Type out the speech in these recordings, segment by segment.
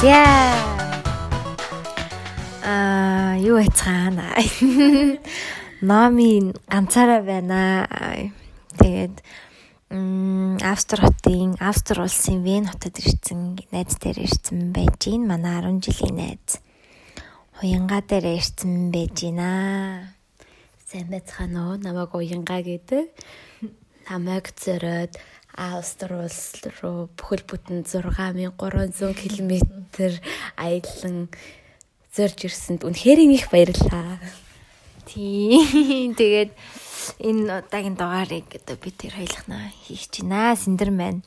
За. Аа, юу яцгаана. Номын ганцаараа байна. Тэгээд м Австри хотын Австри улсын Вен хотод ирсэн найз дээр ирсэн байж гин манай 10 жилийн найз. Уянга дээр ирсэн байж гинаа. Сайн байцгаана уу? Намайг Уянга гэдэг. Намайг зөрөөд Австри улс руу бүхэл бүтэн 6300 км аялан зорж ирсэнд үнэхээр их баярлалаа. Тийм. Тэгээд энэ удаагийн дугаарыг одоо би тэр хоёлохнаа хийх чинаа. Синдэр маань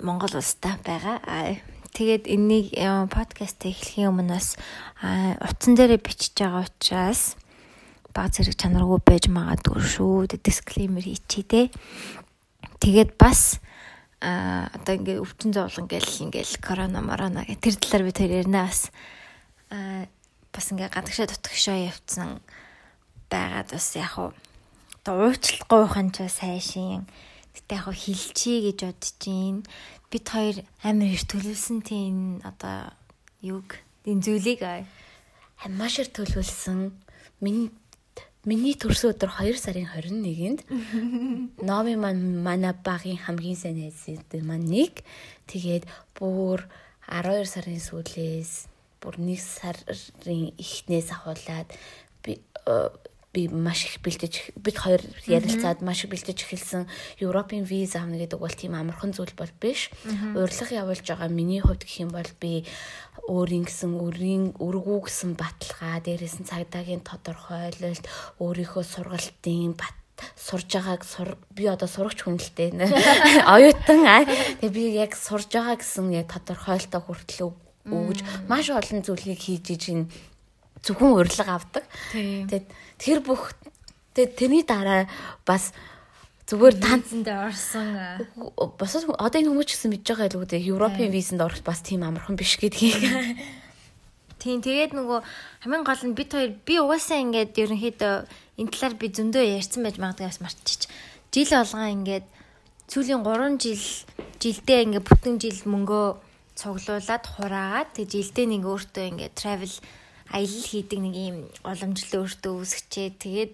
Монгол улстай байгаа. Тэгээд энийг подкаст эхлэхийн өмнө бас утсан дээрээ бичиж байгаа учраас баг зэрэг чанаргүй байж магадгүй шүү. Дисклеймер хийчихье те. Тэгээд бас а одоо ингээ өвчин зовлон гэл ингээл корона морона гэх тэр талаар би тэр ярина бас а бас ингээ гадагшаа дутгшаа явцсан байгаад бас яг уу одоо уучлахгүй ухаан ч сайшин гэтээ яг хилчий гэж бодож чинь бид хоёр амар их төлөвлөсөн тийм одоо юг энэ зүйлийг маш их төлөвлөсөн миний Миний төрсөн өдөр 2 сарын 21-нд Номи маань манай багийн хамгийн сайн найзууд маань нэг. Тэгээд бүр 12 сарын сүүлээс бүр 1 сарын эхнээс ахуулаад би э, би маш их бэлдэж бид хоёр ярилцаад маш их бэлдэж эхэлсэн Европын виз авна гэдэг бол тийм амархан зүйл бол биш. Урилга явуулж байгаа миний хувьд гэх юм бол би өөрийн гэсэн өрийн өргүү гэсэн баталгаа дээрээс нь цагдаагийн тодорхойлолт өөрийнхөө сургалтын бат сурж байгааг сур би одоо сурагч хүн л дээ. Оюутан тэгээ би яг сурж байгаа гэсэн яг тодорхойлолтоо хүртэл өгж маш олон зүйлийг хийж ижин зөвхөн урилга авдаг. Тэгээд тэр бүх тэгээд тэрний дараа бас зүгээр танцанд орсон бас одоо энэ хүмүүс ч гэсэн мэдж байгаа илүү дээ Европын визэнд орох бас тийм амархан биш гэдгийг. Тийм тэгээд нөгөө хамгийн гол нь бид хоёр би угаасаа ингээд ерөнхийдөө энэ талаар би зөндөө ярьсан байж магадгүй бас мартчих. Жил болгон ингээд сүүлийн 3 жил жилдээ ингээд бүтэн жил мөнгөө цуглуулад хураагаад тэг жилдээ нэг өөртөө ингээд travel аялал хийдэг нэг юм уламжлал өөртөө үүсгэчээ. Тэгээд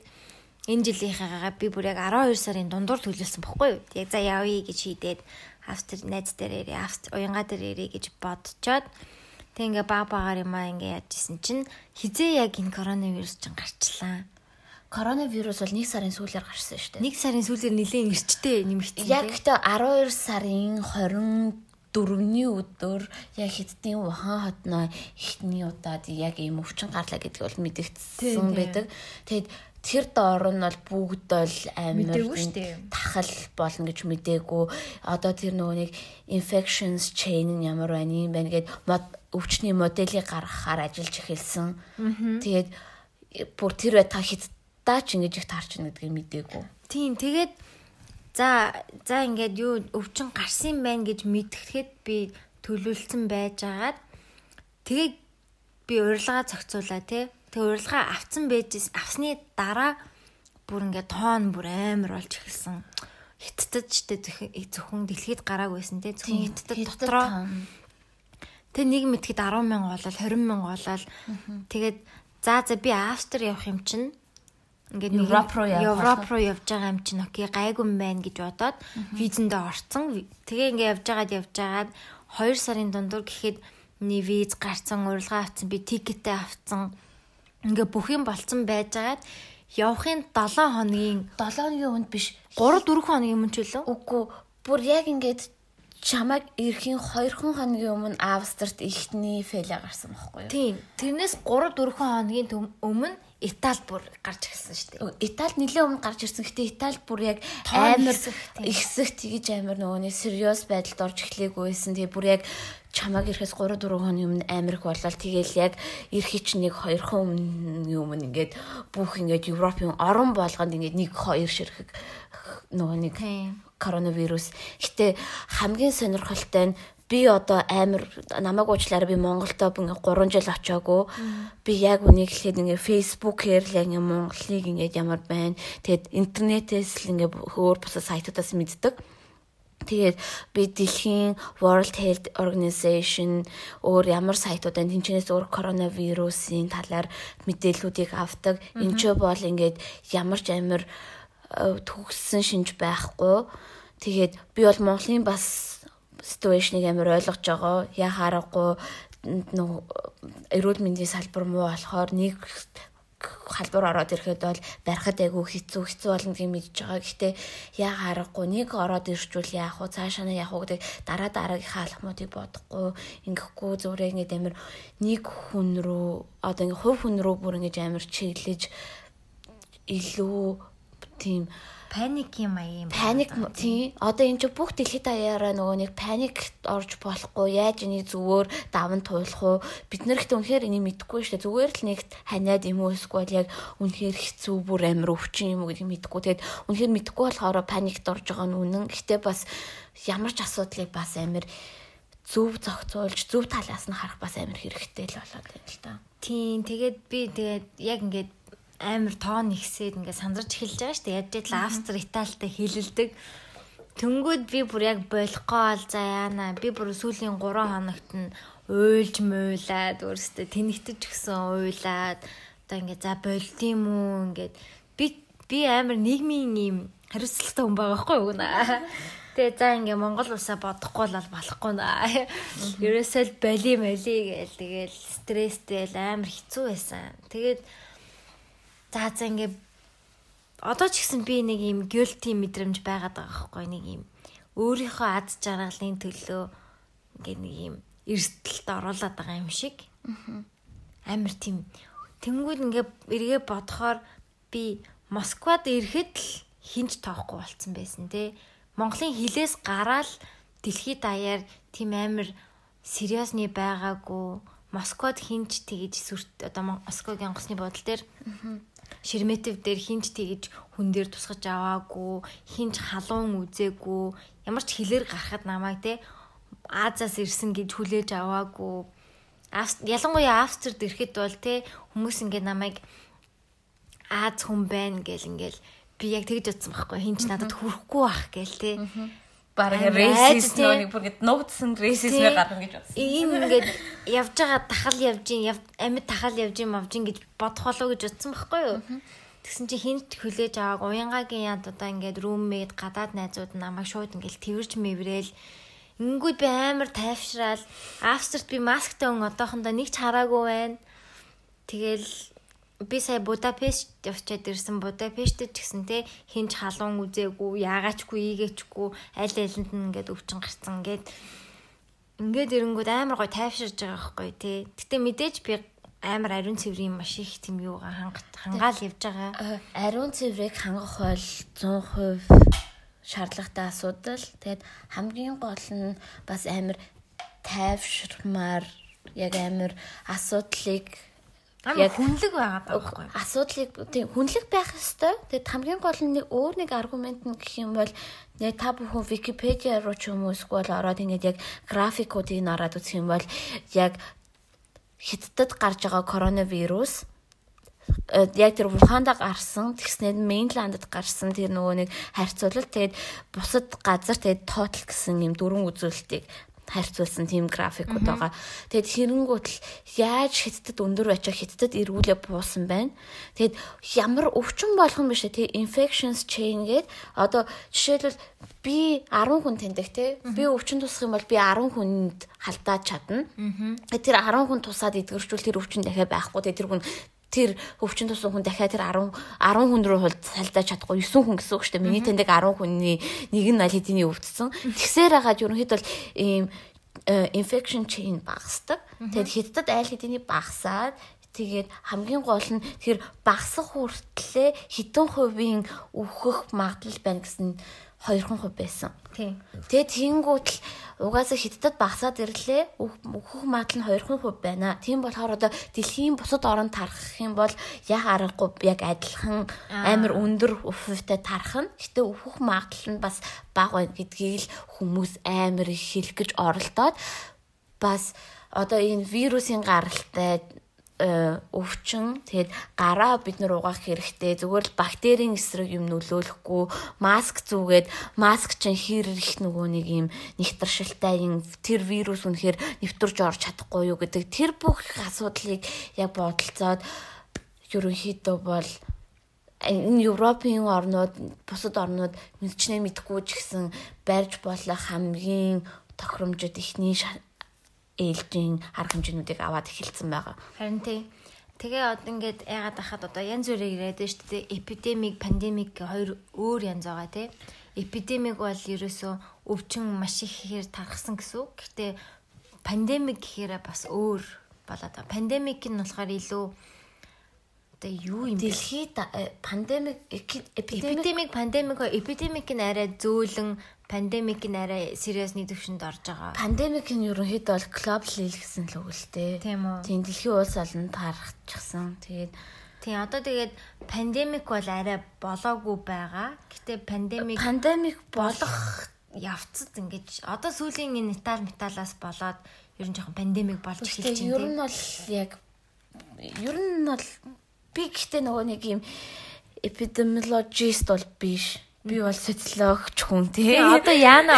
энэ жилийнхаагаа би бүр яг 12 сарын дундуур төлөвлөсөн бохгүй юу. Яг за явъя гэж хийдээд Австри найз дээр ирээ, Австри уянга дээр ирээ гэж бодцоод тэг ингээ баг багаар юм аа ингээ яажсэн чинь хизээ яг энэ коронавирус чинь гарчлаа. Коронавирус бол 1 сарын сүүлээр гарсан шүү дээ. 1 сарын сүүлээр нэлээд эрчтэй нэмэгдсэн. Яг гэхдээ 12 сарын 20 дөрөвний өдөр яг хэдтийн Ухан хотноо ихний удаад яг ийм өвчин гарлаа гэдэг бол мэдэгдсэн байдаг. Тэгэд тэр доор нь бол бүгд бол амар тахал болно гэж мэдээгүй. Одоо тэр нөгөө нэг infections chain нь ямар байна юм байна гэд өвчний моделийг гаргахаар ажиллаж эхэлсэн. Тэгээд бүр тэр та хятадаа ч ингэж их таарч байна гэдгийг мэдээгүй. Тийм тэгээд За за ингээд юу өвчин гарсан байна гэж мэдгэхэд би төлөвлөсөн байжгаад тэгээ би урилгаа зохицуулаа тий. Тэгээ урилгаа авцсан байжс авсны дараа бүр ингээд тоон бүр амар болж эхэлсэн. Хиттад ч тэ зөвхөн дэлхийд гараагүйсэн тий. Зөвхөн хиттад дотроо. Тэг нэг мэдхэд 10 мянга болол 20 мянга болол тэгээд за за би Австри явах юм чинь ингээд Европ руу явах Европ руу явж байгаа юм чинь окей гайгүй юм байна гэж бодоод визэндээ орцсон. Тэгээ ингээд явж байгаад явж байгаад 2 сарын дундуур гэхэд нэг виз гарцсан, урилга авцсан, би тикетээ авцсан. Ингээ бүх юм болцсон байжгаад явахын 7 хоногийн 7 хоногийн өмнө биш 3 4 хоногийн өмнө ч үлээ. Үгүй бүр яг ингээд чамайг ирэхийн 2 хоногийн өмнө Австрт ихний фэлэ гарсан байхгүй юу? Тийм. Тэрнээс 3 4 хоногийн өмнө Итали бүр гарч ирсэн шүү дээ. Итали нэлээд өмнө гарч ирсэн. Гэтэ Итали бүр яг амар ихсэх тэгж амар нөгөөний сериус байдалд орж эхлэегүйсэн. Тэгээ бүр яг чамаг ирэхээс 3 4 хоногийн өмнө амар их болол тэгээл яг ирэхий чинь нэг 2 хоногийн өмнө ингээд бүх ингээд Европын орон болгонд ингээд нэг 2 ширхэг нөгөө нэг коронавирус. Гэтэ хамгийн сонирхолтой нь би одоо амар намайг уучлаарай би Монголдо ингээ 3 жил очиагүй. Би яг үнийг хэлэхэд ингээ фейсбүүкээр л ингээ Монголыг ингээ ямар байна. Тэгэд интернетээс л ингээ өөр бусад сайтуудаас мэддэг. Тэгээд би дэлхийн World Health Organization өөр ямар сайтуудаа тэнцэнээс өөр коронавирусын талаар мэдээллүүдийг авдаг. Энд ч бол ингээд ямар ч амир э, төгссөн шинж байхгүй. Тэгээд би бол Монголын бас ситүэйшнийг амар ойлгож байгаа. Яа харахгүй нөгөө эрүүл мэндийн салбар муу болохоор нэг халбар ороод ирэхэд бол барихад айгүй хэцүү хэцүү болно гэж мэдж байгаа. Гэхдээ яа харахгүй нэг ороод ирчүүл яах вэ? Цаашаа нь яах вэ гэдэг дараа дараагийнхаа алхмуудыг бодохгүй ингэхгүй зүгээр ингэ амир нэг хүн рүү одоо ингэ хувь хүн рүү бүр ингэ амир чиглэж илүү тийм паник юм аа юм. Паник тий. Одоо энэ чинь бүх дэлхийд даяараа нөгөө нэг паник орж болохгүй. Яаж энийг зүгээр даван туулах уу? Бид нэр ихтэй үнэхээр энийг мэдэхгүй шүү дээ. Зүгээр л нэг ханиад юм уу эсвэл яг үнэхээр хэцүү бүр амир өвчин юм уу гэдгийг мэдэхгүй. Тэгээд үнэхээр мэдэхгүй болохоор паникт орж байгаа нь үнэн. Гэхдээ бас ямар ч асуудлыг бас амир зөв зохицуулж зөв талаас нь харах бас амар хэрэгтэй л болоод байна л та. Тийм тэгээд би тэгээд яг ингээд амар тоон ихсээд ингээд сандарч эхэлж байгаа шүү дээ. Яаж л Австри, Италитай хилэлдэг. Тэнгүүд би бүр яг болохгүй бол за яана. Би бүр сүүлийн 3 хоногт нь уйлж муулаад өөрөөсөө тэнэгтэж гисэн уйлаад одоо ингээд за болд юм уу ингээд би би амар нийгмийн юм хариуцлагатай хүн байгаа байхгүй юу наа. Тэгээ за ингээ Монгол улсаа бодохгүй л болохгүй наа. Ерөөсөө л боли моли гээл тэгэл стресстэй л амар хэцүү байсан. Тэгээд За за ингээ одоо ч гэсэн би нэг юм guilty мэдрэмж байгаад байгаа байхгүй нэг юм өөрийнхөө аз жаргалын төлөө ингээ нэг юм эрсдэлд оруулаад байгаа юм шиг. Амар тийм тэнгүүд ингээ эргээ бодохоор би Москвад ирэхэд л хинж тоохгүй болцсон байсан те. Монголын хилээс гараад дэлхийд даяар тийм амар сериосны байгаагүй Москвад хинж тэгэж сүрт одоо Москвагийн онгоцны бодол дээр Шерметев дээр хинж тэгж хүн дээр тусгаж аваагүй, хинж халуун үзээгүй, ямар ч хилээр гарахад намайг те Азаас ирсэн гэж хүлээж аваагүй. Ялангуяа Австрид ирэхэд бол те хүмүүс ингээд намайг Аз хүн байна гэл ингээл би яг тэгж утсан байхгүй хинч надад хүрэхгүй бах гээл те бараг рейсист нэг бүр ингэ нуугдсан рейсизмээ гаргана гэж бодсон. Ийм ингээд явж байгаа тахал явж ин амьд тахал явж ин мавж ин гэж бодох болоо гэж бодсон байхгүй юу? Тэгсэн чи хинт хүлээж авааг уянгагийн яд удаа ингээд рүүммейт гадаад найзууд намайг шууд ингээд тэрвэрч мэврээл Ингүүд би амар тайвшраал Австрт би масктай өн одоохондоо нэг ч хараагүй байна. Тэгэл би сая Будапешт явчаад ирсэн. Будапештэд ч гэсэн те хинч халуун үзээгүй, яагаачгүй, ийгээчгүй, аль алинд нь ингээд өвчин гарцсан ингээд ингээд ирэнгүүд амар гой тайвширж байгаа байхгүй те. Гэтэ мэдээж би амар ариун цэврийн маш их тийм юугаа хангаал явж байгаа. Ариун цэврийг хангах бол 100% шаардлагатай асуудал. Тэгээд хамгийн гол нь бас амар тайвширмаар яг амар асуудлыг яг хүнлэг байгаа байхгүй асуудлыг тийм хүнлэг байх ёстой. Тэгэд хамгийн гол нь өөр нэг аргумент нь гэх юм бол яг та бүхэн Википедиа руу ч юм уу эсвэл ороод ингээд яг графикуудыг нараад үзэх юм бол яг хятадд гарч байгаа коронавирус э, яг тэр Вуханда гарсан тэгснээр Мейнландд гарсан тэр нөгөө нэг харьцуулалт тэгээд бусад газар тэгээд total гэсэн юм дөрвөн үзүүлэлтийг харьцуулсан тийм графикууд байгаа. Тэгэд хэрэнгүүт л яаж хятадд өндөр очоо хятадд эргүүлээ буусан байна. Тэгэд ямар өвчин болох юм биш үү? Infections chain гээд одоо жишээлбэл би 10 хүн тэндэг те. Би өвчин тусах юм бол би 10 хүнд халдаад чадна. Тэр 10 хүн тусаад эдгэрчүүл тэр өвчин дахиад байхгүй. Тэр хүн тэр өвчин тусан хүн дахиад тэр 10 10 хүн рүү салдаж чадахгүй 9 хүн гэсэн үг шүү дээ. Миний таньдаг 10 хүний нэг нь аль хэдийн өвдсөн. Тэгсээр хагаад ерөнхийдөө ийм э, infection chain багасдаг. Тэгэд хятад аль хэдийн багасаад тэгээд хамгийн гол нь тэр багасах хүртлээр хитэн хувийн өөхөх магадлал байна гэсэн 2хан хувь байсан. Тийм. Тэгээ тэнгуут л угаасаа хятадд багасаад ирлээ. Өөхөх магадлал нь 2хан хувь байна. Тийм болохоор одоо дэлхийн бусад оронд тархах юм бол яг аргагүй яг адилхан амар өндөр хувьтай тарах нь. Гэтэ өөхөх магадлал нь бас бага байна гэдгийг л хүмүүс амар их хэлэх гэж оролдоод бас одоо энэ вирусын гаралтай өвчин. Тэгээд гараа бид нар угаах хэрэгтэй. Зүгээр л бактерийн эсрэг юм нөлөөлөхгүй. Маск зүүгээд маск чинь хэр их нөгөө нэг юм нэгтршилтай юм тэр вирус үнэхээр нэвтэрж орж чадахгүй юу гэдэг. Тэр бүх асуудлыг яг бодолцоод ерөнхийдөө бол энэ Европын орнууд бусад орнууд мэдчнээ мэдхгүй ч гэсэн барьж болох хамгийн тохиромжит ихний ээлжийн арга хэмжээнүүдийг аваад эхэлсэн байгаа. Харин тийм. Тэгээ одоо ингээд яагаад ахад одоо янз бүрээр яриад шүү дээ. Эпидемик, пандемик хоёр өөр янз байгаа тий. Эпидемик бол ерөөсөө өвчин маш их ихээр тархсан гэсэн үг. Гэхдээ пандемик гэхээр бас өөр болоод байгаа. Пандемик нь болохоор илүү одоо юу юм бэ? Дэлхийд пандемик эпидемик пандемик эпидемик нь арай зөөлөн пандемик нь арай сериусны төвшөнд орж байгаа. Пандемик нь ерөнхийдөө бол глобал хил гэсэн л үг л дээ. Тийм үү. Тийм дэлхийн улс олон таарчихсан. Тэгээд Тийм одоо тэгээд пандемик бол арай болоогүй байгаа. Гэтэ пандемик пандемик болох явцад ингэж одоо сүүлийн энэ метал металаас болоод ер нь жоохон пандемик болж эхэлж байна. Ер нь бол яг ер нь бол би гэхдээ нөгөө нэг юм эпидемиологист бол биш Би бол социологч хүн тий. Одоо яана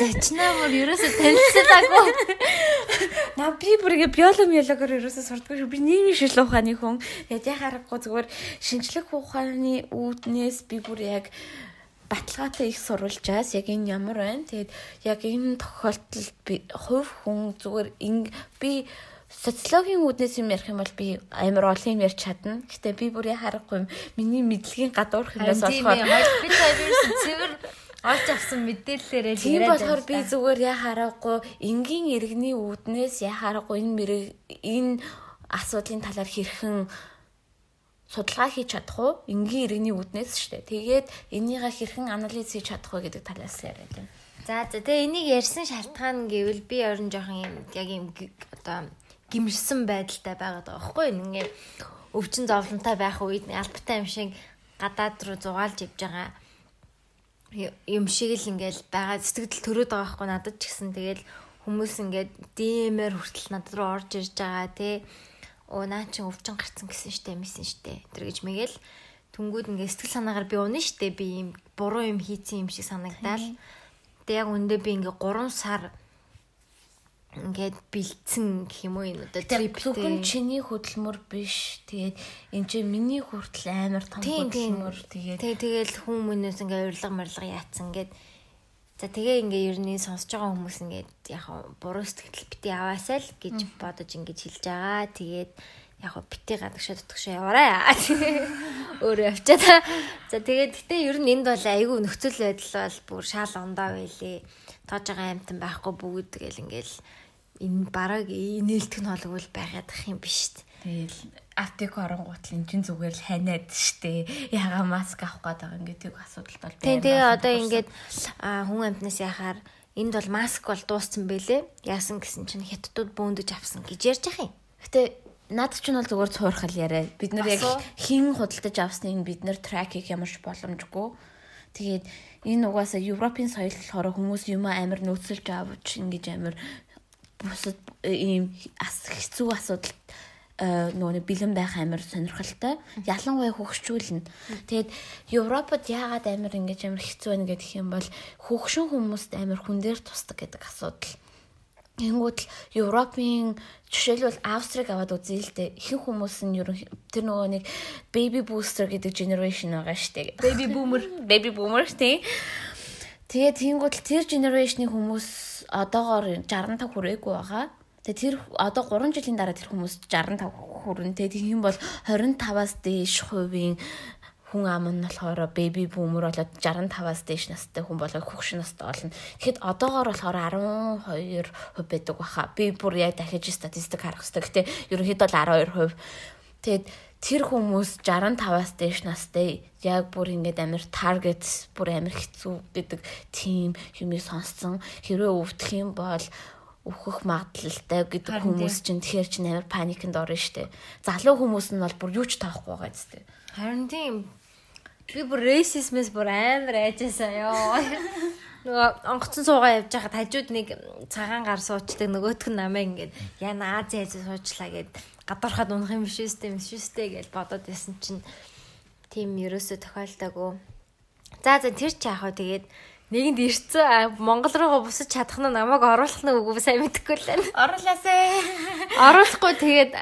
зачнаа мөр ерөөсө танилцаагүй. На би бүргээ биологи биологоор ерөөсө сурдаггүй шүү. Би нийгмийн шинжилгээ ухааны хүн. Тэгээд яг харахгүй зүгээр шинжлэх ухааны үүднээс би бүр яг баталгаатай их сурвалжаас яг энэ ямар байна. Тэгээд яг энэ тохиолдолд би хувь хүн зүгээр би социологийн үүднээс юм ярих юм бол би амар олон юм ярьж чадна. Гэтэ би бүр харахгүй юм. Миний мэдлэгийн гадуурх юмнаас болохоор би тавирсан цэвэр олж авсан мэдээллээрээ яриад байна. Тийм болохоор би зүгээр яа харахгүй энгийн иргэний үүднээс яа харахгүй энэ энэ асуудлын талаар хэрхэн судалгаа хийж чадах уу? Энгийн иргэний үүднээс шүү дээ. Тэгээд энийгээ хэрхэн анализ хийж чадах вэ гэдэг талаас яриад байна. За за тэгээ энийг ярьсан шалтгаан гэвэл би орон жоохон юм яг юм одоо гимшсэн байдалтай байгаад байгаа байхгүй. Ингээд өвчин зовлонтой байх үед албатай юм шиг гадаад руу зугаалж явж байгаа юм шиг л ингээл байгаа сэтгэл төрөөд байгаа байхгүй надад ч гэсэн. Тэгэл хүмүүс ингээд димээр хүртэл надад руу орж ирж байгаа тий оо наа чи өвчин гарцсан гэсэн штэ мисэн штэ. Тэр гэж мэгэл түнгүүд ингээд сэтгэл санаагаар би унаа штэ. Би юм буруу юм хийцэн юм шиг санагдаал тэгээ яг үндэ би ингээд 3 сар ингээд бэлдсэн гэх юм уу энэ одоо трип зөвхөн чиний хөдөлмөр биш. Тэгээд энэ чинь миний хүртэл амар том хөдөлмөр. Тэгээд тэгээд тэгэл хүмүүнээс ингээд урилга морилга яатсан. Ингээд за тэгээ ингээ ер нь сонсож байгаа хүмүүс ингээд яг буруу сэтгэл бити аваасаа л гэж бодож ингэж хэлж байгаа. Тэгээд яг бити гадагшаа дутгшаа яваарай. Өөрөө явчаа за тэгээд гэтээ ер нь энд бол айгүй нөхцөл байдал бол бүр шаал ондоо байлээ. Тоож байгаа амтан байхгүй бүгд тэгэл ингээл энэ бараг нээлтэх нь холгвол байгаад ах юм биш шүү дээ. Тэгэл аптек оронгууд л эн чин зүгээр л ханиад штэ. Яга маск авах гээд байгаа ингээд асуудалт бол байна. Тэгээ одоо ингээд хүн амтнаас яхаар энд бол маск бол дууссан бэлээ. Яасан гэсэн чинь хятадууд бөөндөж авсан гэж ярьж ах юм. Гэтэ над ч нь бол зүгээр цуурхал яриа. Бид нар яг хин худалдаж авсныг бид нар трак хийх ямарч боломжгүй. Тэгээд энэ угаасаа Европын соёл болохоор хүмүүс юм амар нөөцлж авч ингэж амар бусад э, ийм хэцүү асуудал э, нөгөө бэлэн байх амар сонирхолтой. Ялангуяа хөгшчүүлнэ. Тэгээд Европод яагаад амар ингэж амар хэцүү байна гэдэг юм бол хөгшин хүмүүст амар хүн дээр тусдаг гэдэг асуудал. Тэнгүүд л Европын жишээлбэл Австриг аваад үзье л дээ. Ихэнх хүмүүс нь ерөн тэр нөгөө нэг baby booster гэдэг generation байгаа шүү дээ. Baby boomer, baby boomer тий. Тэгээд тэнгууд л тэр generation-ийн хүмүүс одоогоор 65 хүрээгүй байгаа. Тэгээ тэр одоо 3 жилийн дараа тэр хүмүүс 65 хүрэн. Тэгээ тийм бол 25-аас дээш хувийн хүн ам нь болохоор baby boomer болоод 65-аас дээш настай хүн болоод хөгшин настай болно. Тэгэхэд одоогоор болохоор 12% байдаг баха. Би бүр яг дахиж статистик харах хэрэгтэй. Гэтэ ерөнхийдөө 12%. Тэгээд тэр хүмүүс 65-аас дээш настай яг бүр ингээд амир таргет бүр амир хэцүү гэдэг тийм юмыг сонссон. Хэрвээ өвдөх юм бол өөхөх магадлалтай гэдэг хүмүүс чинь тэгэхээр чинь амар паникнд орно штэ. Залуу хүмүүс нь бол бүр юу ч таахгүй байгаа зү. Харин тийм би бүр рейсизмэс бүр амар айжсаа ёо. Нөгөө онгоцон суугаа явж байхад хажууд нэг цагаан гар суучдаг нөгөөтг нь намаа ингээд яна Ази Ази суучлаа гэд гадуурхад унах юм биш үстэй биш үстэй гэж бодоод байсан чинь тийм ерөөсө тохиолдоогүй. За за тэр чи яах вэ тэгээд нэгэнд ирцэн Монгол руугаа бусаж чадах нь намайг оруулах нь үгүй сайн мэдэхгүй л байна. Оруулаасаа. Оруулахгүй тэгээд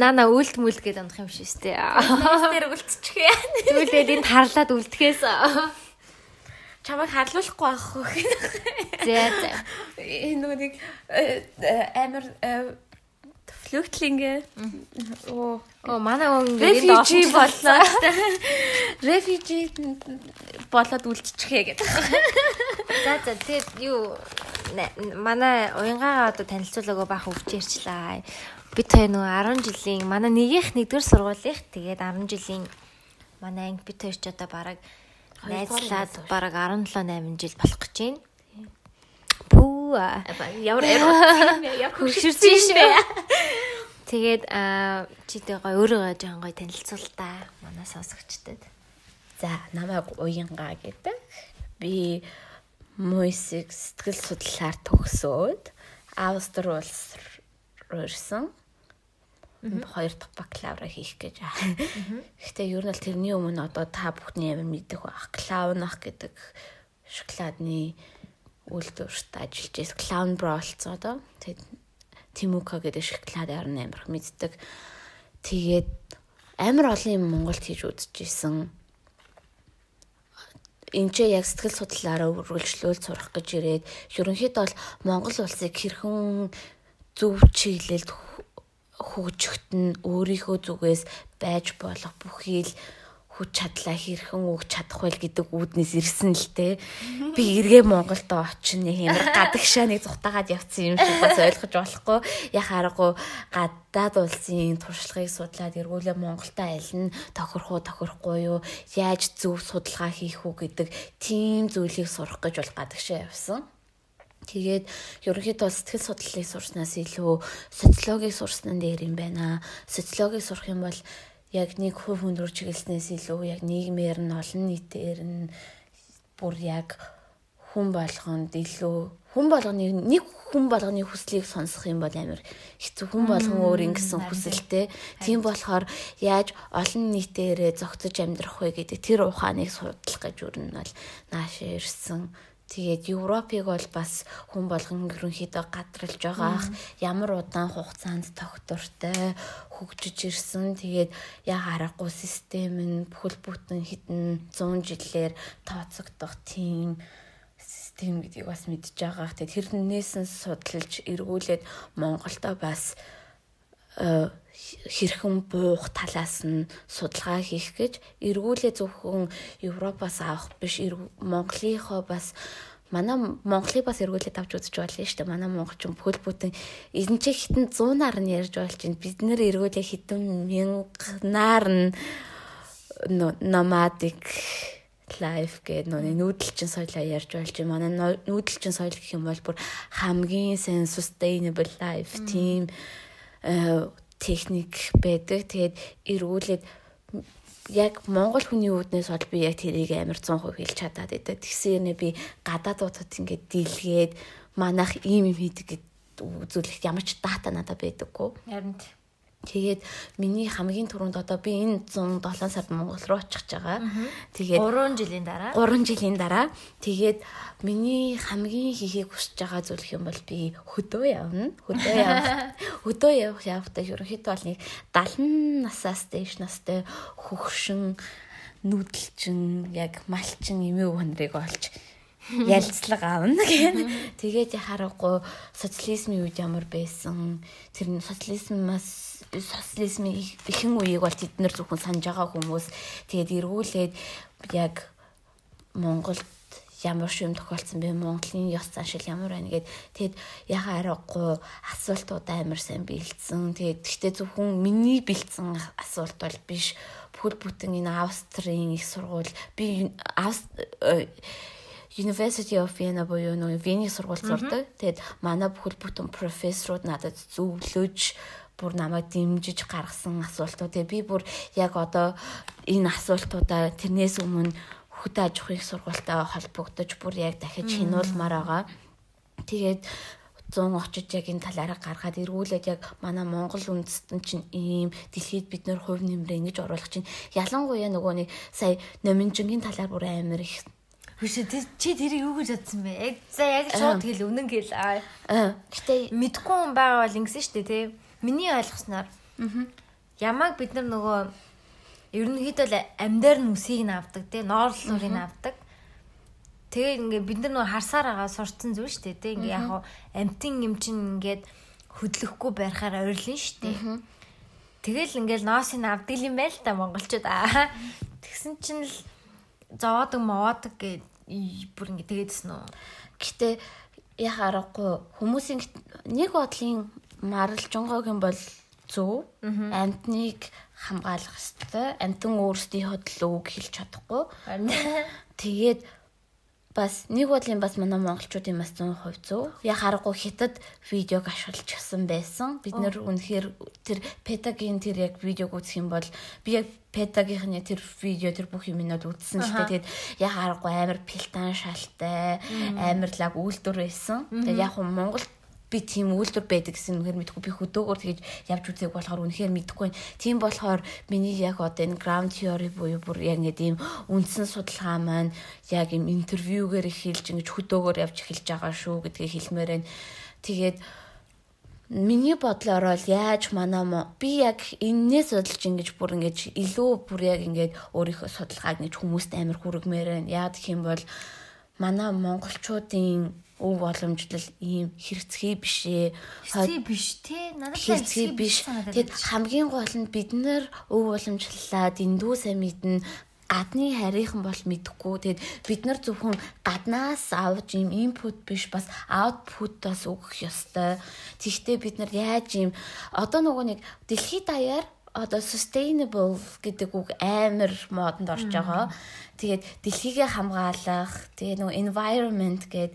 наана үлд мүлд гээд унах юм биш үстэй. Тэр үлдчих яа. Тэгвэл энд харлаад үлдэхээс чамайг харлуулахгүй байх гэх. За за. Энэ нэг э, э, амар флюхтлингэ. Оо, оо манай хүн refugee боллоо. Refugee болоод үлдчихээ гэдэг. За за тэгээд юу манай уянгаага одоо танилцуулаагүй баах өвч ярьчлаа. Би тэр нөгөө 10 жилийн манай нэгийнх нэгдүгээр сургуулийнх тэгээд 10 жилийн манай анги би тэр ч одоо бараг найзлаад бараг 17 8 жил болох гэж байна. Пүү ямар ямар хөшөрсөн шээ. Тэгээд аа читэй гой өөрийгөө жоон гой танилцуул та манай сонсогчдод. За намайг уянгаа гэдэг. Би муйсик сэтгэл судлаар төгсөөд Австри улс руу ирсэн хоёр дахь бакалавра хийх гэж байна. Гэхдээ ер нь бол тэрний өмнө одоо та бүхний амин мэдэх байх. Клаунах гэдэг шоколадны үйлдвэрт ажиллаж байсан. Clown Bro болсон одоо. Тэгээд Тимука гэдэг шоколад ер нь амарх мэддэг. Тэгээд амар олон юм Монголд хийж үзчихсэн. Энд ч яг сэтгэл судлаараа үргэлжлүүл сурах гэж ирээд ерөнхийдөө бол Монгол улсыг хэрхэн зөв чиглэлд хөгжөхт нь өөрийнхөө зүгээс байж болох бүхий л хүч чадлаа хэрхэн өгч чадах вэ гэдэг үүднээс ирсэн л те. Би эргээ Монголд очино хэмэр гадагшаа нэг зүхтагаад явцсан юм шиг бас ойлгож болохгүй. Яхаа аргагүй гадаад улсын туршлагыг судлаад эргүүлээ Монголд айлна тохирох уу тохирохгүй юу яаж зөв судалгаа хийх үү гэдэг тийм зүйлийг сурах гэж бол гадагшаа явсан. Тэгээд ерөнхийдөө сэтгэл судлалыг сурснаас илүү социологийг сурсан дээр юм байна. Социологийг сурах юм бол яг нэг хувь хүн рүү чиглэснээс илүү яг нийгмээр нь олон нийтээр нь бүр яг хүн болгонд илүү хүн болгоны нэг хүн болгоны хүслийг сонсох юм бол амар хэцүү хүн болгон өөр ингэсэн хүсэлтэй. Тийм болохоор яаж олон нийтээрээ зогцож амьдрах вэ гэдэг тэр ухааныг судлах гэж өрнө бол нааш ирсэн. Тэгээд Европыг бол бас хүн болгон ерөнхийдөө гадралж байгаа. Ямар удаан хугацаанд тогтвортой хөгжиж ирсэн. Тэгээд яг аргагүй систем нь бүхэл бүтэн хэдэн 100 жилээр тооцогдох тийм систем гэдгийг бас мэдж байгаа. Тэгээд тэрнээс нь судалж эргүүлээд Монголдо бас э, хэрхэн буух талаас нь судалгаа хийх гэж эргүүлээ зөвхөн Европоос авах биш Монголынхоо бас манай Монголыг бас эргүүлээд авч үзэж болно шүү дээ. Манай монголчин бүхэл бүтэн энэ ч хитэн 100-аар нь ярьж болж байна. Бид нэр эргүүлээ хитэн мянганаар нь nomadic life гэдэг нөө нүүдэлчин соёлоо ярьж болж байна. Манай нүүдэлчин соёл гэх юм бол бүр хамгийн сайн sustainable life team э, техник байдаг. Тэгээд эргүүлээд яг монгол хүний үүднээс бол би яг тэрийг амар 100% хэлж чадаад байдаг. Тэгсээр нэ би гадаадуудад ингээд дийлгээд манайх ийм юм хийдэг гэд үзүүлэх ямар ч дата надад байдаггүй. Харин Тэгээд миний хамгийн түрүүнд одоо би энэ 107 сард Монгол руу очих гэж байгаа. Тэгээд 3 жилийн дараа 3 жилийн дараа тэгээд миний хамгийн хийхийг хүсэж байгаа зүйл юм бол би хөдөө явна. Хөдөө явах. Хөдөө явах явахдаа ерөнхийдөө бол нэг 70 насаас дээш настай хөгшин нүүдэлчин яг малчин эмээ хүнрийг олж ялцлага аавна гэх. Тэгээд харахгүй социализмын үед ямар байсан тэр нь социализмаас социализмын ихэн үеийг бол тэд нар зөвхөн санаж байгаа хүмүүс. Тэгээд эргүүлээд яг Монголд ямар шим тохиолдсон бэ? Монголын ёс заншил ямар байна гэд. Тэгэд яхаа аргагүй асуултуудаа амар сайн бэлдсэн. Тэгээд гэхдээ зөвхөн миний бэлдсэн асуулт бол биш. Бүхэл бүтэн энэ Австрийн их сургууль. Би University of Vienna буюу нөгөө Вений сургууль сурдаг. Тэгэд манай бүхэл бүтэн профессорууд надад зөвлөж бүр намайг дэмжиж гаргасан асуултууд. Тэгээ би бүр яг одоо энэ асуултуудаа тэрнээс өмнө хөдөө аж ахуйн сургуультай холбогдож бүр яг дахиж хинуулмаар байгаа. Тэгээд 100 очиж яг энэ талаараа гаргаад эргүүлээд яг манай Монгол үндэстэн чинь ийм дэлхийд бид нөр хувь нэмрээ ингэж оруулах чинь ялангуяа нөгөө нэг сая номинжингийн талаар бүр амар их Хүшээ чи тэрийг юу гэж бодсон бэ? Яг за яг шууд гэл үнэн гэл. Аа. Гэтэ мэдгүй хүн байгаа бол ингэсэн шүү дээ, тий. Миний ойлгосноор. Аа. Ямааг бид нар нөгөө ерөнхийдөө л амьдаар нь үсийг нь авдаг, тий. Ноорлуулыг нь авдаг. Тэгээ ингээ бид нар нөгөө харсаар байгаа сурцсан зүйл шүү дээ, тий. Ингээ яг амтын юм чин ингээд хөдлөхгүй байхаар ойрлон шүү дээ. Тэгэл ингээл ноосыг авдаг юм байл та монголчууд. Аа. Тэгсэн чинь л зовоодаг мовоодаг гэд бүр ингэ тэгээдсэн үү. Гэтэ яг аргагүй хүмүүсийн нэг бодлын маралжонгойг юм бол зөв амтныг хамгаалах хэрэгтэй. Амтан өөрсдийнхөө төлөө үг хэлж чадахгүй. Тэгээд бас нэг бодлын бас манай монголчуудын бас 100% зөв. Яг харахгүй хятад видеог ашиглажсэн байсан. Бид нэр үнэхээр тэр петагийн тэр яг видеог үзэх юм бол би яг петагийнхны тэр видео тэр бүх юмнууд үзсэн ч тэгээд яг харахгүй амар пилтан шалтай, амар лаг үйлдвэр байсан. Тэгээд яг Монгол би тийм үйлдвэр байдаг гэсэн үнэхээр мэдгүй би хөдөөгөр тэгэж явж үзег болохоор үнэхээр мэдгүй. Тийм болохоор миний яг одоо энэ ground theory буюу бүр яг ингэ ийм үндсэн судалгаа маань яг ийм интервьюгээр эхэлж ингэж хөдөөгөр явж эхэлж байгаа шүү гэдгийг хэлмээр байна. Тэгээд Миний бодлоор бол яаж манай би яг энэс судалж ингэж бүр ингэж илүү бүр яг ингэж өөрийнхөө судалгааг ингэж хүмүүст амар хүргэмээр байна. Яа гэх юм бол манай монголчуудын өв боломжлол ийм хэрэгцгий биш ээ. Хэрэгцгий биш тий. Надад хэрэгцгий биш. Тэгэд хамгийн гол нь бид нар өв боломжлолаа дэндүү сайн мэднэ гадны харийнхан бол мэдэхгүй. Тэгэд бид нар зөвхөн гаднаас авч ийм инпут биш бас аутпут бас өгөх ёстой. Тэгвэл бид нар яаж ийм одоо нөгөө нэг дэлхийд даяар одоо sustainable гэдэг үг амар модонд орж байгаа. Тэгээд дэлхийгээ хамгаалах, тэгээ нөгөө environment гэдэг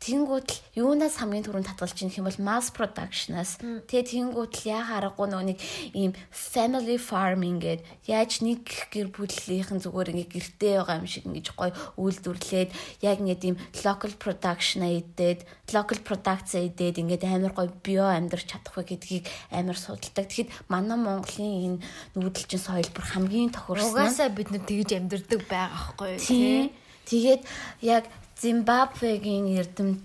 Тэнгүүд л юунаас хамгийн түрүүнд татгалж ийнх юм бол mass production-аас. Тэгээ тэнгүүд л яа харахгүй нөгөө нэг ийм family farming гээд яаж нэг гэр бүлийнхэн зүгээр ингээ гэртээ байгаа юм шиг ингэж гоё үйлдвэрлээд яг ингээ ийм local production идээд local production идээд ингээ амар гоё био амьдарч чадах вэ гэдгийг амар судалдаг. Тэгэхэд манай Монголын энэ нүүдэлчин соёл бүр хамгийн тохирсон. Угаасаа бид нар тэгж амьдардаг байгаа байхгүй тий. Тэгээд яг Зимбабвегийн эрдэм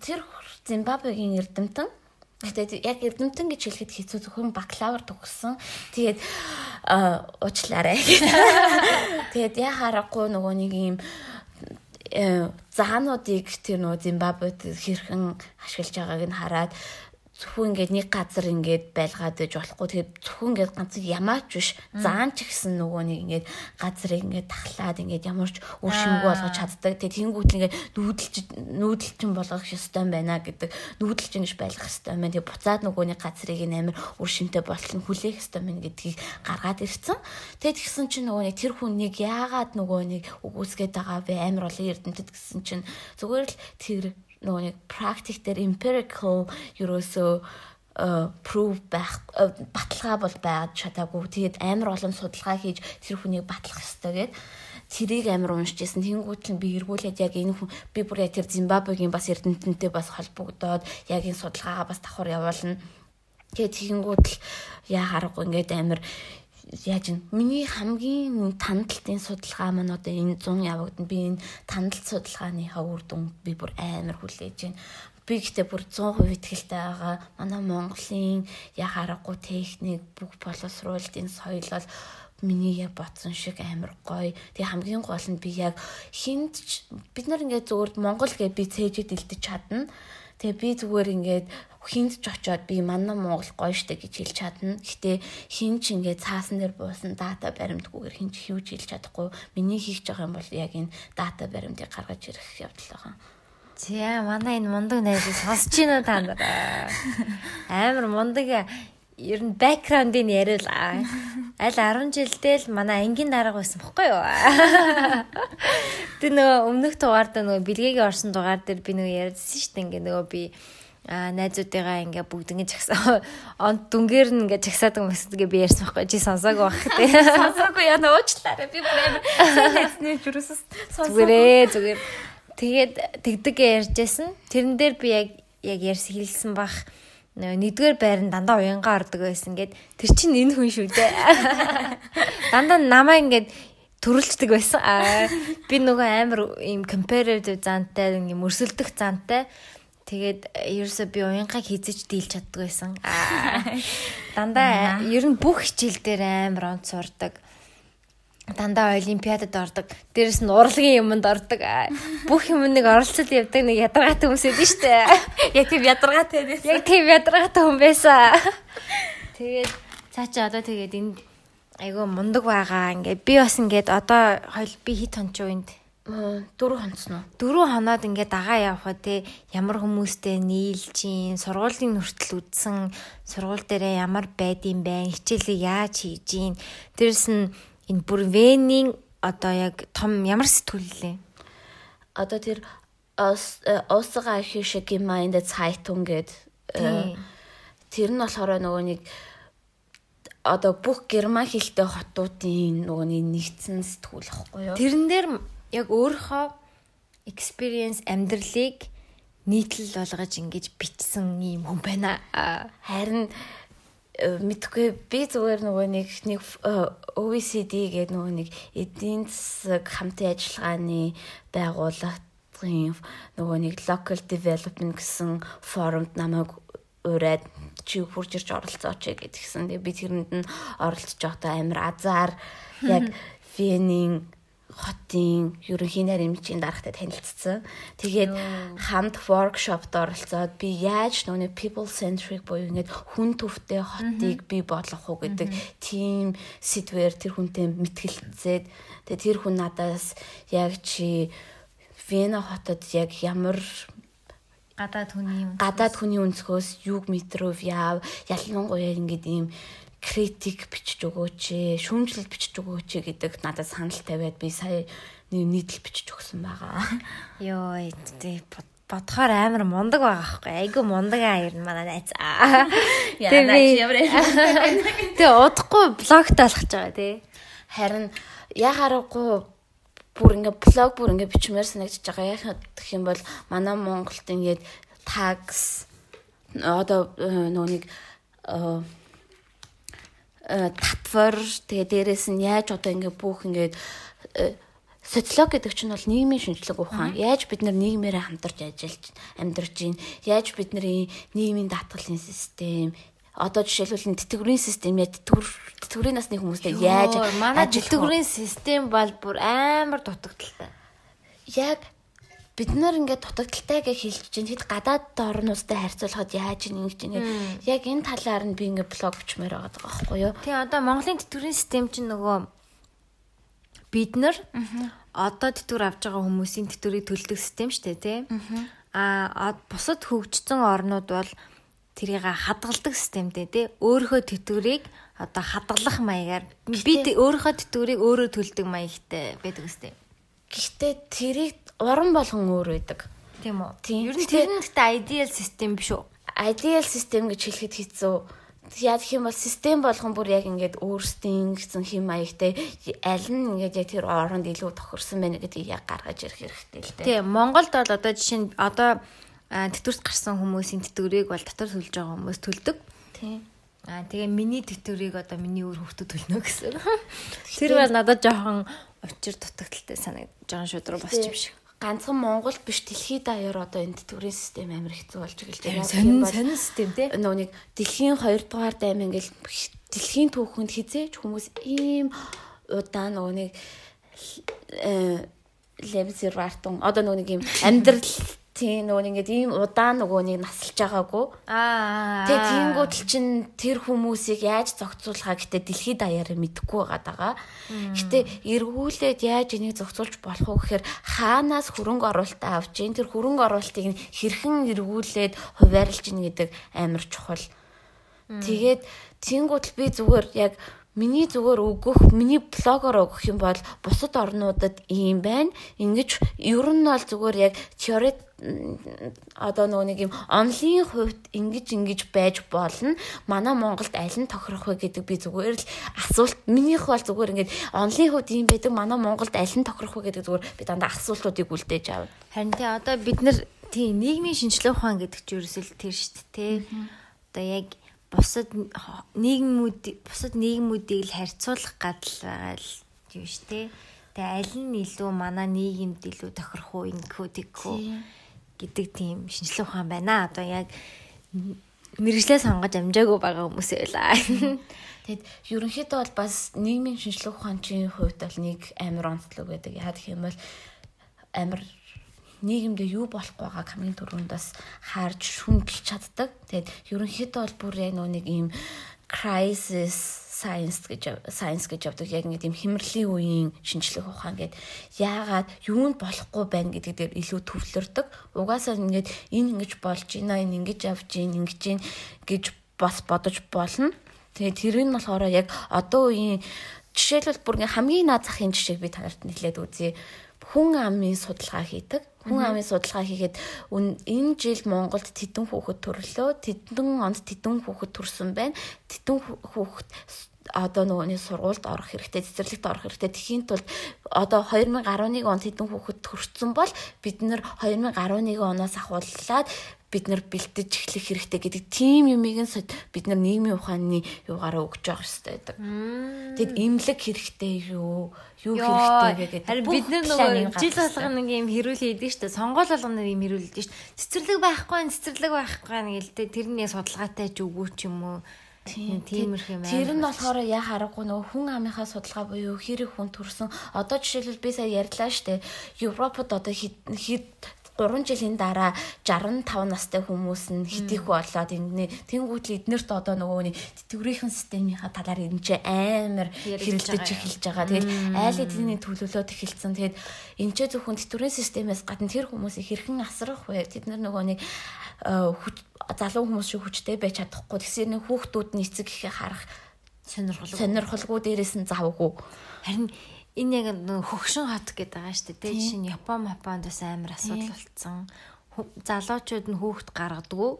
тэр Зимбабвегийн эрдэмтэн Гэтэ яг эрдэмтэн гэж хэлэхэд хэцүү зөвхөн бакалавр төгссөн. Тэгээд уучлаарай. Тэгээд яа харахгүй нөгөө нэг юм э, заануудыг тэр нөгөө Зимбабвед хэрхэн ашиглаж байгааг нь хараад зөвхөн ингээд нэг газар ингээд байлгаад байж болохгүй. Тэгээд зөвхөн ингээд ганц ямаач биш. Заан ч гэсэн нөгөө нэг ингээд газрыг ингээд тахлаад ингээд ямарч үр шимгүй болгож чаддаг. Тэгээд тэнгуут ингээд нүүдэлч нүүдэлчин болгох ёстой байна гэдэг. Нүүдэлчин гэж байлгах ёстой байна. Тэгээд буцаад нөгөө нэг газрыг амар үр шимтэй болтол хүлээх ёстой юм гэдгийг гаргаад ирсэн. Тэгээд тэгсэн чинь нөгөө нэг тэр хүн нэг яагаад нөгөө нэг үгүйсгээд байгаа вэ? Амар олон эрдэмтэд гэсэн чинь. Зүгээр л тэр нөгөө нэг практик дээр empirical ерөөсөө proof байх баталгаа бол байгаад чадаагүй. Тэгээд амар олон судалгаа хийж тэр хүнийг батлах хэрэгтэй гэдэг тэрийг амар уншиж байсан. Тэнгүүт нь би эргүүлээд яг энэ хүн би бүр яг тэр Зимбабвегийн бас эрдэмтэнтэй бас холбогдоод яг энэ судалгаагаа бас давхар явуулна. Тэгээд тэгэнгүүт л яа харахгүй ингээд амар яаж ин миний хамгийн тандалтын судалгаа маань одоо энэ 100 явагдана би энэ тандалт судалгааныхаа үр дүн би бүр амар хүлээж байна би гэхдээ бүр 100% итгэлтэй байгаа манай Монголын яг аргагүй техник бүх боловсруулалтын соёл бол миний яг ботсон шиг амар гоё. Тэгээ хамгийн гол нь би яг хинт бид нар ингээд зөвхөн Монгол гэ би цээжэд илдэж чадна. Тэгээ би зүгээр ингээд хинт ч очоод би манай Монгол гоё штэ гэж хэлж чадна. Гэтэ хин ч ингээд цаасан дээр буусан дата баримтгүйгээр хин ч хөвж хэлж чадахгүй. Миний хийх байгаа юм бол яг энэ дата баримтыг гаргаж ирэх явдал байгаа. За манай энэ мундаг найзыг сонсч байна та нар. Амар мундаг ер нь бэкграундын яриул аль 10 жилдээ л манай ангийн дарга байсан бохгүй юу. Тэ нөгөө өмнөх дугаар дээр нөгөө бэлгээгийн орсон дугаар дээр би нөгөө ярьдсан шүү дээ. Ингээ нөгөө би а найзуудыгаа ингээ бүгд ингэ жагсаа он дүнгээр нь ингээ жагсаадаг мэсдгээ би ярьсан байхгүй чи сонсоогүй байх тий. Сонсоогүй яа нуучлаарай би бүр ясны жирүүсэс сонсоогүй. Зүгээр зүгээр тэгээд тэгдэг ярьжсэн. Тэрэн дээр би яг яг ярьс хэлсэн бах нэгдүгээр байранд дандаа уянгаа ордог байсан гэд тэр чинь энэ хүн шүү дээ. Дандаа намаа ингээд төрүүлцдэг байсан. Би нөгөө амар ийм comparative зантай ийм өрсөлдөх зантай. Тэгээд ерөөсөө би уянгаа хизэж дийлж чаддаг байсан. Дандаа ер нь бүх хичээл дээр амар онц сурдаг. Дандаа олимпиадад ордог. Дээрэс нь урлагийн юмд ордог. Бүх юмд нэг оролцол явдаг нэг ядаргаатай хүмүүс байдаг шүү дээ. Яг тийм ядаргаатай байсан. Яг тийм ядаргаатай хүн байсан. Тэгээд цаа чи одоо тэгээд энд айгүй мундаг байгаа. Ингээд би бас ингээд одоо хойл би хит хончоо энд дөрөв хонцсон уу? Дөрөв хоноод ингээд дагаа явхаа те ямар хүмүүстэй нийлж ийн сургуулийн нүртэл үдсэн сургууль дээрээ ямар байдсан бэ? Хичээлээ яаж хийж ийн? Дээрс нь энэ бүр венийн одоо яг том ямар сэтгүүллээ? Одоо тэр Österreichische Gemeinde Zeitung гэдэг тэр нь болохоор нөгөө нэг одоо бүх герман хэлтэй хотуудын нөгөө нэгдсэн сэтгүүл ахгүй юу? Тэрэн дээр яг өөрийнхөө experience амьдралыг нийтлэл болгож ингэж бичсэн юм хүн байна. Харин мэдгүй би зүгээр нөгөө нэг нэг э, OECD гэдэг нөгөө нэг эдийн засаг хамтын ажиллагааны байгууллагын нөгөө нэг local development гэсэн форумд намайг ураад чи хурж ирж оролцооч гэдгсэн. Тэгээ би тэрэнд нь оролцож байхдаа амар азар яг Венийн хотын ерөнхий нарийн дарагтай танилцсан. Тэгээд хамт workshopд оролцоод би яаж нүг people centric буюу ингээд хүн төвтэй хотыг бий болгох уу гэдэг тийм сэдвэр тэр хүнтэй мэтгэлцээд тэгээд тэр хүн надаас яг чи Вена хотод яг ямар гадаад хүний гадаад хүний өнцгөөс юг метров яав ялангуяа ингээд ийм критик бичиж өгөөч, шүүмжлэл бичиж өгөөч гэдэг надад санал тавиад би сая нийтлэл бичиж өгсөн байгаа. Йоо, тий бодохоор амар мундаг байгаа байхгүй. Айгу мундаг аа нь манай найз. Тэгээ удахгүй блогт алхаж байгаа тий. Харин яхаарахгүй бүр ингээ блог бүр ингээ бичмээр санагдаж байгаа. Яг гэх юм бол манай Монголд ингээд такс одоо э, нөгөө нэг э, татвар тэгээ дээрэс нь яаж одоо ингээ бүх ингээд социолог гэдэг чинь бол нийгмийн шинжилгээ ухаан. Яаж бид нар нийгмээрээ хамтарч ажиллаж амьдарч байна? Яаж бидний нийгмийн даатгалын систем, одоо жишээлбэл тэтгэврийн систем яа тэтгэвэр тэтгэврийн насны хүмүүстэй яаж манай тэтгэврийн систем бол бүр амар дутагдaltaй. Яг бид нар ингээд дутагдaltaй гэж хэлж чинь хэд гадаад орнуудтай харьцуулахад яаж ингэж ингэ яг энэ талаар нь би ингээд блог бичмээр байгаа байхгүй юу. Тий одоо Монголын тэтгэврийн систем чинь нөгөө бид нар одоо тэтгэвэр авч байгаа хүмүүсийн тэтгэврийг төлдөг систем шүү дээ тий. Аа бусад хөгжсөн орнууд бол тэрийг хадгалдаг системтэй тий өөрийнхөө тэтгэврийг одоо хадгалах маягаар би өөрийнхөө тэтгэврийг өөрөө төлдөг маягтай байдаг үстэй. Гэхдээ тэрийг уран болгон өөр байдаг. Тийм үү? Тийм. Ер нь тэр нь гэхдээ ideal system биш үү? Ideal system гэж хэлэхэд хэцүү. Яа гэх юм бол систем болгон бүр яг ингээд өөрсдийн гэсэн хэм маягтай аль нь ингээд яг тэр оронд илүү тохирсон байна гэдгийг яг гаргаж ирэх хэрэгтэй л дээ. Тийм. Монголд бол одоо жишээ нь одоо тэтгэврт гарсан хүмүүсийн тэтгэврийг бол дотор төлж байгаа хүмүүс төлдөг. Тийм. Аа тэгээ миний тэтгэврийг одоо миний өөр хүүхдүүд төлнө гэсэн. Тэр бол надад жоохон учир дутагдaltaй санагдаж байгаа шудруу босч юм шиг. Ганцхан Монголд биш дэлхийд даяар одоо энэ тэтгэврийн систем амар хэцүү болж байгаа л дээ. Сонин сонин систем тий. Нөгөө нэг дэлхийн 2 дугаар дайм ингээл дэлхийн түүхэнд хизээж хүмүүс ийм удаа нөгөө нэг э лебзервартун одоо нөгөө нэг ийм амьдрал Тийм нөгөө ингээд ийм удаан нөгөө нэг насалж байгаагүй. Аа. Тэгээ тийнгүүт л чин тэр хүмүүсийг яаж зохицуулахаа гэтээ дэлхийд даяараа мэдэхгүй байгаа. Гэтэ эргүүлээд яаж энийг зохицуулж болох вэ гэхээр хаанаас хөрөнгө оруулалтаа авч ийн тэр хөрөнгө оруулалтыг хэрхэн эргүүлээд хуваарлж ийн гэдэг амар чухал. Тэгээд тийнгүүт би зүгээр яг Миний зүгээр өгөх, миний блогоор өгөх юм бол бусад орнуудад ийм байна. Ингиж ер нь бол зүгээр яг теорет одоо нөгөө нэг юм онлын хувьд ингэж ингэж байж болно. Манай Монголд аль нь тохирох вэ гэдэг би зүгээр л асуулт минийх бол зүгээр ингээд онлын хувьд ийм байдаг. Манай Монголд аль нь тохирох вэ гэдэг зүгээр би дандаа асуултуудыг үлдээж авна. Харин тий одоо бид нар Тийм нийгмийн шинжилгээ ухаан гэдэг чинь ерөөсөл тэр шүү дээ. Одоо яг бусад нийгмүүд бусад нийгмүүдийг л харьцуулах гадал байгаа л юм шүү дээ. Тэгээ аль нь илүү манай нийгэмд илүү тохирох уу ингэхүү тэгхүү гэдэг тийм шинжилгээ ухаан байна. Одоо яг мэрэгжлээ сонгож амжаагүй байгаа хүмүүс байлаа. Тэгэд ерөнхийдөө бол бас нийгмийн шинжилгээ ухаанчийн хувьд бол нэг амар онцлог байдаг. Яа гэх юм бол амар нийгэмдээ юу болох байгааг хамгийн түрүүнд бас харж шүмжилж чаддаг. Тэгэд ерөнхийдөө бол бүр яг нэг ийм crisis science гэж science гэж явдаг яг ингэ тийм хэмэрлийн үеийн шинжлэх ухаан гэд яагаад юунд болохгүй байна гэдэг дээр илүү төвлөрдөг. Угаасаа ингээд энэ ингэж болж энэ ингэж явж ингэж гэж бас бодож болно. Тэгээ тэр нь болохоор яг одоо үеийн жишээлбэл бүр ингээ хамгийн наад захын жишээг би танарт нэлээд үзье. Хүн амын судалгаа хийдэг Хүн амын судалгаа хийгээд энэ жил Монголд тэдэн хүүхэд төрлөө. Тэдэн онд тэдэн хүүхэд төрсөн байна. Тэдэн хүүхэд одоо нөгөөний сургуульд орох хэрэгтэй, цэцэрлэгт орох хэрэгтэй. Тэхийн тулд одоо 2011 онд хэдэн хүүхэд төрсөн бол бид нэр 2011 оноос ахуулаад бид нар бэлдэж эхлэх хэрэгтэй гэдэг тийм юмыг нь бид нар нийгмийн ухааны юугаараа өгч явах хэрэгтэй байдаг. Тэгэд имлэг хэрэгтэй юу? Юу хэрэгтэй гэдэг. Харин бид нар нөгөө жил болгоно нэг юм хэрүүл хийдэг шүү дээ. Сонгол болгоно юм хэрүүл хийдэг шүү дээ. Цэцэрлэг байхгүй, цэцэрлэг байхгүй гэлтэй тэр нэг судалгаатай ч үгүй ч юм уу. Тиймэрхүү юм. Тэр нь болохоор яа харахгүй нөгөө хүн амынхаа судалгаа буюу хэрэг хүн төрсөн. Одоо жишээлбэл би сая ярьлаа штэ. Европод одоо хэд 3 жилийн дараа 65 настай хүмүүс нь хитих болоод энэ тэнгуүтл эднэрт одоо нөгөөний тэтгэврийн системийнхаа талаар ч амар хэрэлдэж эхэлж байгаа. Тэгэл айл эдний төлөвлөлөд эхэлсэн. Тэгэд ч зөвхөн тэтгэврийн системээс гадна тэр хүмүүсийг хэрхэн асрах вэ? Тэд нар нөгөөний залуу хүмүүс шиг хүчтэй байж чадахгүй. Тэгсэр нэг хүүхдүүд нь эцэг ихе харах сонирхолгүй сонирхолгүй дээрээс нь завгүй. Харин энэ яг хөгшин хот гэдэг байгаа шүү дээ. Жишээ нь Япон, Японд бас амар асуудал болцсон. Залуучууд нь хүүхд гаргадгүй.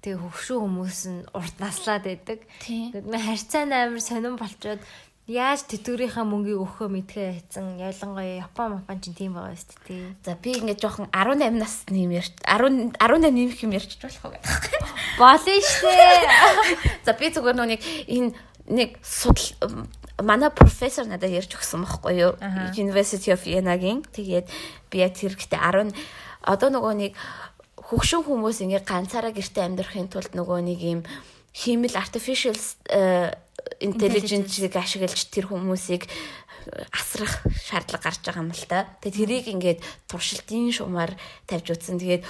Тэгээ хөгшин хүмүүс нь урт наслаад байдаг. Тэгээд харьцаа амар сонирн болчоод яаж тэтгэврийнхаа мөнгийг өгөхөө мэдхээ хайцсан ялангуяа Япон Япон ч тийм байгаа шүү дээ. За би ингээд жоохон 18 насны юм ярьж 10 18 нэмэх юм ярьчих болох уу гэдэг. Болно штэ. За би зүгээр нүг энэ нэг судал манай профессор надад ярьж өгсөн байхгүй юу? University of Vienna-гийн. Тэгээд би яг тэр ихтэй 10 одоо нөгөө нэг хөгшин хүмүүс ингээ ганцаараа гэрте амьдрахын тулд нөгөө нэг юм хиймэл artificial э, intelligence-ийг ашиглаж тэр хүмүүсийг асрах шаардлага гарч байгаа юм л та. Тэгээ тэрийг ингээд туршилтын шумаар тавьж утсан. Тэгээд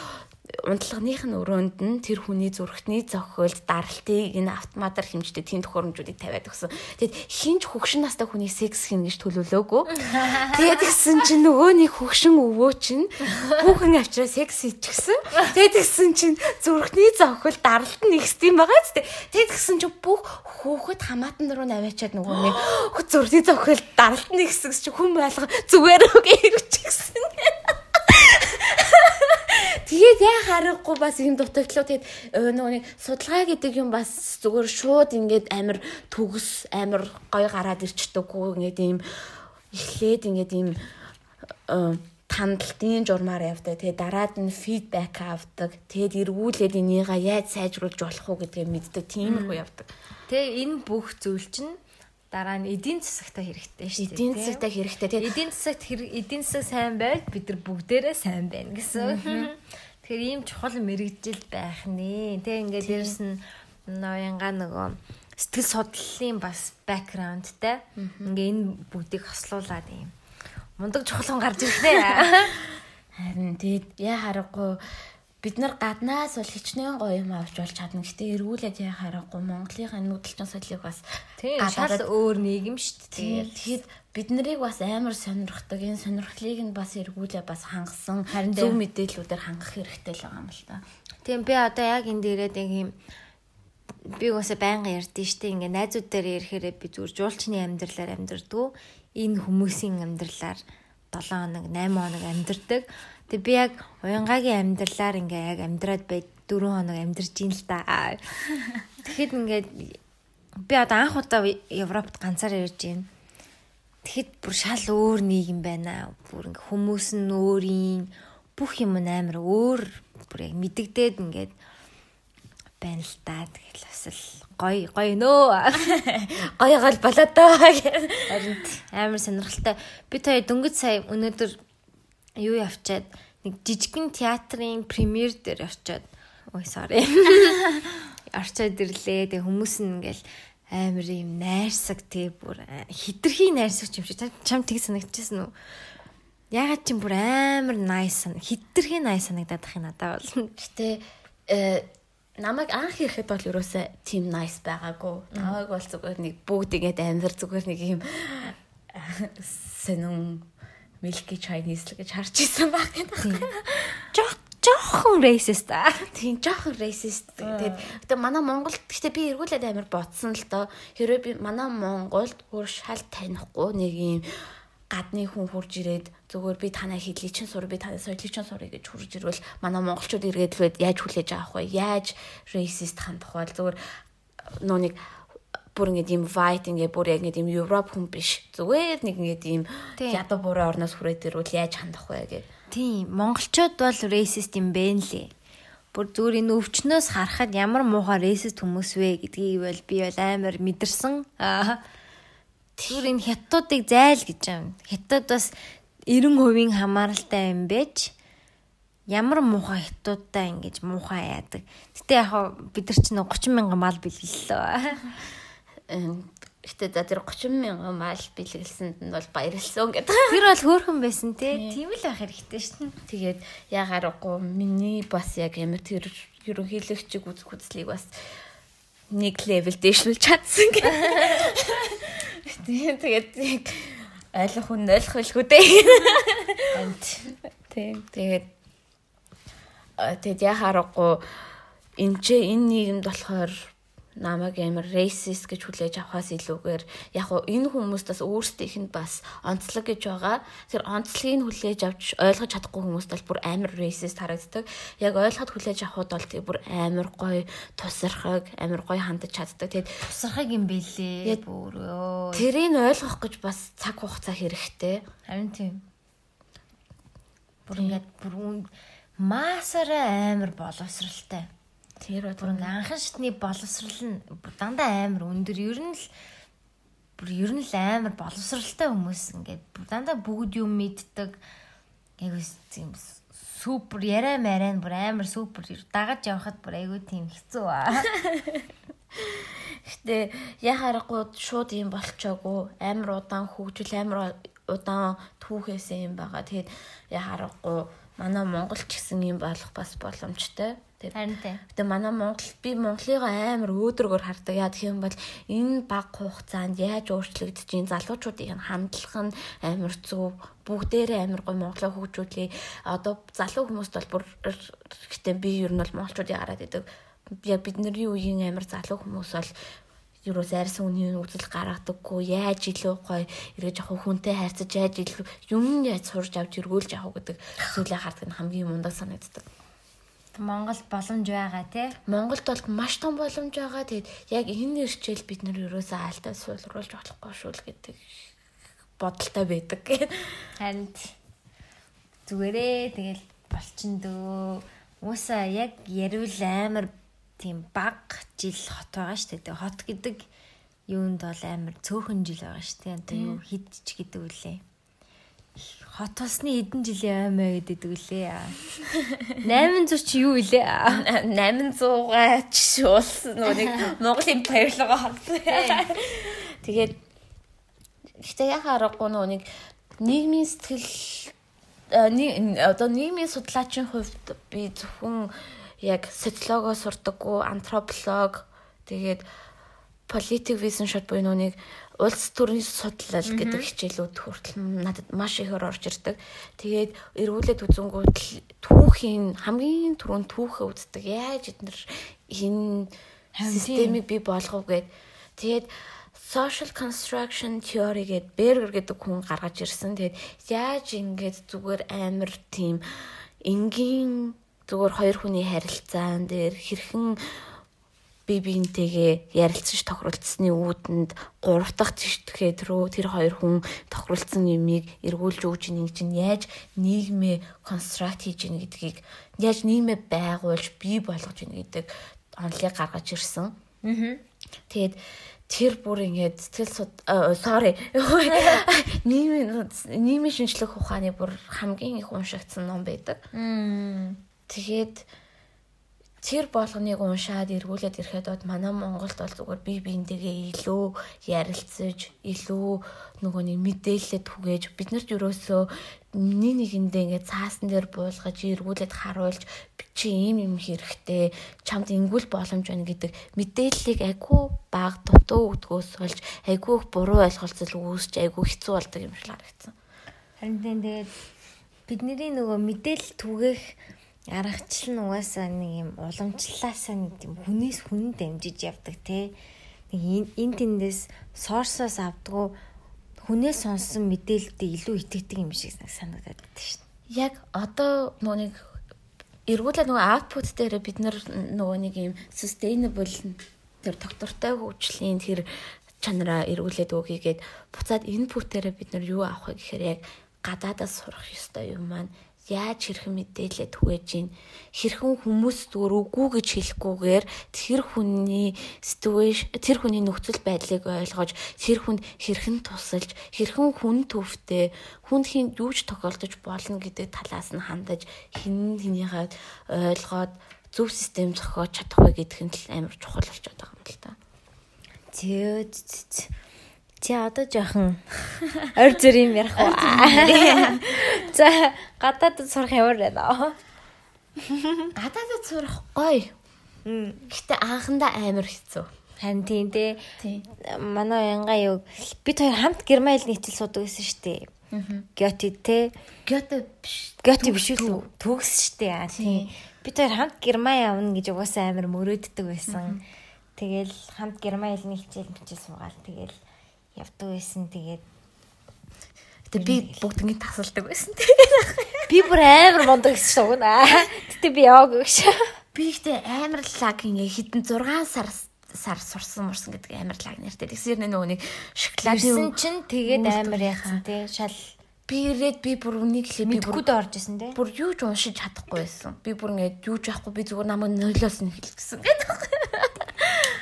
унтлагных нь өрөөнд нь тэр хүний зүрхтний зохиолд даралтыг энэ автоматар хэмждэг тийм төхөөрөмжүүдийг тавиад өгсөн. Тэгэд хинч хөгшин настай хүний секс хийнэ гэж төлөвлөөгүй. Тэгээд гисэн чинь нөгөө нэг хөгшин өвөө чинь хүүхэн авчраа секс хийчихсэн. Тэгээд гисэн чинь зүрхний зохиол даралт нь ихс тийм байгаа ч тэгээд гисэн чинь бүх хүүхэд хамаатан руу наваачаад нөгөө нэг зүрхний зохиол даралт нь ихсгс чинь хүн байлга зүгээр үг ирчихсэн. Тэгээд яа харахгүй бас юм дутагдлаа. Тэгээд нөгөө нэг судалгаа гэдэг юм бас зүгээр шууд ингээд амир төгс амир гой гараад ирчдэггүй ингээд ийм эхлээд ингээд ийм тандалтын журмаар явдаг. Тэгээ дараад нь фидбек авдаг. Тэгээд эргүүлээд энийгээ яаж сайжруулж болох уу гэдгийг мэддэг. Тиймэрхүү явдаг. Тэгээ энэ бүх зүйл чинь дараа нь эдийн засагта хэрэгтэй шүү дээ. Эдийн засагта хэрэгтэй тийм. Эдийн засагт эдийн засаг сайн байл бид нар бүгдээрээ сайн байна гэсэн. Тэгэхээр ийм чухал мэрэгжил байх нэ. Тэг ингээд дээрэс нь ноёнга нөгөө сэтгэл судлалын бас бэкграундтай. Ингээ энэ бүгдийг хослуулад юм. Мундаг чухал гарч ирлээ. Харин тэгээд яа харахгүй бид нар гаднаас бол хичнээн гоё юм авч болж чадна. Гэтэ эргүүлээд яа харахгүй Монголынхаа нүүдэлчин соёлыг бас шал өөр нийгэм шүү дээ. Тэгэхэд бид нарыг бас амар сонирхдаг. Энэ сонирхлыг нь бас эргүүлээ бас хангасан зөв мэдээллүүдээр хангах хэрэгтэй л байгаа юм л та. Тийм би одоо яг энэ дээрээ нэг юм би угаасаа байнга ярьдэн штэ ингээ найзууд дээр ирэхээр би зүгээр жуулчны амьдралаар амьдрдгүү энэ хүмүүсийн амьдралаар 7 хоног 8 хоног амьдрдаг Тэг би яг уянгагийн амьдралаар ингээ яг амьдраад бай 4 хоног амьдарч ин л да. Тэгэхэд ингээд би одоо анх удаа Европт ганцаар ирж байна. Тэгэхэд бүр шал өөр нийгэм байна. Бүр ингээ хүмүүс нь өөрийн бүх юм амар өөр бүр яг мэддэгдээд ингээд байна л та. Тэгэл бас л гоё гоё нөө. Гоё гал болоод доо. Харин амар сонирхолтой. Би та дөнгөж сая өнөөдөр юу явчаад нэг жижигхэн театрын премьер дээр явчаад ой sorry. Арчаад ирлээ. Тэгээ хүмүүс нь ингээл амар юм найрсаг тий бүр хитрхи найрсаг юм шиг чам тийг санагдчихсан уу? Ягаад ч юм бүр амар nice сан хитрхи nice санагдаад ах юм надад бол. Гэтэ э намайг анх ирэхэд бол ерөөсөө team nice байгаагүй. Намайг бол зүгээр нэг бүгд ингэж амир зүгээр нэг юм сэнэн milky chinese л гэж харж исэн баг байна. Жох жоохон racist аа. Тийм жоохон racist. Тэгээд гэтээ манай Монголд гэтээ би эргүүлээд амир ботсон л доо. Хэрвээ би манай Монголд бүр шал танихгүй нэг юм гадны хүн хурж ирээд зүгээр би танаа хэлий чин сур би танаа соёлын чин сурыг гэж хурж ирвэл манай монголчууд иргээд л яаж хүлээж авах вэ? Яаж racist хандах вэ? Зүгээр нөө нэг бүр ингэ ийм white ингэ бүр яг ингэ ийм европ хүн биш. Зүгээр нэг ингэ ийм ядуу буурай орноос хүрээд ирвэл яаж хандах вэ гэх. Тийм, монголчууд бол racist юм бэ нэлээ. Бүр зүгээр энэ өвчнөөс харахад ямар муухай racist хүмүүс вэ гэдгийг бол би бол амар мэдэрсэн. Тэр энэ хятадуудыг зайл гэж юм. Хятад бас 90% хамааралтай юм байж ямар муухай хятадтай ингэж муухай яадаг. Гэтэ яг бид нар чинь 30 мянган мал бэлгэллээ. Гэтэ за тэр 30 мянган мал бэлгэлсэнд нь бол баярлсан гэдэг. Тэр бол хөөрхөн байсан те. Тийм л байх хэрэгтэй шин. Тэгээд ягарахгүй миний бас яг ямар тэр ерөнхийлөгчиг үзэх үзлийг бас нэг левел дэвшүүлж чадсан гэх. Тэгээд ойлгох хүн ойлгох байлгүй дээ. Тийм тэгээд тэгээд яхаарахгүй энэ ч энэ нийгэмд болохоор намайг амар racist гэж хүлээж авахаас илүүгээр яг хуу энэ хүмүүс бас өөрсдийнх нь бас онцлог гэж байгаа. Тэр онцлогийг хүлээж авч ойлгож чадахгүй хүмүүст бол бүр амар racist харагддаг. Яг ойлгоход хүлээж авахуд бол тэр бүр амар гоё тусархаг, амар гоё хандаж чаддаг. Тэгээд тусархаг юм бэлээ. Бүр ёо. Тэрийг ойлгох гэж бас цаг хугацаа хэрэгтэй. Харин тийм. Бүр ингээд бүр маасаараа амар боловсралтай. Тэр бүр анхан шатны боловсрал нь дандаа амар өндөр. Ер нь л бүр ер нь л амар боловсралтай хүмүүс ингээд дандаа бүгд юм мэддэг. Яг юм супер яриа мараа бүр амар супер дагаж явхад бүр айгүй тийм хэцүү аа. Гэтэ яхаарахгүй шууд юм болчоогүй. Амар удаан хөгжил амар удаан түүхээсээ юм байгаа. Тэгээд яхаарахгүй манай Монгол ч гэсэн юм болох бас боломжтой. Харин тийм. Гэтэ манай Монгол би Монголыг амар өөдрөгөр хардаг. Яа гэх юм бол энэ баг хугацаанд яаж өөрчлөгдөж ин залуучуудын хандлах нь амар зөв бүгдээрээ амар гой Монголоо хөгжүүлээ. Одоо залуу хүмүүст бол бүр гэтээ би ер нь бол монголчуудыг хараад идэг. Бидний үеийн амар залуу хүмүүс бол юурээс арьсан үний үзэл гаргадаггүй яаж илүү гоё эргэж авах хүнтэй хайрцаж яаж илүү юм яаж сурж авч эргүүлж авах гэдэг зүйлээ хардаг нь хамгийн мундаг санагддаг. Монгол боломж байгаа тий. Монголд бол маш том боломж байгаа. Тэгээд яг энэ нэрчэл бид нар ерөөсөө аалтаа суулруулж болохгүй шүү л гэдэг бодолтой байдаг. Харин зүгээрээ тэгэл болчин дөө. Уусаа яг ярил амар тийм баг жил хот байгаа шүү дээ. Хот гэдэг юунд бол амар цөөхөн жил байгаа шүү дээ. Одоо юу хидч гэдэг үлээ хот усны эдэн жилийн аймаа гэдэг үлээ. 800 чи юу илээ? 800 ч улс нэг Монголын баярлага хандсан. Тэгээд гэхдээ яхаа аргагүй нөө нэг нийгмийн сэтгэл одоо нийгмийн судлаачийн хувьд би зөвхөн яг социологоо сурдаггүй антрополог тэгээд политик визен шот буюу нүг улс төрийн судлал гэдэг хичээлүүд хүртэл надад маш ихээр орж ирдэг. Тэгээд эргүүлээд үзэнгүүт түүхийн хамгийн түрүүнд түүхээ үздэг. Яаж эднэр энэ системийг бий болгов гэд. Тэгээд social construction theory гэдэг Бергер гэдэг хүн гаргаж ирсэн. Тэгээд яаж ингэж зүгээр амар тийм энгийн зүгээр хоёр хүний харилцаан дээр хэрхэн би биентэйгээ ярилцаж тохиролцсны үүдэнд гурав дахь тиштгэхэд рүү тэр хоёр хүн тохиролцсон юмыг эргүүлж өгч нэг чинь яаж нийгмээ констракт хийж ийн гэдгийг яаж нийгмээ байгуулж бий болгож ийн гэдэг онлыг гаргаж ирсэн. Аа. Тэгээд тэр бүр ингээд сэтгэл суд sorry нийгмийн нийгмийн шинжлэх ухааны бүр хамгийн их уншигдсан ном байдаг. Тэгээд тэр болгоныг уншаад эргүүлээд ирэхэд бод манай Монголд бол зүгээр бие биендээгээ илүү ярилцаж, илүү нөгөө нэг мэдээлэлд түгээж бид нарт юусоо нэг нэгэндээ ингээд цаасан дээр буулгаж эргүүлээд харуулж чи ийм юм хэрэгтэй чамд ингүүл боломж байна гэдэг мэдээллийг айгүй баг дутуу өгдгөөс болж айгүй буруу ойлголцол үүсч айгүй хэцүү болдог юм шиг харагдсан. Харин тэгээд бидний нөгөө мэдээлэл түгээх аргачлал нь угаасаа нэг юм уламжлалаасаа нэг юм хүнээс хүн дамжиж явдаг те. Нэг энэ тэндээс сорсоос авдгуу хүнээс сонссон мэдээлэлд илүү итгэдэг юм шиг санагдаад байна шүү дээ. Яг одоо нөгөө нэг эргүүлээ нөгөө output дээр бид нар нөгөө нэг юм sustainable тэр доктортой хөгжлийн тэр чанараа эргүүлээд өгьегээд буцаад input дээр бид нар юу авах вэ гэхээр яг гадаадаас сурах ёстой юм маань яаж хэрхэн мэдээлэлд түгэж гин хэрхэн хүмүүс зүгээр үгүй гэж хэлэхгүйгээр тэр хүний ситүэйш тэр хүний нөхцөл байдлыг ойлгож тэр хүнд хэрхэн тусалж хэрхэн хүн төвтэй хүнд хин юуж тохиолдож болно гэдэг талаас нь хандаж хин хинийхээ ойлгоод зөв систем зохиож чадах вэ гэдг нь амар чухал болчиход байгаа юм л та. Зөө Чи одоо жоохон ойр зүр юм ярих уу? За гадаадд сурах ямар байна? Гадаадд сурах гоё. Гэтэ анхандаа амар хэцүү. Харин тийм дээ. Манай янга юу бид хоёр хамт Герман хэл нийтлэл суудаг гэсэн шүү дээ. Гёти те. Гёте биш. Гёти биш үү? Төгс шүү дээ. Тийм. Бид хоёр хамт Герман явна гэж угаасаа амар мөрөөддөг байсан. Тэгэл хамт Герман хэлний хичээл мичээл суугаал тэгэл явдаг байсан. Тэгээд Гэтэ би бүгднийг тасалдаг байсан. Би бүр амар мундаг гэсэн шүү гэнэ. Гэтэ би яваагүй гэж. Би ихтэй амар лаг ингээ хитэн 6 сар сар сурсан мурсан гэдэг амар лаг нэртэй. Тэгсэр нөгөө нэг шоколад юусэн чинь тэгээд амар яхан тий шал би ирээд би бүр үнийг би бүр орж исэн тий. Бүр юу ч уншиж чадахгүй байсан. Би бүр ингээ юу ч яахгүй би зүгээр намайг нойлоос нь хэлчихсэн гэдэг.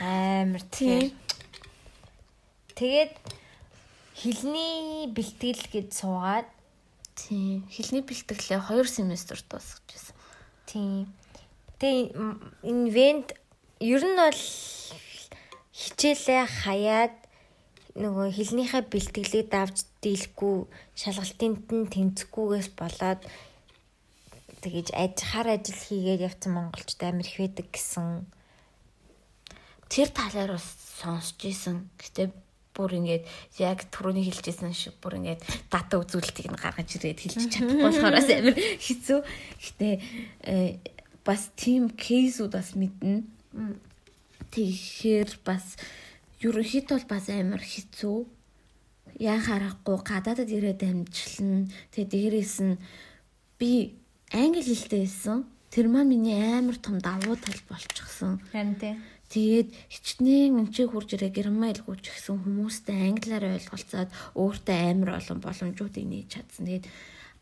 Амар тий. Тэгээд хилний бэлтгэл гэж суугаад тийм хилний бэлтгэлээ 2 семестр дуусгаж байсан. Тийм. Тэгээ энэ вент ер нь бол хичээлээ хаяад нөгөө хилнийхээ бэлтгэлийг давж дийлэхгүй шалгалтынд нь тэнцэхгүйгээс болоод тэгэж аж хар ажил хийгээд явсан монголчууд амар их байдаг гэсэн тэр талаар бас сонсч ийсэн. Гэтэ бүр ингээд яг түрүүний хэлжсэн шиг бүр ингээд дата үзүүлэлтийг нь гаргаж ирээд хэлж чадахгүй болохоорс амар хэцүү. Гэтэ э, бас team case-ууд бас мэднэ. Тэгэхээр бас ерөнхийдөө бас амар хэцүү. Яа харахгүй гадаадад ирээд амжилна. Тэгээ дээрээс нь би англи хэлтэй байсан. Тэр маань миний амар том давуу тал болчихсон. Харин тийм Тэгээд хичнээн өнчийг хурж ирээ герман хэлгүүч гэсэн хүмүүстэй англиар ойлголцоод өөртөө амар олон боломжуудыг нээж чадсан. Тэгээд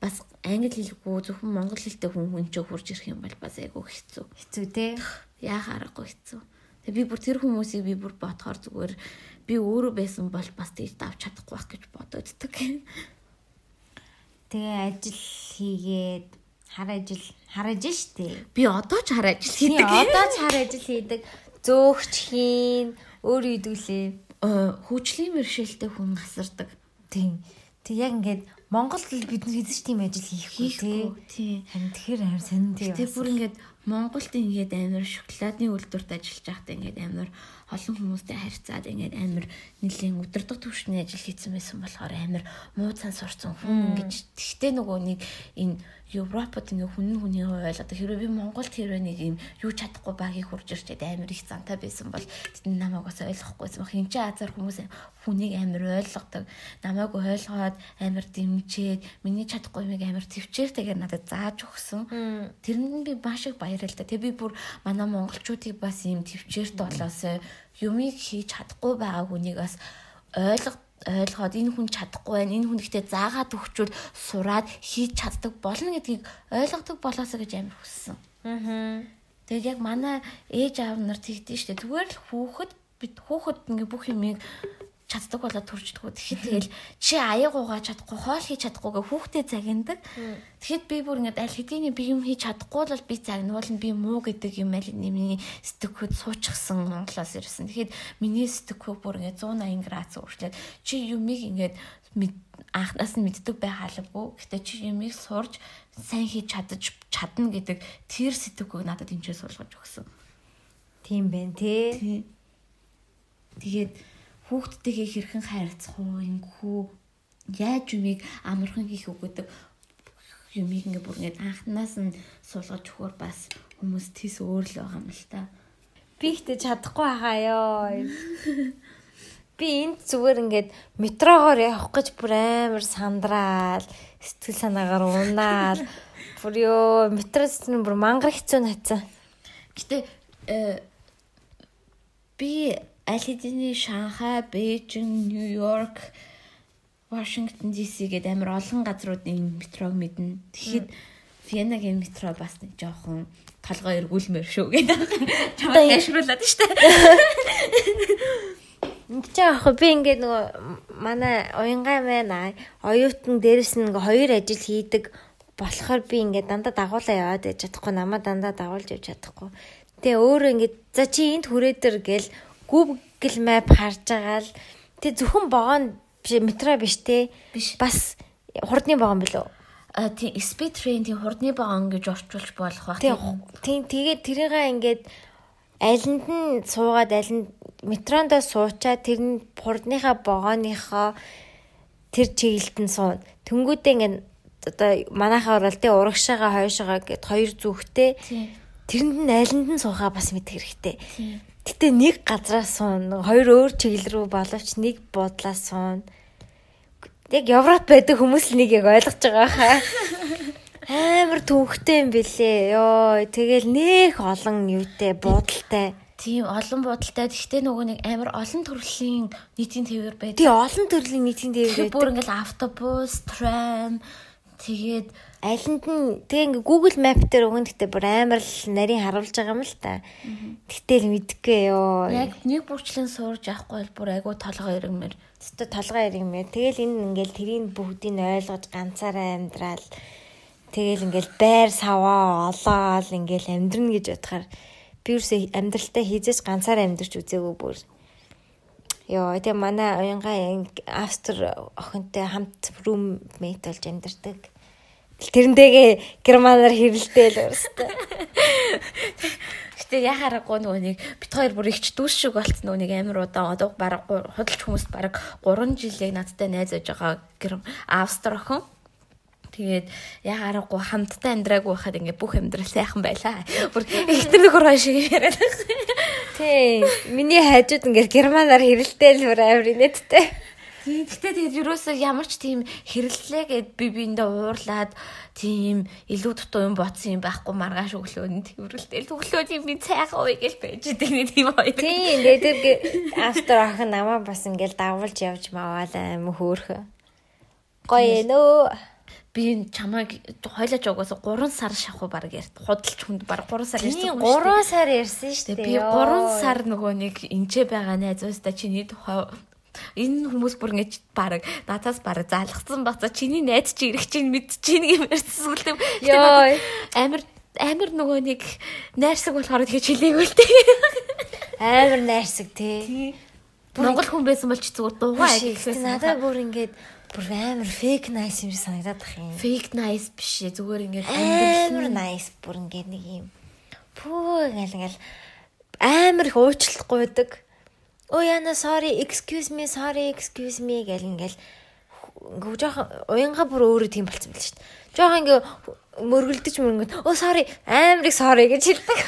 бас англи хэлгүй зөвхөн монгол хэлтэй хүн хүнчээ хурж ирэх юм бол бас айгүй хэцүү. Хэцүү те. Яа харахгүй хэцүү. Тэгээд би бүр тэр хүмүүсийг би бүр бодохоор зүгээр би өөрөө байсан бол бас тийж давж чадахгүй байх гэж бододдаг. Тэгээ ажил хийгээд хар ажил хар ажил штэ. Би одоо ч хар ажил хийдэг. Одоо ч хар ажил хийдэг зөөгч хийн өөрөө идэвлээ хөгжлийн мэршэлтэй хүн асардаг. Тийм. Тэг яг ингээд Монголд л бид нар хийж тийм ажил хийхгүй тий. Харин тэгэхээр амар сонин тий. Тэг бүр ингээд Монголд ингээд амар шоколадны үйлдвэрт ажиллаж байхдаа ингээд амар олон хүмүүстэй харьцаад ингээд амар нэлийн өдөртөг төвшний ажил хийсэн байсан болохоор амар муу цан сурцсан хүн ингэж тэгтээ нөгөө нэг энэ Европод ингээ хүн хүний ойлоод хэрвээ би Монголд хэрвээ нэг юм юу чадахгүй багийг хурж ирчээд амар их зантай байсан бол тэд намайг бас ойлгохгүйсэн баг. Хин ч азар хүмүүс хүнийг амар ойлгодог. Намайг ойлгоод амар дэмжээд миний чадахгүй юмыг амар төвчээртэйгээр надад зааж өгсөн. Тэрэнд би маш их баяр баяраа л да. Тэг би бүр манай монголчуудыг бас ийм төвчээрт болоосоо юмыг хийж чадахгүй байгаа хүнийг бас ойлго ойлгоод энэ хүн чадахгүй байна. Энэ хүн ихтэй заагаад өгчүүл сураад хийж чаддаг болно гэдгийг ойлгодог болоосоо гэж амар хүссэн. Аа. Тэгээд яг манай ээж аав нар тэгдэж штэ. Зүгээр л хүүхэд бид хүүхэд ингээ бүх юмыг чаддаг болоод төрждгүү. Тэгэхэд тэгэл чи аяг угаа чадахгүй, хоол хийж чадахгүйгээ хүүхдээ загиндаг. Тэгэхэд би бүр ингээд аль хэдийн би юм хийж чадахгүй бол би загнуул нь би муу гэдэг юм аль миний сэтгэхүйд суучихсан Монголоос ирсэн. Тэгэхэд миний сэтгэхүй бүр ингээд 180 градус өөрчлөөд чи юмыг ингээд анхнаас нь мэддэг бай хаалгагүй. Гэтэ чи юмыг сурж сайн хийж чадаж чадна гэдэг тэр сэтгэхүйг надад хэмжээ суулгаж өгсөн. Тийм байна тий. Тэгээд хүүхдтэйгээ хэрхэн харилцах уу ингэхүү яаж юмыг амархан хийх үгдэг юмыг ингээ бүр ингээ анхнаас нь суулгаж өгөхөр бас хүмүүс тийс өөр л байгаа юм л та. Би ихтэй чадахгүй хаа ёо. Би энд зүгээр ингээд метрогоор явах гэж бүр амар сандраал сэтгэл санаагаар унаал бүр ёо метроос нь бүр мангар хэцүү натсан. Гэтэ э, би аль хэдийн Шанхай, Бээжин, Нью-Йорк, Вашингтон ДС гээд амар олон газруудын метрог мэднэ. Тэгэхэд Венагийн метро бас нэг жоохон толгой эргүүлмээр шүү гэдэг. Чамд яшруулад штэ. Ингээ яах би ингээд нөгөө манай уянгай байна. Оюутан дээрэс нь ингээ хоёр ажил хийдэг болохоор би ингээд дандаа дагуулаа яваад яж чадахгүй намаа дандаа дагуулж явж чадахгүй. Тэгээ өөрөө ингээд за чи энд хүрээдэр гэл Google Map харж байгаа л тэг зөвхөн богоон метро биш те. Бас хурдны богоон билүү? А тийм speed train-ийн хурдны богоон гэж орчуулж болох байх. Тийм тэгээд тэрийгээ ингээд алинд нь суугаад алинд метронд суучаад тэр нь хурдныхаа богооныхоо тэр чиглэлд нь суун. Тэнгүүдээ ингээд одоо манайхаа орол тэ урагшаага хойшоогоо гэд хоёр зүгтээ тэрэнд нь алинд нь суухаа бас мэдэх хэрэгтэй. Гэтэ нэг газраас суун, хоёр өөр чиглэл рүү боловч нэг буудлаас суун. Яг Европ байдаг хүмүүс л нэг яг ойлгож байгаа хаа. Амар төвхтэй юм бэлээ. Йоо, тэгэл нэх олон юутэй буудалтай. Тийм олон буудалтай. Гэхдээ нөгөө нэг амар олон төрлийн нийтийн тээвэр байдаг. Тийм олон төрлийн нийтийн тээвэр байдаг. Бүр ингээл автобус, трам, тэгээд алинд нь тэгээ ингээ Google Map дээр өгөн гэхдээ бүр амар л нарийн харуулж байгаа юм л та. Тэгтэл мэдгүй ёо. Яг нэг бүрчлэн суурж авахгүй бол бүр айгу толгой иргмээр. Тэгтээ толгой иргмээр. Тэгэл энэ ингээл тэрийг бүгдийг ойлгож ганцаараа амьдрал. Тэгэл ингээл байр саваа олоол ингээл амьдрна гэж бодохоор би юусе амьдралтай хийжээс ганцаараа амьдрч үзээгүй бүр. Йоо, тэгээ манай уянгаа Австри охинтой хамт roommate болж амьдардаг Тэрнтэйгээ германаар хэрэлдээл өөрөөсөө. Гэтэ яхаарахгүй нөгөө нэг бит хоёр бүр ихч дүүс шиг болцсон нөгөө нэг амир удаан одоо баг худалч хүмүүст баг 3 жилээ надтай найзаж байгаа гэр австрохон. Тэгээд яхаарахгүй хамтдаа амьдраагүй байхад ингээ бүх амьдрал сайхан байлаа. Бүр ихтер нөхөр хоо шиг яриад. Тий. Миний хайжууд ингээ германаар хэрэлдээл бүр амир инээдтэй. Гэтэ тэгээд юусоо ямар ч тийм хэрэллээ гэд би биэндээ уурлаад тийм илүү дутуу юм бодсон юм байхгүй маргааш өглөө нь тэрвэрлтэл өглөө тийм би цайхан уу гэж байж нэг тийм хоёр. Тийм тэгээд автор ах намаа бас ингээл давуулж явж маваал аим хөөхө. Гоё нөө би чамайг хойлооч угаасаа 3 сар шахуу баг ярд худалч хүнд баг 3 сар ярьсан. 3 сар ярьсан шүү дээ. Би 3 сар нөгөө нэг энчээ байгаа найзуустаа чиний Энэ хүмүүс бүр ингэж баг надаас баг залгсан бацаа чиний найз чи ирэх чинь мэд чинь гэмээр сүлдэв. Йой амир амир нөгөө нэг найрсаг болохоор тэгэж хэлээгөө л дээ. Амир найрсаг тий. Монгол хүн байсан бол ч зүгээр дуугаа гэсэн. Надад бүр ингэж бүр амар фейк nice юм санагдаад бах юм. Fake nice биш ээ зүгээр ингэж амар nice бүр ингэ нэг юм. Пүү ингээл ингээл амар их уучлахгүй байдаг Оо яна sorry excuse me sorry excuse me гэл ингээл ингээ жоохон уянга бүр өөрөө тийм болцсон байл шүү дээ. Жоохон ингээ мөргөлдөж мөргөд оо sorry их sorry гэж хэлдэг.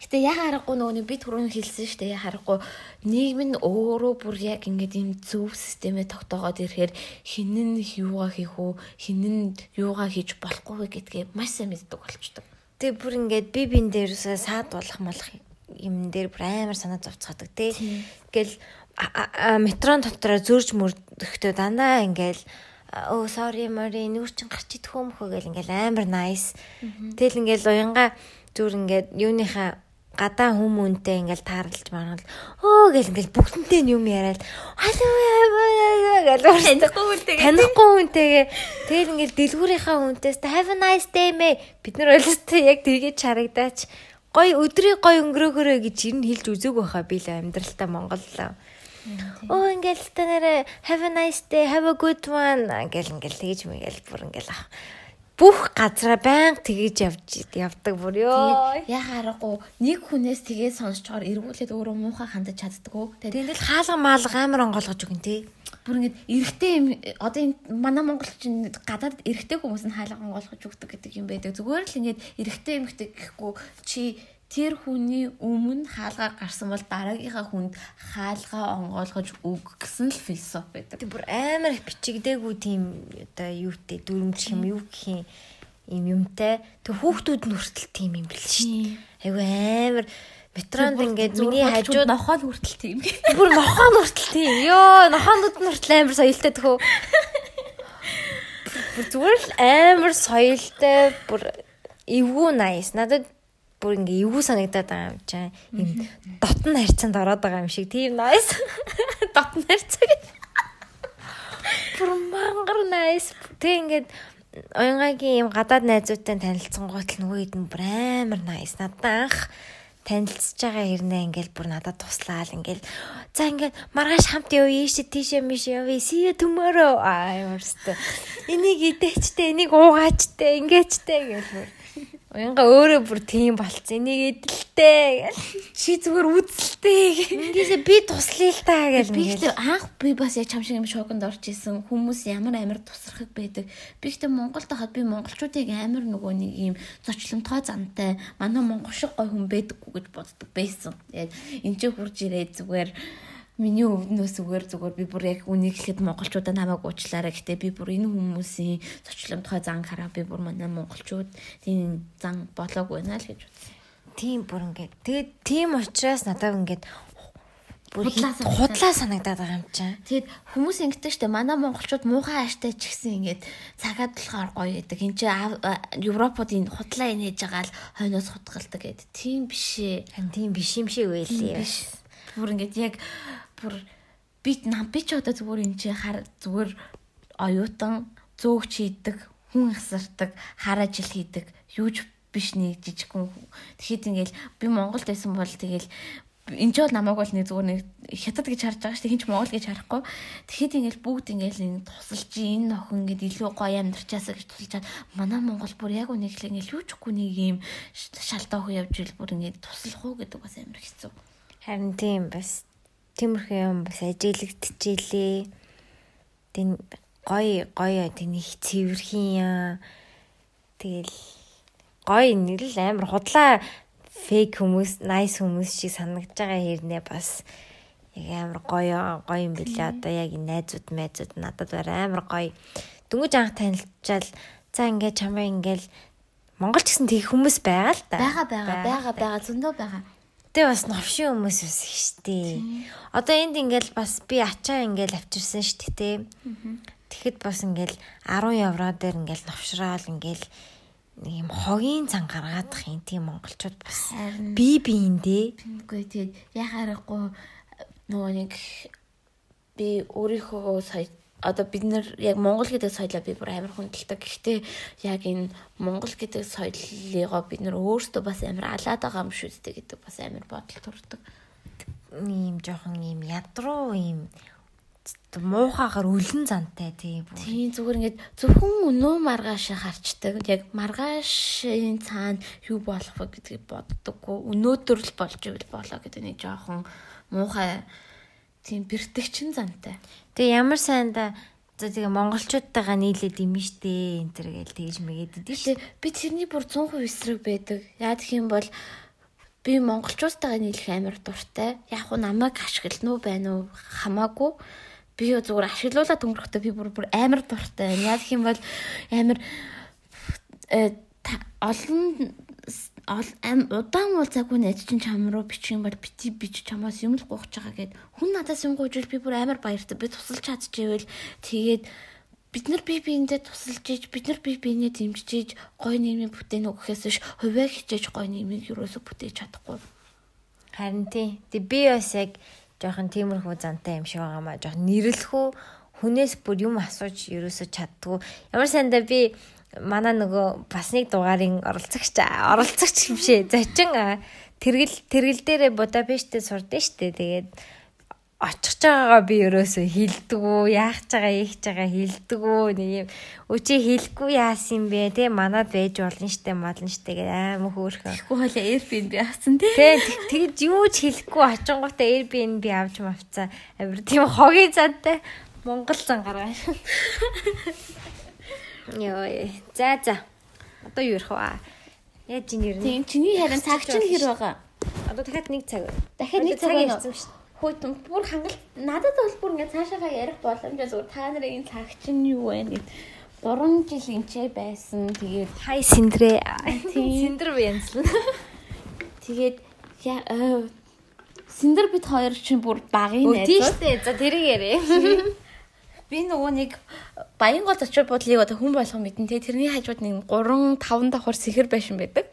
Гэтэ яа харахгүй нөгөө би түрүүн хэлсэн шүү дээ. Яа харахгүй нийгэм нь өөрөө бүр яг ингээд ийм зөв системээ тогтоогоод ирэхээр хинэн юугаа хийх үү, хинэн юугаа хийж болохгүй гэдгээ маш сайн мэддэг болчдөг. Тэг бүр ингээд би бин дээрсээ саад болох молох юм дээр бүр амар санаа зовцоодаг тий. Ингээл метрон дотроо зөрж мөрдөхтөө дандаа ингээл оо sorry мори нүүр чин гарч идэх юм хөө гэл ингээл амар nice. Тэгэл ингээл уянга зүр ингээд юуныхаа гадаа хүмүүнтэй ингээл таарлаж манал өө гэл ингээл бүгднтэй юм яриад гэл танихгүй хүнтэйгээ танихгүй хүнтэйгээ тэгэл ингээл дэлгүүрийнхаа хүнтэйс have a nice day мэ бид нар ойлстой яг тгийж харагдаач гой өдрийг гой өнгөрөөхөрөө гэж ер нь хэлж үзег байхаа би л амьдралтаа Монгол Оо ингээл та нэрэ have a nice day have a good one гэл ингээл тэгж мэгэл бүр ингээл бүх газараа байнга тгийж явж явдаг бүр ёо. Яг аргагүй нэг хүнээс тгээ сонсчоор эргүүлээд өөрөө муухай хандаж чаддгүй. Тэгээд тэгэл хаалга маалга амар онгоолгож өгөн тий. Бүр ингэж эргэтэй юм одоо энэ манай монголчин гадаад эргэтэй хүмүүс нь хаалга онгоолгож өгдөг гэдэг юм байдаг. Зүгээр л ингэж эргэтэй юм гэдэг гэхгүй чи тэр хүний өмнө хаалгаа гарсан бол дараагийнхаа хүнд хаалгаа онгойлгож өг гэсэн л философи байдаг. Тэг бүр амар бичигдээгүй тийм одоо юутэй дүрмж юм юу гэх юм юмтай. Тэг хүүхдүүд нь хүртэл тийм юм бэл шүү дээ. Айгу амар метронд ингээд миний хажууд нохоо хүртэл тийм. Бүр нохоо хүртэл тийм. Йоо, нохоонууд нь хүртэл амар соёлтой төхөө. Бүр зүгээр л амар соёлтой бүр эвгүй nice. Надад бүр ингээ эвгүй санагдаад байгаа юм чам. Им дотн харьцаанд ороод байгаа юм шиг тийм nice. Дотн харьцаа гэж. Бүр мангар nice. Тэг ингээд оянгагийн юм гадаад найзуудтай танилцсан гот л нөгөө хэд нь бүр амар nice. Надад анх танилцж байгаа хэрнээ ингээл бүр надад туслаал ингээл за ингээд маргааш хамт явъя ийш тийшээ миш явъя see you tomorrow аа юмрстай энийг идэчтэй энийг уугаачтэй ингээчтэй гэл бүр Уянга өөрөө бүр тийм болцсон. Энийг эдэлтэй гэл. Чи зүгээр үзэлтэй. Ингээсээ би туслая л таа гэл. Би ихтэй анх би бас яг чам шиг юм шоконд орж исэн. Хүмүүс ямар амар тусрахыг байдаг. Би ихтэй Монголд хахад би монголчуудыг амар нөгөө нэг юм зочломтгой зантай. Манай монгол шиг гой хүн байдаггүй гэж боддог байсан. Яг энэ ч хурж ирээд зүгээр Миний өвднөөс зүгээр зүгээр би бүр яг үнийг хэлэхэд монголчуудаа намайг уучлаарай гэхдээ би бүр энэ хүмүүсийн зочломтгой зан хараа би бүр манай монголчууд тийм зан болоогүй наа л гэж үзсэн. Тийм бүр ингээд тэгээд тийм учраас надад ингээд худлаа санагдаад байгаа юм чинь. Тэгэд хүмүүс ингэдэг штэ манай монголчууд муухай ааштай ч гэсэн ингээд цагаад болохоор гоё гэдэг. Энд чи Европод энэ худлаа инээж байгаа л хойноос хутгалдаг гэд. Тийм биш ээ. Тийм биш юм шиг байлээ. Бүр ингээд яг бүр би нам би ч одоо зүгээр энэ чи хар зүгээр оюутан зөөгч хийдэг хүн асардаг хар ажил хийдэг юуж биш нэг жижиг хүн. Тэгэхэд ингээл би Монголд байсан бол тэгэл энэ ч бол намайг бол нэг зүгээр нэг хятад гэж харж байгаа шүү дээ. Хинч монгол гэж харахгүй. Тэгэхэд ингээл бүгд ингээл энэ тусалж энэ нохин ингээд илүү гоё амьдарчаасаа гэж тусалж чад манай монгол бүр яг үнийг л ингээл юучгүй нэг юм шалдаа хөө явж ил бүр ингээд туслах уу? гэдэг бас амар хэцүү. Харин тийм бас тиймэрхүү юм бас ажиглагдчихжээ. Тэн гоё гоё тэний цэвэрхэн тэгэл гоё нэг л амар худлаа фейк хүмүүс, nice хүмүүс шиг санагдж байгаа хэрнээ бас яг амар гоё гоё юм билээ. Одоо яг найзууд найзууд надад баар амар гоё. Дөнгөж анх танилцчаал за ингээд чамаа ингээл Монгол ч гэсэн тийг хүмүүс байгаа л да. Бага бага бага бага зөндөө бага. Тэ бас новшин хүмүүс ус штэ. Одоо энд ингээл бас би ачаа ингээл авчирсан штэ тэ. Тэгэхэд бас ингээл 10 евро дээр ингээл новшраал ингээл ийм хогийн цан гаргаадах юм тийм монголчууд бас би биэндээ. Үгүй тэгээд яхаарахгүй нөгөө нэг би өөрийнхөө сая одоо бид нэр яг Монгол гэдэг соёлоо би бүр амар хүндэлдэг. Гэхдээ яг энэ Монгол гэдэг соёлыгоо бид нэр өөрсдөө бас амар алаад байгаа юм шүү дээ гэдэг бас амар бодол төрдөг. Ийм жоохон ийм ядруу ийм муухагаар үлэн зантай тий. Тийм зүгээр ингээд зөвхөн өнөө маргааш харчдаг. Яг маргаашийн цаана юу болох вэ гэдгийг боддоггүй. Өнөөдөр л болж ивэл болоо гэдэг нэг жоохон муухай тийм бэртэгчин зантай. Тэгээ ямар сайндаа За тэгээ монголчуудтайгаа нийлээд юм штэ энэ төр гээл тэгж мэгээд идэв штэ. Би тэрний бүр 100% эсрэг байдаг. Яа гэх юм бол би монголчуудтайгаа нийлэх амар дуртай. Яг уу намайг ашиглана уу байна уу хамаагүй. Би зүгээр ашиглуулаад өнгөрөхдөө би бүр бүр амар дуртай. Яа гэх юм бол амар э, олон ам удаан уулзаагүй найз чинь чам руу бичих юм бол бити бич чамаас юм л гуйж байгаа гэд хүн надаас юм гуйжвал би бүр амар баяртай. Би тусалж чадчихвэл тэгээд бид нар бие биендээ тусалж иж бид нар бие биенээ дэмжиж иж гой нийгмийн бүтээн өгөхөөс биш хувиа хичээж гой нийгмийг юусоо бүтээж чадахгүй. Харин тий. Тэг би бас яг жоохон тиймэрхүү зантай юм шиг байгаамаа жоохон нэрлэхүү хүнээс бүр юм асууж ерөөсө чаддгүй. Ямар сандаа би манай нөгөө бас нэг дугаарын оролцогч оролцогч юм шээ. Зочин тэргэл тэргэл дээрээ Будапешттэй сурдсан штэ. Тэгээд очих байгаагаа би ерөөсөө хилдэггүй, яах ч байгаа, ийх ч байгаа хилдэггүй нэг юм. Өчи хэлэхгүй яасан бэ? Тэ манад байж болно штэ, мадлан штэ гэ аим хөөрхөн. Тэгэхгүй хойлоо Airbnb авсан тий. Тэ тэгэж юу ч хэлэхгүй очингуудаа Airbnb авч мавцаа. Амир тийм хогийн задтай Монгол зан гаргаа. Йоо. За за. Одоо юу ярих вэ? Яаж ин ярина? Тийм чиний харин цаг чинь хэр байгаа? Одоо дахиад нэг цаг. Дахиад нэг цаг ярьсан шүү дээ. Хөөт бүр хангалт надад бол бүр ингээ цаашаага ярих боломжоо зүгээр та нарын цаг чинь юу вэ гэд 3 жил энчээ байсан. Тэгээд хай синдрэ. Синдэр би янзлаа. Тэгээд Синдэр бид хоёр чинь бүр багын найз. Тийм шүү дээ. За тэрийг яриа. Би нөгөө нэг Баян гол очир бодлыг одоо хүн болгон мэдэн те тэрний хажууд нэг 3 5 давхар сэхэр байшин байдаг.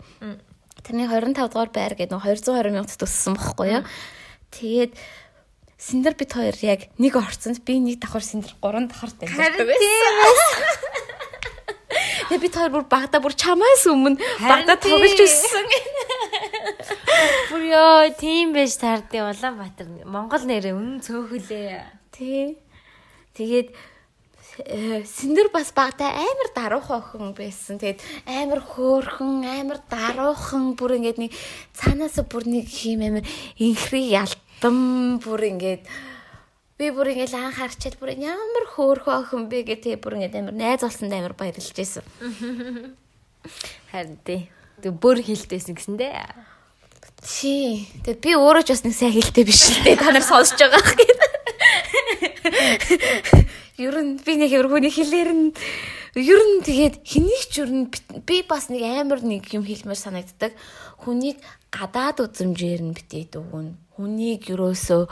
Тэрний 25 дугаар байр гэдэг нэг 220 мянгад төссөн бохгүй юу. Тэгээд Синдер бит хоёр яг нэг орцонд би нэг давхар синдер 3 давхарт амьдардаг байсан. Тэгээ бит хоёр бүр багада бүр чамаас өмнө багада тоглож өссөн. Бүр ёо тийм байж тардыг Улаанбаатар Монгол нэрээ үнэн цөөхөлээ. Тий. Тэгээд э, Синдэр бас багтаа амар даруухан охин байсан. Тэгээд амар хөөхөн, амар даруухан бүр ингээд нэг цаанаас бүр нэг хийм амар инхри ялтам бүр ингээд би бүр ингээд анх харчаад бүр ямар хөөхөн охин бэ гэдэг бүр ингээд амар найз олсонд амар баярлж байсан. Харин тий. Тэг бүр хилтэйсэн гэсэн дээ. Тий. Тэг би өөрөө ч бас нэг сайн хилтэй биш л дээ. Та нар сонсож байгаа хэрэг. Ер нь би нэг өрхөний хэлээр нь ер нь тэгээд хэнийг ч ер нь би бас нэг амар нэг юм хэлмээр санагддаг. Хүнийг гадаад үзмжээр нь битээд өгөн. Хүнийг ерөөсөө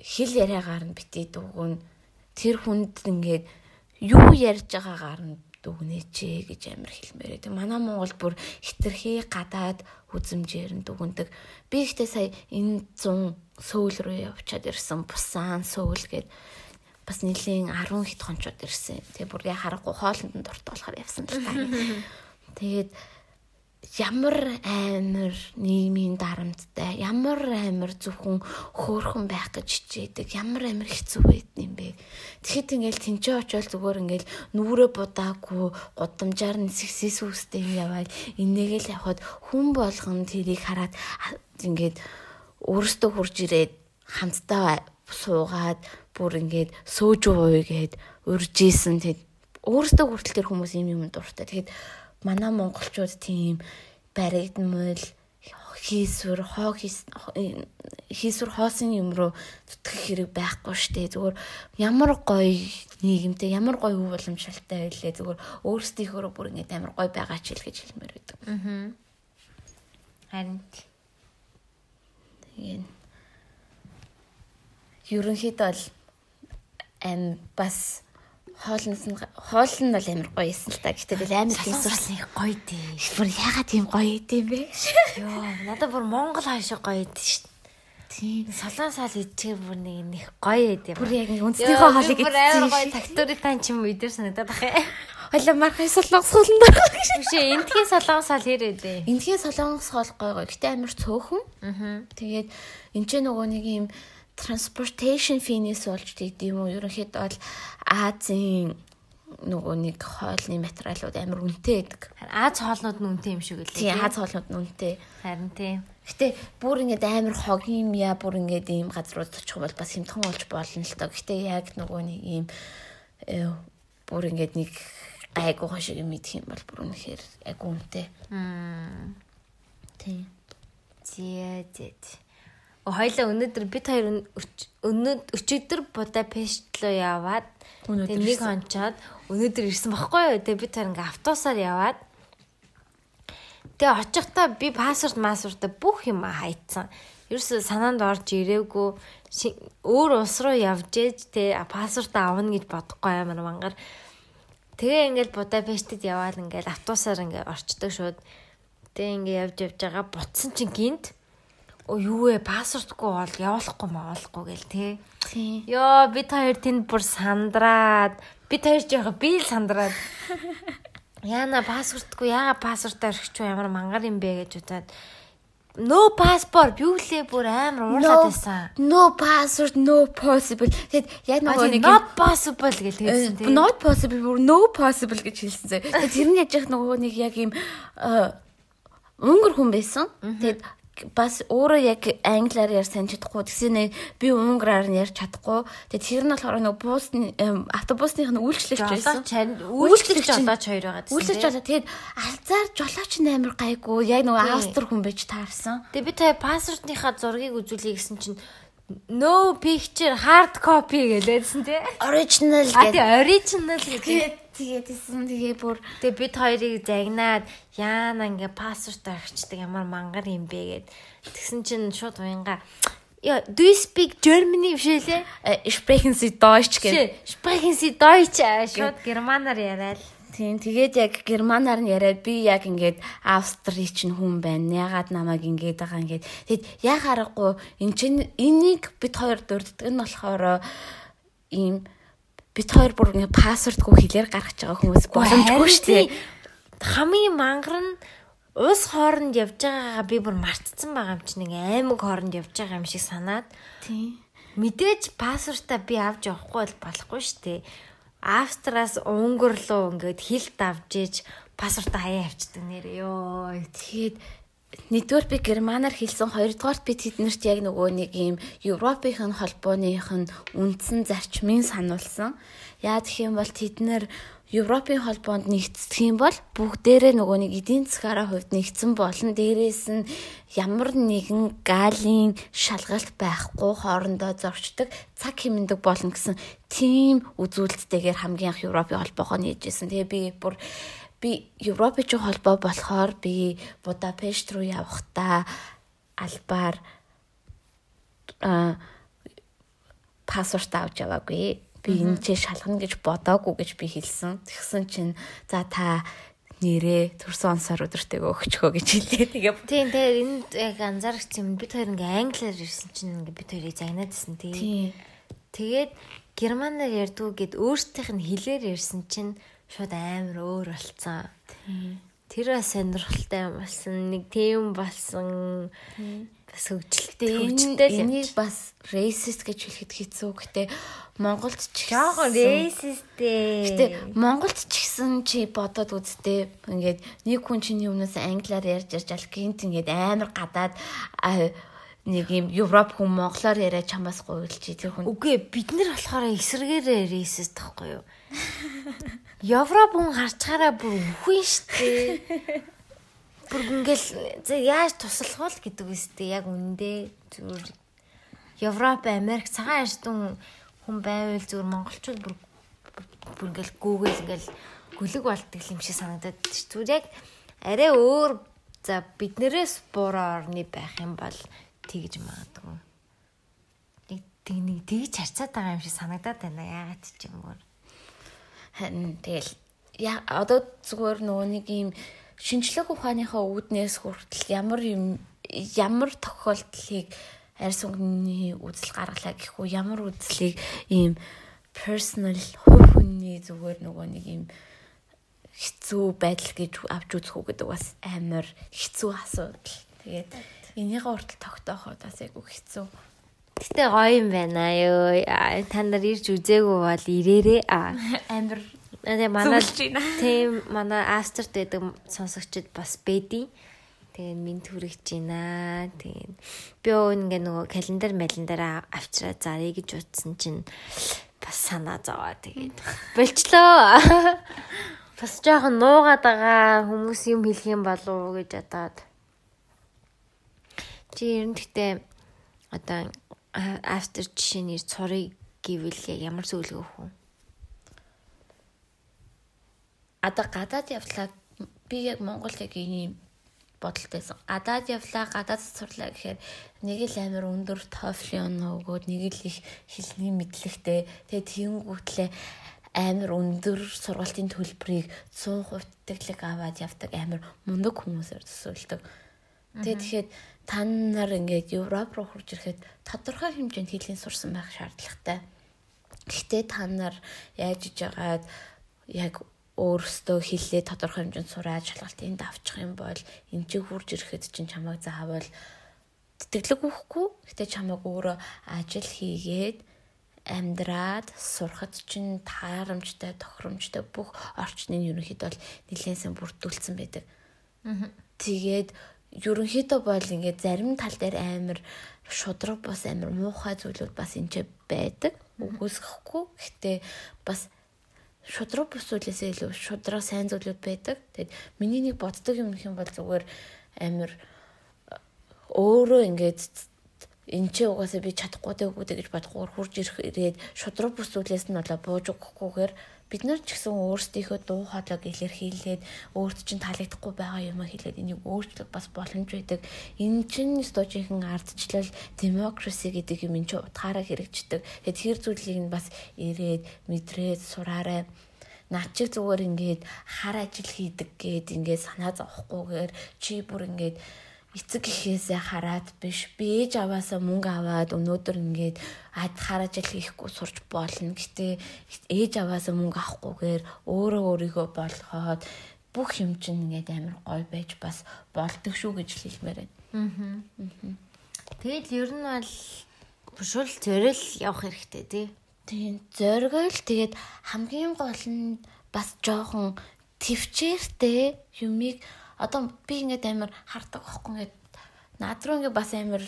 хэл яриагаар нь битээд өгөн. Тэр хүнд ингээд юу ярьж байгаагаар нь дүгнээч гэж амар хэлмээр байдаг. Манай Монгол бүр хитрхи гадаад үзмжээр нь дүгндэг. Би ихтэй сая энэ 100 сөүл рүү явчаад ирсэн. Бусан сөүл гээд бас нэлийн 10 хит хончууд ирсэн. Тэгээ бүр яа харахгүй хоолнд нь дуртай болохоор явсан л та. Тэгээд ямар амар нийгмийн дарамттай ямар амар зөвхөн хөөрхөн байх гэж хичээдэг ямар амар хэцүү байд юм бэ тэгэхэд ингээл тэнцээ очиод зүгээр ингээл нүрэ будаагүй гудамжаар нисгсээс үстэй юм яваад энийгэл явхад хүн болгон тэрийг хараад ингээд өөрөөсөө хурж ирээд хамтдаа суугаад бүр ингээд сөөж ууй гэд уржсэн тэгэд өөрөөсөө хүртэл тэр хүмүүс юм юм дуртай тэгэхэд манай монголчууд тийм баригдмал хийсвэр хоо хийсвэр хоосон юм руу зүтгэх хэрэг байхгүй штэ зүгээр ямар гоё нийгэмтэй ямар гоё өв боломжтой байлээ зүгээр өөрсдийнхөө бүр ингэ амар гоё байгаа ч хэл гэж хэлмээр байдаг. Аа. Харин тэгээ ерөнхийдөө бол ам бас хоолноос нь хоол нь бол амар гоё исэн л та. Гэтэ би амар тийм сурсан гоё дээ. Бүр ягаад тийм гоё идэм бэ? Йоо, надад бүр Монгол хаашаа гоё идэв шүү дээ. Тийм. Солон сал идчихэр бүр нэг нэг гоё идэв. Бүр яг үндснийхөө хоолыг идсэн. Бүр амар гоё тактуритан ч юм идэр санагдаад бах. Хойло мархай солонгос хоолн даа гэж. Бишээ эндхийн солонгос хоол хэрэг дээ. Эндхийн солонгос хоол гоё гоё. Гэтэ амар цөөхөн. Аа. Тэгээд энэ ч нөгөө нэг юм transportation fee-нээс болж тийм үү ерөнхийдөө бол Азийн нөгөө нэг хоолны материалууд амар үнэтэй байдаг. Аз хоолнууд нь үнэтэй юм шиг үлээ. Тийм, Аз хоолнууд нь үнэтэй. Харин тийм. Гэтэ бүр ингээд амар хог юм яа бүр ингээд ийм газрууд очих бол бас хэмтхэн болж болно л тоо. Гэтэ яг нөгөө нэг ийм э, бүр ингээд нэг гайгүй шиг юм идэх юм бол бүр үнэхээр үнэтэй. Мм. Тийм. Зээ зээ хоёлаа өнөөдөр бид хоёр өнөөдөр өчигдөр Будапешт руу яваад тэгээ нэг хончоод өнөөдөр ирсэн баггүй юу. Тэгээ бид хоёр ингээ автобусаар яваад Тэгээ очихдаа би пассворд массвортаа бүх юм хайцсан. Ерөөсө санаанд орж ирээгүй өөр улс руу явж ээж те пассворд авна гэж бодохгүй амар мангар. Тэгээ ингээд Будапештэд яваал ингээд автобусаар ингээд орчдөг шууд. Тэгээ ингээд явж явж байгаа. Бутсан чинь гинт. Оо юу вэ? Пассвортгүй бол явуулахгүй маавахгүй гэл. Тий. Йоо бид хоёр тэнд бүр сандраад. Бид хоёр жоохон би л сандраад. Яна пассвортгүй яага пассвортаар орхичих ямар мангар юм бэ гэж удаад No passport юу лээ бүр амар уурлаад байсан. No password, no possible. Тэгэд яг нөгөө нэг not possible гэж хэлсэн тийм. Not possible бүр no possible гэж хэлсэн. Тэгээд тэр нь яж их нөгөө нэг яг юм өнгөр хүн байсан. Тэгээд бас өөрөө яг англиар ярьсан чадахгүй тэгсэн би унгараар нь ярьж чадахгүй. Тэгээд тэр нь болохоор нэг буус автобусных нь үйлчлэгч байсан. Үйлчлэгч жолооч хоёр байгаа гэсэн. Үйлчлэгч жолоо тэгээд алзаар жолооч нь амар гайгүй. Яг нэг австр хүн байж таарсан. Тэгээд би та пассвортынхаа зургийг үзүүлээ гэсэн чинь no picture hard copy гэлээдсэн тий. Original гэдэг. А тий original гэдэг. Тэгээд исэн тэгээ бүр тэгээ бид хоёрыг загнаад яана ингээ пассворт орхичдаг ямар мангар юм бэ гэд тэгсэн чинь шууд уянга Ja, do you speak Germany биш лээ? Sprechen Sie Deutsch гэх. Sprechen Sie Deutsch шууд германаар яриад. Тийм тэгээд яг германаар нь яриад би яг ингээд австрич нь хүн байна. Ягаад намайг ингээд байгаа ингээд. Тэгэд яг харахгүй эн чинь энийг бид хоёр дурддаг нь болохоор ийм бид хоёр бүр ингээ пассвордгүй хэлээр гаргаж байгаа хүмүүс боломжгүй шүү дээ. Хамгийн мангар нь уус хооронд явж байгаагаа би бүр мартцсан байгаа юм чинь нэг аймаг хооронд явж байгаа юм шиг санаад. Тийм. Мэдээж пассвортаа би авч явахгүй бол болохгүй шүү дээ. Австраас Унгар руу ингээд хилд авч иж пассвортаа хаяа авчдаг нэр ёо. Тэгээд Нэгдүгээр би германаар хэлсэн, хоёрдугаар би тэднэрт яг нөгөө нэг юм Европын холбооных нь үндсэн зарчмын сануулсан. Яа гэх юм бол тэд нэр Европын холбоонд нэгдэх юм бол бүгдээрээ нөгөө нэг эдийн засгаараа хувьд нэгдсэн болон дээрээс нь ямар нэгэн галийн шалгалт байхгүй хоорондоо зорчдог цаг хэмндэг болно гэсэн тийм үзүүлэлттэйгээр хамгийн анх Европын холбоогоо нээжсэн. Тэгээ би бүр би Европч холбоо болохоор би Будапешт руу явахдаа албаар а пассворт авч яваагүй. Би энэ ч шалгана гэж бодоагүй гэж би хэлсэн. Тэгсэн чинь за та нэрээ төрсөн онсоор өдөртэйгөө өгчхөө гэж хэлээ. Тэгээ тийм тэгээ энд яг анзаарчихсан юм бид хоёр ингээ англиар ирсэн чинь ингээ бид хоёрыг загнаадсэн тий. Тэгээд германаар ярьдгүү гэд өөртөөх нь хэлээр ярьсан чинь шууд амар өөр болцсон. Тэр бас сонирхолтой юм болсон. Нэг тийм болсон. Бас хөгжилтэй энийг бас racist гэж хэлэхэд хэцүү. Гэтэ Монголд ч жоохон racist ээ. Гэтэ Монголд ч гэсэн чи бодоод үзтээ. Ингээд нэг хүн чиний өмнөөс англиар ярьж ярьж ал гинт ингээд амар гадаад нэг юм Европ хүн монголоор яриа чамаас гуйлж тэр хүн. Үгүй бид нар болохоор эсэргээрээ racist тахгүй юу? Европ хүн харчгаараа бүр үгүй штэ. Бүр ингээл яаж туслах вэ гэдэг үстэй яг үндэ зүгээр Европ, Америк цагаан арстун хүн байвал зүгээр монголчууд бүр бүр ингээл гүүгээл ингээл гүлэг болтдаг юм шиг санагдаад ш. Зүгээр яг арай өөр за биднэрээс буураа орны байх юм бол тэгж магадгүй. Нэг нэг тэгж харцаад байгаа юм шиг санагдаад байна. Яагаад ч юм уу Тэгэл яа одоо зүгээр нөгөө нэг юм шинжлэх ухааныхаа үүднээс хүртэл ямар юм ямар тохиолдлыг арьс өнгөний үзэл гаргалаа гэх үү ямар үзлийг ийм personal хувь хүний зүгээр нөгөө нэг юм хэцүү байдал гэж авч үзэх үү гэдэг бас амар хэцүү асуудал. Тэгээд энийгээ хүртэл тогтооход бас айгүй хэцүү. Гэтэ гоё юм байна ёо. Та нар ирж үзээгүй бол ирээрээ. Амир Тэгээ манай тийм манай Астерт гэдэг сонсогчд бас бэди. Тэгээ минь түрэгч байна. Тэгээ би ингээ нөгөө календар малендаар авчраа зарыг гэж утсан чинь бас санаа зовоо тэгээд болчлоо. Бас жоохон нуугаад байгаа хүмүүс юм хэлэх юм болов уу гэж бодоод. Чи ер нь гэхдээ одоо after жишээний цорыг гэвэл ямар зөвлөгөө өгөх вэ? Одоо гадаад явдлаа би яг Монгол яг ийм бодолтойсэн. Гадаад явлаа, гадаад сурлаа гэхээр нэг л амар өндөр TOEFL өгөөд нэг л их хэлний мэдлэгтэй. Тэгээ тэнгүүтлээ амар өндөр сургалтын төлбөрийг 100% тэглэг аваад явдаг амар мундаг хүмүүсээр төсөөлдөг. Тэгээ тэгэхээр та нар ингээд Европ руу хурж ирэхэд тодорхой хэмжээнд хэлийг сурсан байх шаардлагатай. Гэхдээ та нар яаж иж байгаад яг өөрөөсөө хэллээ тодорхой хэмжээнд сураад шалгалтыг давчих юм бол энэ чинь хурж ирэхэд чинь чамайг заавал тэтгэлэг өгөхгүй. Гэтэ чамайг өөрөө ажил хийгээд амьдраад сурахад чинь таарамжтай, тохиромжтой бүх орчныг ерөнхийдөө бол нэлээд сайн бүрдүүлсэн байдаг. Тэгээд ерөнхийдөө бол ингээд зарим тал дээр амар шудраг бас амар муухай зүйлүүд бас энэ байдаг. Үгүйсэхгүй. Гэтэ бас шудраг бус зүйлээсээ илүү шудраг сайн зүйлүүд байдаг. Тэгэд миний нэг боддог юм их юм бол зүгээр амир өөрөө ингээд энэ ч угаасаа би чадахгүй даа үгүй гэж бодохгүйгээр хурж ирэх ирээд шудраг бус зүйлээс нь болоо бууж өгөхгүйгээр бид нар ч гэсэн өөрсдийнхөө дуу хоолойг илэрхийлээд өөрт чинь таалагдахгүй байгаа юм хэлээд энийг өөрчлөх бас боломж байдаг. Энэ чинь стожийнхэн ардчлал демокраси гэдэг юм энэ чинь утгаараа хэрэгждэг. Тэгэхээр тэр зүйлийг нь бас ирээд мэдрээд сураарай над чиг зүгээр ингээд хар ажил хийдэг гээд ингээд санаа зовхгүйгээр чи бүр ингээд эцэг гэхээсээ хараад биш би ээж аваасаа мөнгө аваад өнөөдөр ингээд ад хараж л хийхгүй сурч болно. Гэтэ ээж аваасаа мөнгө авахгүйгээр өөрөө өөрийгөө болгоод бүх юм чинь ингээд амар гой байж бас болдог шүү гэж хэлмээр байна. Аа. Тэгэл ер нь бол бушуул зөрөл явах хэрэгтэй тий. Тийм зоргойл тэгээд хамгийн гол нь бас жоохон төвчээртэй юмыг одоо би ингээд амар хардаг байхгүй ингээд над руу ингээд бас амар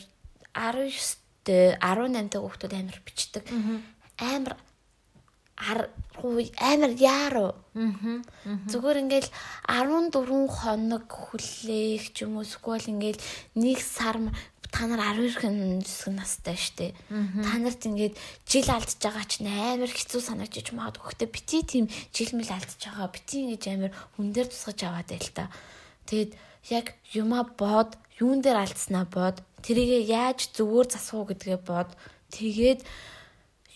19-тэй 18-тай хүүхдүүд амар бичдэг. Амар аргуй амар яаруу. Зүгээр ингээл 14 хоног хүлээх ч юм уу эсвэл ингээл нэг сар та нар 12 хэсэг настай штэ. Та нарт ингээд жил алдж байгаа ч амар хэцүү санагдчих магадгүй. Гэхдээ бити тийм жил мэл алдж байгаа. Бити ингэж амар хүн дээр тусгаж аваад байл та. Тэгэд яг юма бод, юун дээр алдснаа бод, тэрийгэ яаж зүгээр засах уу гэдгээ бод. Тэгээд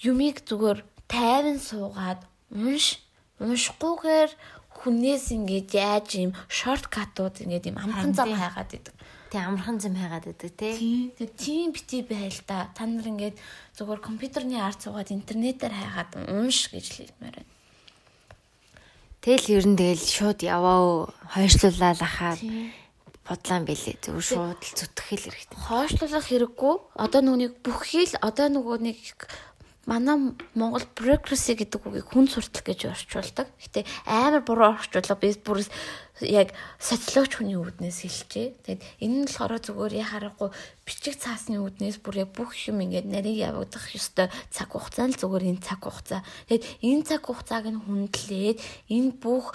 юмыг зүгээр тайван суугаад унш, уншихгүйгээр хүнээс ингээд яаж юм шорткатууд ингээд юм амхан зам хайгаад идэг. Тэг амархан зам хайгаад идэг тий. Тэг тийм бити байл та. Та нар ингээд зүгээр компьютерний арт суугаад интернетээр хайгаад унш гэж хэлмээр байна. Тэгэл ер нь тэгэл шууд яваа хойшлуулаад ахаар бодлоо билээ. Зүгээр шууд л зүтгэхэл хэрэгтэй. Хойшлуулах хэрэггүй. Одоо нүг бүхий л одоо нөгөө нэг манай Монгол bureaucracy гэдэг үгийг хүн суртал гэж орчуулдаг. Гэтэ амар буруу орчуулга би бүр яг социологч хүний үүднээс хэлжээ. Тэгэд энэ нь болохоор зүгээр яхаарахгүй бичиг цаасны үүднээс бүр яг бүх юм ингээд нарийн явагдах ёстой цаг хугацаа л зүгээр энэ цаг хугацаа. Тэгэд энэ цаг хугацааг нь хүндлээд энэ бүх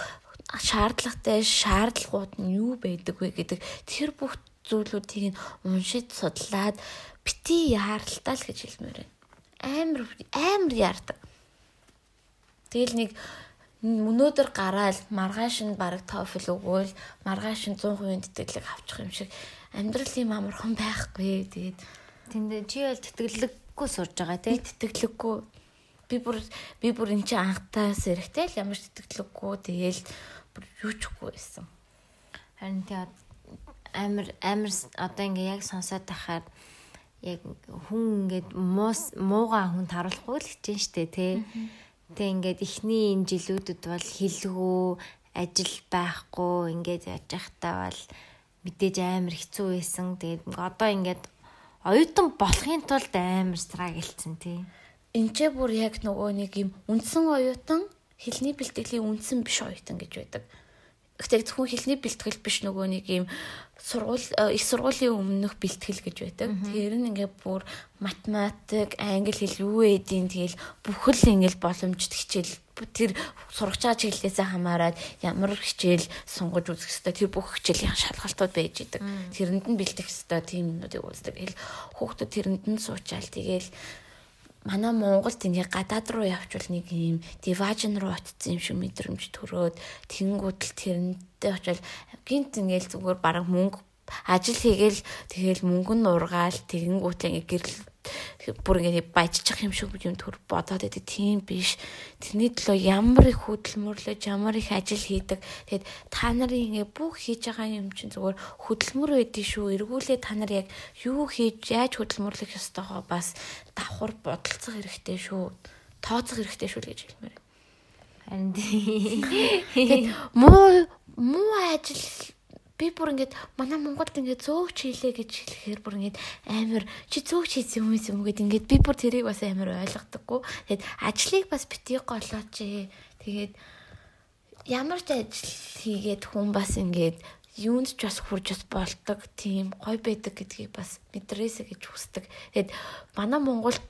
шаардлагатай шаардлагууд нь юу байдаг вэ гэдэг тэр бүх зүйлүүдийг нь уншиж судлаад бити яаралтай л гэж хэлмээр байна амар амар яардаг. Тэгэл нэг өнөөдөр гараал маргааш нь бараг TOEFL өгөөл маргааш нь 100% тэтгэлэг авчих юм шиг амьдрал юм амархан байхгүй. Тэгээд тэнд чи бол тэтгэлэггүй сурж байгаа тий тэтгэлэггүй би бүр би бүр эн чинь анхтаас эрэхтэй л ямар ч тэтгэлэггүй тэгээл бүр юу ч үгүй байсан. Харин тий амар амар одоо ингээ яг сонсоод тахаар яг хүн ингээд муус муугаа хүн таруулахгүй л хичээн штэ тий. Тэг ингээд эхний энэ жилүүдэд бол хилгүү ажил байхгүй ингээд яаж явахтаа бол мэдээж амар хэцүү байсан. Тэгээд одоо ингээд оюутан болохын тулд амар страглцсан тий. Ч бүр яг нөгөө нэг юм үндсэн оюутан хэлний бэлтгэлийн үндсэн биш оюутан гэж байдаг. Гэхдээ зөвхөн хэлний бэлтгэл биш нөгөө нэг юм сургууль э, их сургуулийн өмнөх бэлтгэл гэж байдаг. Тэр нь ингээ бүр математик, англи хэл юу эдийн тэгэл бүхэл ингээл боломжит хичээл тэр сурагч байгаа чиглэлээс хамаарат ямар хичээл сунгаж үзэх хэвээр тэр бүх хичээлийн шалгалтууд байж идэг. Тэрэнд нь бэлтгэх хэвээр тийм юмнуудыг үздэг. Тэгэл хүүхдүүд тэрэнд нь суучаал тэгэл манай Монголд ингээ гадаад руу явчвал нэг юм диважн руу очсон юм шиг мэдрэмж төрөөд тэнгууд л тэрнтэй очил гинт ингээл зүгээр бараг мөнгө ажил хийгээл тэгэл мөнгө нь ургаал тэгэнгүүт ингээ гэрэл бүр ингээ баяжчих юм шиг юм төр бодоод байдаг тийм биш. Тэрний төлөө ямар их хөдөлмөрлөж ямар их ажил хийдэг. Тэгэд та нарын ингээ бүх хийж байгаа юм чинь зүгээр хөдөлмөр байдгийг шүү. Эргүүлээ та нар яг юу хийж яаж хөдөлмөрлөх ёстойгоо бас давхар бодолцох хэрэгтэй шүү. Тооцох хэрэгтэй шүү гэж хэлмээр. Харин муу муу ажил би бүр ингээд манай Монголд ингээд зөөгч хийлээ гэж хэлэхээр бүр ингээд амар чи зөөгч хийсэн юм юм гээд ингээд би бүр тэрийг бас амар ойлгодоггүй. Тэгэд ажлыг бас битгий голооч ээ. Тэгээд ямар ч ажил хийгээд хүн бас ингээд юунд ч бас хурж бас болдог тийм гой байдаг гэдгийг бас мэдрээсэ гэж хүсдэг. Тэгэд манай Монголд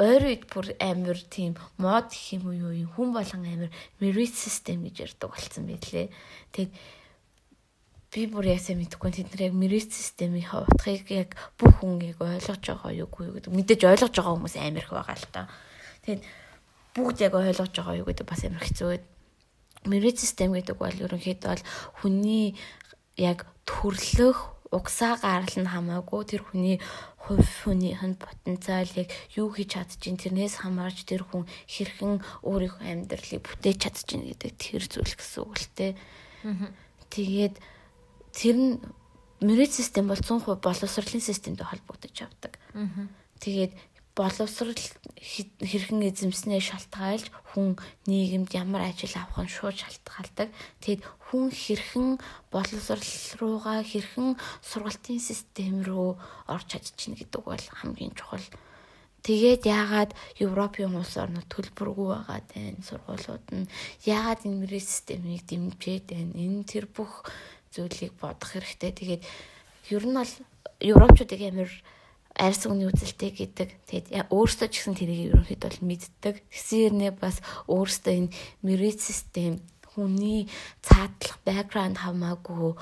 ойр үед бүр амар тийм мод гэх юм уу юу хүн болгон амар merit system гэж ярьдаг болсон байлээ. Тэгэд би бүр ясаа мэдэхгүй тэд нар яг merit системийн утгыг яг бүх хүн яг ойлгож байгаа юу гэдэг мэдээж ойлгож байгаа хүмүүс амар их байгаа л та. Тэгээд бүгд яг ойлгож байгаа юу гэдэг бас амар хэцүү. Merit систем гэдэг бол ерөнхийдөө бол хүний яг төрлөх угсаа гарал нь хамаагүй тэр хүний хувь хүнийх нь потенциал яг юу хийж чадчихин тэрнээс хамаарч тэр хүн хэрхэн өөрийнхөө амьдралыг бүтээж чадчихин гэдэг тэр зүйл гэсэн үг л те. Тэгээд тэр нь мөрөд систем бол 100% боловсролын системтэй холбогдож явдаг. Тэгээд боловсрал хэрхэн эзэмснээ шалтгаалж хүн нийгэмд ямар ажил авах нь шууд шалтгаалдаг. Тэгэд хүн хэрхэн боловсрал руугаа хэрхэн сургалтын систем рүү орж чадчихна гэдэг бол хамгийн чухал. Тэгээд яагаад Европын улс орнууд төлбөргүй байгаа тань сургуулиуд нь яагаад энэ мөрөд системийг дэмжиж байна? Энэ тэр бүх зүйлийг бодох хэрэгтэй. Тэгээд ер нь бол европчуудыг амар арьс үний үзэлтэй гэдэг. Тэгээд өөрсдөө ч гэсэн тэрийг ерөнхийдөө бол мэддэг. Тэсэрнээ бас өөрсдөө энэ merit system хүний цаатлах background хамаагүй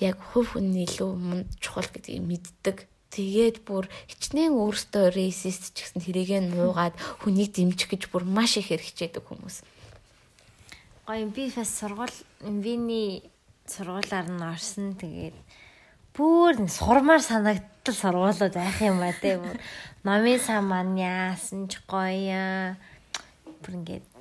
яг хувь хүний илүү мунд чухал гэдгийг мэддэг. Тэгээд бүр хичнээн өөртөө racist ч гэсэн тэрийг нуугаад хүнийг дэмжих гэж бүр маш их хэрэгжээдэг хүмүүс. Гоё би бас сургууль виний сургуулаар нь орсон. Тэгээд бүр сурмаар санагдтал сургуулиуд байх юм ба тэ бүр номын сан маань яасан ч гоё. Бүр ингээд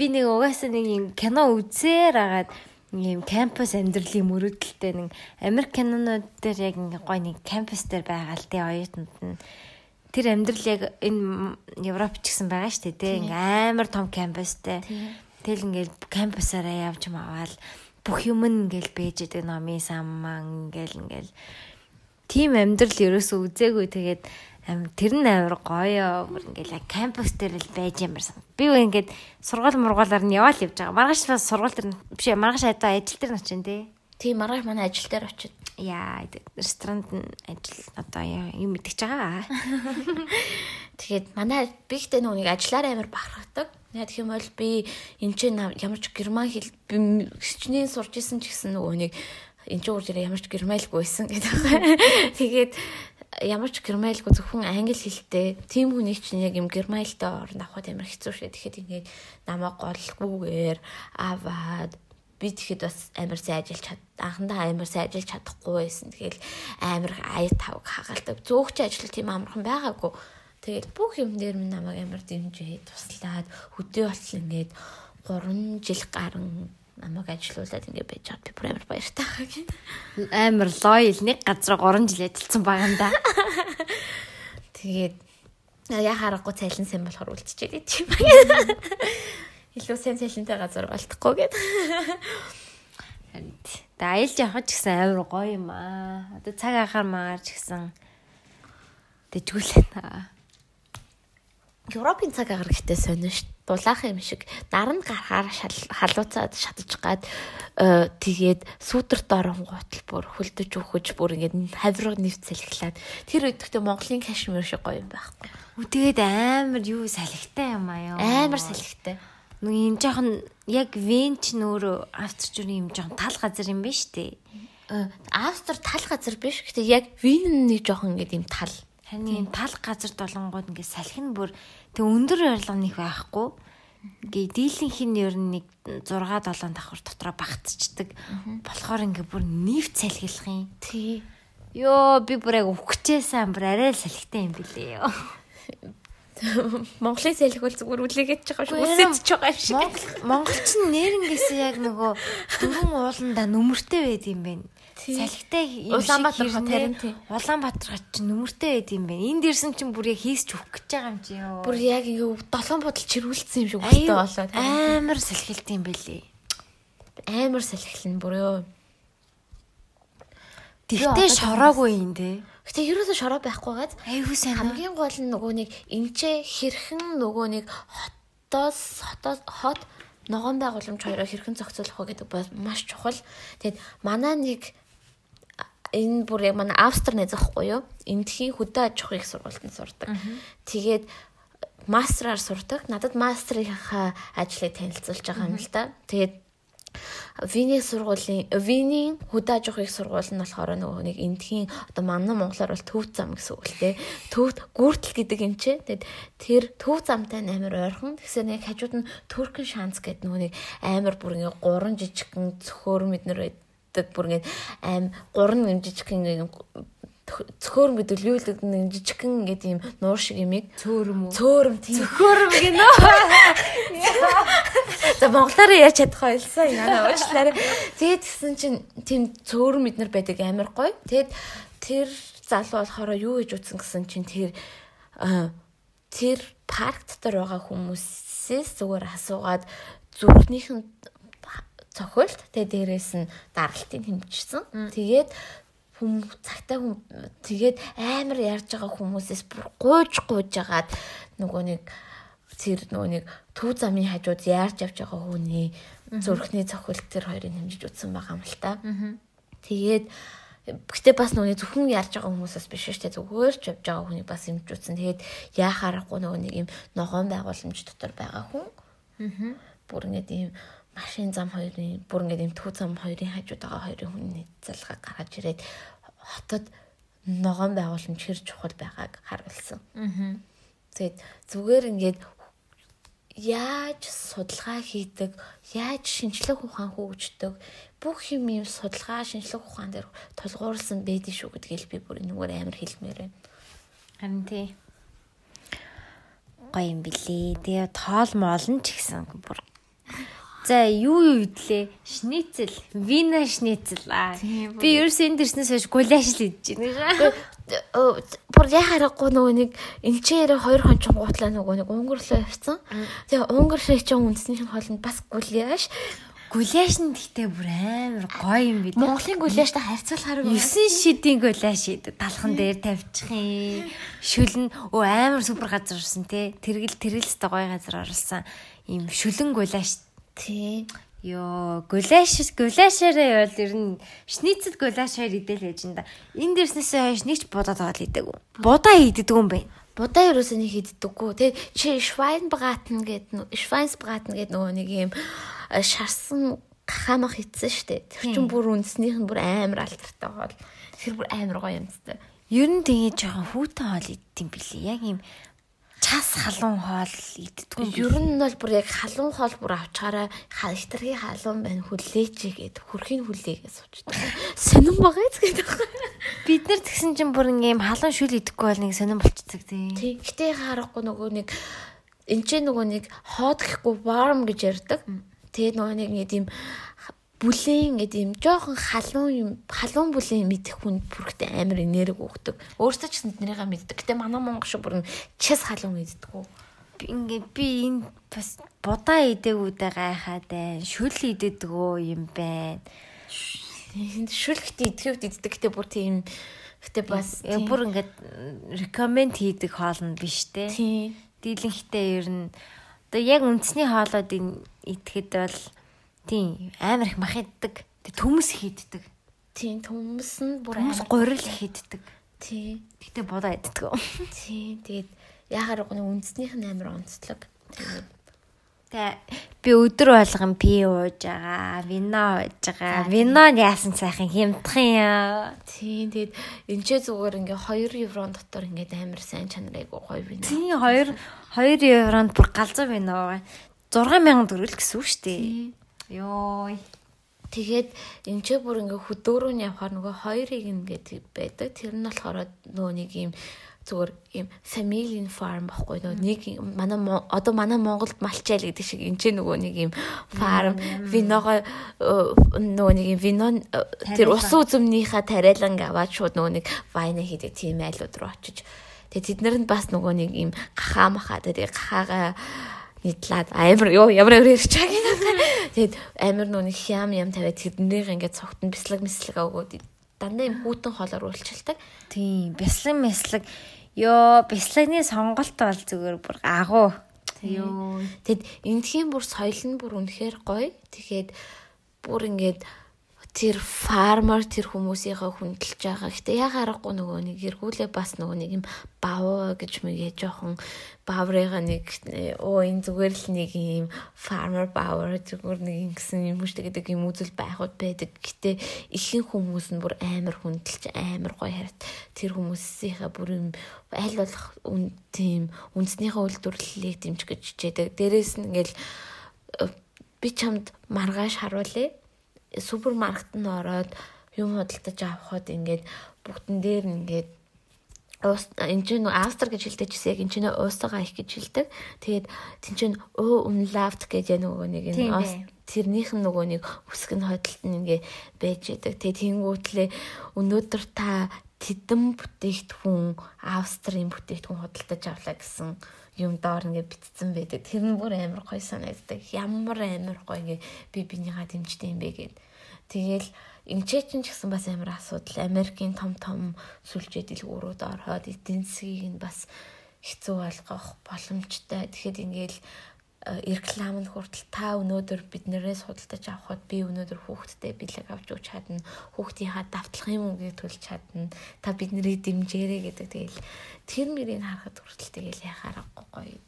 би нэг угаасаа нэг юм кино үзээр агаад ийм кампус амьдралын мөрөдөлтэй нэг Америк кинонууд дээр яг ингээ гоё нэг кампус дээр байгаа л тий оюутнууд нь. Тэр амьдрал яг энэ Европ ч гэсэн байгаа шүү дээ тий. Ингээ амар том кампустэй. Тэгэл ингээл кампусаараа явж маваал бүх юм ингээл бэж идэг номын самман ингээл ингээл. Тим амьдрал ерөөсөө үзээгүй. Тэгээд тэр нь амар гоё ингээл яг кампус дээр л байж ямар сан. Би үе ингээд сургууль мургуулаар нь яваал явж байгаа. Маргааш бас сургууль дээр биш маргааш одоо ажил дээр нь очин тий. Тийм маргааш манай ажил дээр очив. Яа ресторанд ажил одоо юм мэдчихэж байгаа. Тэгээд манай би ихтэй нүг ажиллаараа амар бахархдаг. Яг юм бол би энэ ч ямар ч герман хэл хичнээн сурч исэн ч гэсэн нөгөө нэг энэ ч үржээр ямар ч германлгүй байсан гэдэг. Тэгээд ямар ч германлгүй зөвхөн англи хэлтэй тийм хүний чинь яг юм германлтай орнд авахд амар хэцүү шээ. Тэгэхэд ингээд намайг голгүйгээр аваад би тэгэхэд бас амар сайн ажиллаж чад анхандаа амар сайн ажиллаж чадахгүй байсан. Тэгэл амар ая тавг хагаалдаг. Зөөгч ажил тийм амархан байгаагүй Тэгээд бүх юм дээр минь намайг амар дэмжиж туслаад хөдөө болтол ингээд 3 жил гарan намайг ажилуулад ингээд байж чад би амар баяртай байгаа гин. Амар лойл нэг газар 3 жил ажилласан байгаа юм да. Тэгээд яа харахгүй цайлан сэн болохоор үлдчихээд тийм байна. Илүү сайн цайлантай газар болтохгүй гэд. Тэ аялж явах ч гэсэн амар гоё юм аа. Одоо цаг ахаар маагаар ч гэсэн дэжгүүлээ. Европын цаг агаар гэхдээ сонио ш. Дулаах юм шиг наран гарахаар халууцаад шатаж гад э, тэгээд сүүдэрт оронгуутал бүр хөлдөж өгөж бүр ингээд хавирга нэвцэлхлаад тэр гэхдээ Монголын кашмир шиг гоё юм байхгүй. Тэгээд амар юу салхитай юм аа ёо. Амар салхитай. Нэг юм жоохон яг венч нөөрэ австрчууны юм жоохон тал газар юм байна штэ. Австри тал газар биш. Гэтэ яг Вин нэг жоохон ингээд юм тал Харин тал газар долонгууд ингээд салхин бүр тэг өндөр ярилга нэг байхгүй. Гээ дийлэнх нь ер нь нэг 6 7 давхар дотроо багтцдаг. Болохоор ингээ бүр нэвт салхилах юм. Тий. Йоо би бүр яг өвчээсэн бүр арай л салхитай юм билээ ёо. Монголын салхиул зүгээр үлээгээд байгаа шүү. Үсэж байгаа шиг. Монголчин нэрнгээс яг нөгөө дөрвөн ууланда нүмертэй байд юм байна. Салхитай Улаанбаатар хот харин. Улаанбаатар хот чинь нүмертэй байд юм байна. Энд ирсэн чинь бүр яг хийсч өгөх гэж байгаа юм чи ёо. Бүр яг юу долоон бодол чирүүлсэн юм шиг өстэй болоод. амар салхилт юм бэлээ. Амар салхилна бүр ёо. Тэгтээ шороогүй юм те. Гэтэ ерөөсө шороо байхгүйгээд Айгуу сайн. хамгийн гол нь нөгөө нэг эмчээ хэрхэн нөгөө нэг хотоос хотоос хот ногоон байгууламж хоёроо хэрхэн зохицуулах вэ гэдэг бол маш чухал. Тэгэд манай нэг энэ бүр яг манай Австри найз ахгүй юу? Эндхийн хөдөө аж ахуйн их сургуультанд сурдаг. Тэгээд мастраар сурдаг. Надад мастрынхаа ажлыг танилцуулж байгаа юм л да. Тэгээд Виний сургуулийн Винийн хөдөө аж ахуйн сургууль нь болохоор нөгөө нэг эндхийн одоо манай монголоор бол төв зам гэсэн үг л те. Төв гүртэл гэдэг юм чи. Тэгээд тэр төв замтай амар ойрхон. Тэгсээ нэг хажууд нь Туркэн шанс гэдэг нөгөө нэг амар бүр ингээ гурван жижигхэн цөхөр мэднэр байдаг бүр ингээ аим гурван юм жижигхэн ингээ цөхөр мэдүүлүүлдэг нэг жижигхэн ингээд юм нуур шиг юмыг цөөрөм үү? цөөрөм тийм Цөхөрөм гинэ. За монголоор яаж чадах байлсан яна уучлаарай. Тэгээд гисэн чинь тийм цөөрөм мэднэр байдаг амар гоё. Тэгээд тэр залуу болохоор юу гэж утсан гэсэн чинь тэр тэр парк дотор байгаа хүмүүсээс зүгээр асуугаад зүрхнийх нь цохилт тэгээд дээрэс нь даралтыг хэмжсэн. Тэгээд хүм цагтаа хүм тэгээд амар ярьж байгаа хүмүүсээс бүр гууж гууж агаад нөгөө нэг тэр нөгөө нэг төв замын хажууд яарч явж байгаа хүний зүрхний цохилт тэр хоёрыг хэмжиж утсан байгаа юм л та. Тэгээд Гэтэ бас нүуний зөвхөн ярьж байгаа хүмүүсээс биш шүү дээ. Зүгээр ч явж байгаа хүний бас юмж утсан. Тэгээд яахаарахгүй нөгөө нэг юм ногоон байгууламж дотор байгаа хүн. Аа. Бүр ингээд ийм машин зам хоёрын бүр ингээд төв зам хоёрын хажууд байгаа хоёрын хүний залгаа гаргаж ирээд хотод ногоон байгууламж хэр чухал байгааг харуулсан. Аа. Тэгээд зүгээр ингээд яаж судалгаа хийдэг, яаж шинжлэх ухаан хөгждөг, бүх юм юм судалгаа, шинжлэх ухаан дээр тулгуурласан байдэн шүү гэдгийг би бүр энэгээр амар хэлмээр байна. Харин тий. Гоё юм билээ. Тэгээ тоол моолн ч гэсэн бүр. За юу юу идлээ? Шницэл, вина шницэл аа. Би ерөөс энд ирснээс хойш гуляш л идэж байна. Бүр яхаарахгүй нөгөө нэг эмчээр хоёр хончин гутлаа нөгөө нэг өнгөрлөө явцсан. Тэгээ өнгөрлөө чинь үндэсний хоолнд бас гуляш. Гуляш нь гэхдээ бүр амар гоё юм бид. Монголын гуляштай харьцуулахаар 9 шидийн гуляш идэв. Талхан дээр тавьчих юм. Шүлэн өө амар супер газар орсон те. Тэргэл тэргэлстэй гоё газар орлсон. Ийм шүлэн гуляш тий. Йоо, гуляш гуляшаараа бол ер нь шницэл гуляшаар идэл яж энэ да. Энд дэрснээсээ хойш нэг ч будаад байгаа л идэг. Будаа иддэг юм байна. Будаа ерөөсөө нэг хийддэггүй. Тэгээ чи Schweinbraten гэдэг Schweinsbraten гэдэг нөгөө нэг юм э, шарсан хамах хийсэн штэ. Тэр чинь бүр үндснийх нь бүр амар алдартай хоол. Тэр бүр амар гоё юмстай. Ер нь тэгээ жоохон хүүтэн хоол иддэм билий. Яг юм час халуун хоол иддэг юм. Ер нь бол бүр яг халуун хоол бүр авчаараа хальтргийн халуун байна хүлээч гээд хөрхийн хүлээгээ суучдаг. Сонирн багаз гэдэг. Бид нар тэгсэн чинь бүр ингээм халуун шүл идэхгүй бол нэг сонирн болчихдаг тийм. Тий. Гэтэ харахгүй нөгөө нэг энэ ч нөгөө нэг хоод гэхгүй warm гэж ярьдаг. Тэгээ нөгөө нэг тийм бүлээн гэдэг юм жоохон халуун юм халуун бүлээн мэдэх хүн бүрхтээ амар энерги өгдөг. Өөртөө ч гэсэн тэднийгээ мэддэг. Гэтэ манай монгол шиг бүр час халуун мэддэггүй. Би ингээ би энэ бас будаа идээгүүдээ гайхаад байна. Шүл идэгдгөө юм байна. Шүлхтээ идэхэд иддэг. Гэтэ бүр тийм гэтэ бас бүр ингээд рекоменд хийдэг хоол нь биш те. тийм Дийлэнхтэй ер нь одоо яг үндэсний хоолоодыг идэхэд бол тийм амар их мах иддэг. Тэг төмөс хийддэг. тийм төмс нь бүр амар гурил хийддэг. тийм Гэтэ будаа иддэг. тийм тэгээд яхаар гоо үндснийх нь амар онцлог. Тэгээд Тэ би өдөр болгон пи ууж байгаа, вино ууж байгаа. Винон яасан сайхан хямдах юм. тийм тэгээд энэ ч зүгээр ингээ 2 еврон дотор ингээ амар сайн чанарыг гоё вино. Тийм 2 2 евронд бүр галзуу вино байгаа. 6000 төгрөг гэсэн үг шүү дээ. Йоо. Тэгээд энэ ч бүр ингээ хөдөөрөө нь явахаар нөгөө хоёрыг ингээд байдаг. Тэр нь болохоор нөгөө нэг юм зүгээр ийм family farm баггүй нөгөө нэг манай одоо манай Монголд малчайл гэдэг шиг энэ ч нөгөө нэг ийм farm виногоо нөгөө нэг вино тэр ус үзмнийхаа тариалан аваад шууд нөгөө нэг вайна хийдэг тийм айлууд руу очиж. Тэгээ тэд нар нь бас нөгөө нэг ийм гахаа махаа тэгээ гахаага нийтлээд амар ёо ямар ямар ярьж байгаа юм. Тэгээд амар нүг хям ям тавиад тэднийх ингээд цогтон бяслаг мэслэг өгөөд дандаа юм хүүтэн хоолоор уулчилдаг. Тийм, бяслаг мэслэг ёо бяслагны сонголт бол зүгээр бүр агуу. Ёо. Тэгэд эндхийн бүр соёл нь бүр үнэхээр гоё. Тэгэхээр бүр ингээд тэр фармер тэр хүмүүсийнхээ хүндэлж байгаа. Гэтэ яг аргагүй нөгөө нэг эргүүлээ бас нөгөө нэг юм бав гэж мэгээ жоохон баврыга нэг оо энэ зүгээр л нэг юм farmer power зүгээр нэг ингэсэн юм шүү гэдэг юм үзэл байхуд байдаг. Гэтэ ихэнх хүмүүс нь бүр амар хүндэлж амар гоё хараад тэр хүмүүсийнхээ бүр юм аль болох үн тийм үндснийхээ үйлдвэрлэлийг дэмжих гэж хичээдэг. Дээрээс нь ингээл э, би чамд маргааш харуулъя супермаркет нь ороод юм худалдаж авахад ингээд бүгдэн дээр ингээд уус энэ чинь австр гэж хэлдэг чисээ энэ чинь уусагаа их гэж хэлдэг. Тэгээд тэн чинь өө умлафт гэж нөгөө нэг энэ уус тэрнийх нь нөгөө нэг үсэг нь хойдолт нь ингээ байж идэг. Тэгээд тэнгүүтлээ өнөөдөр та тэдэн бүтээгдэхүүн австрийн бүтээгдэхүүн худалдаж авлаа гэсэн юм доор ингээ битцсэн байдаг. Тэр нь бүр амар гоё санагддаг. Ямар амар гоё ингээ би бинийгаа дэмждэг юм бэ гэд. Тэгэл Инчээч ч гэсэн бас амар асуудал. Америкийн том том сүлжээ дэлгүүрүүд ороод эдийн засгийг нь бас хэцүү болгох боломжтой. Тэгэхэд ингээл э, реклам нь хүртэл та өнөөдөр биднээс худалдаж авахд би өнөөдөр хүүхдтэй бэлэг авч өгч чадна. Хүүхдийнхаа давтлахын мөнгөийг төлж чадна. Та биднийг дэмжээрэй гэдэг. Тэгэл тэр мөрийг харахад хүртэл тэгэл яхаарахгүй гоё.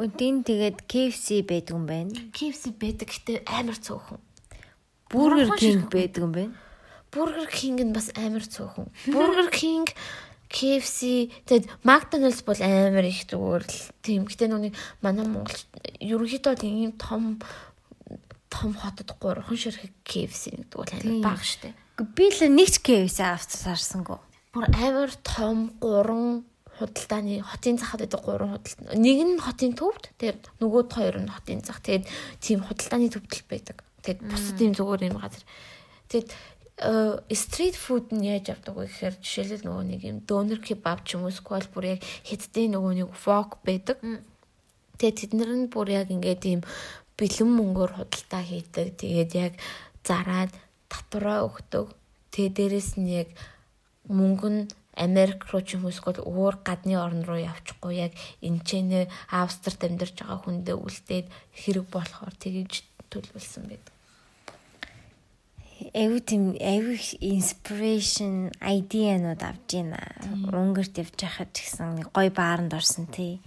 Үндийн тэгээд KFC байдаг юм байна. KFC байдаг гэтээ амар цөөхөн. Burger King байдаг юм байна. Burger King нь бас амар цөөхөн. Burger King KFC тэгэд McDonald's бол амар их зүгээр л тийм. Гэтэ нүг манай Монгол ерөнхийдөө ийм том том хотод 3 ширхэг KFC гэдэг бол амар бага штэ. Би л нэг ч KFC авцсаарсангүй. Бүр амар том 3 худалдааны хотын захад байдаг гурван худалдаа. Нэг нь хотын төвд, тэгээд нөгөөд хоёр нь хотын зах. Тэгээд тийм худалдааны төвдөл байдаг. Тэгэд бусад юм зүгээр юм газар. Тэгэд стрит фуд нь яаж авдаг вэ гэхээр жишээлбэл нөгөө нэг юм донер кебаб ч юм уу сквал бүр яг хэддээ нөгөө нэг вок байдаг. Тэгээд тэд нар нь бүр яг ингээд ийм бэлэн мөнгөөр худалдаа хийдэг. Тэгээд яг зараад татвараа өгдөг. Тэгээд дээрэс нь яг мөнгө нь Америк руу ч юм уу эсвэл өөр гадны орн руу явчихгүй яг энэ ч нэ Австрид амьдарч байгаа хүндээ үлдээд хэрэг болохоор тэгж төлөвлөсөн байдаг. Эвгүй тийм эвгүй inspiration idea-нууд авж байна. Өнгөрт явж байхад ч гэсэн нэг гой бааранд орсон тий.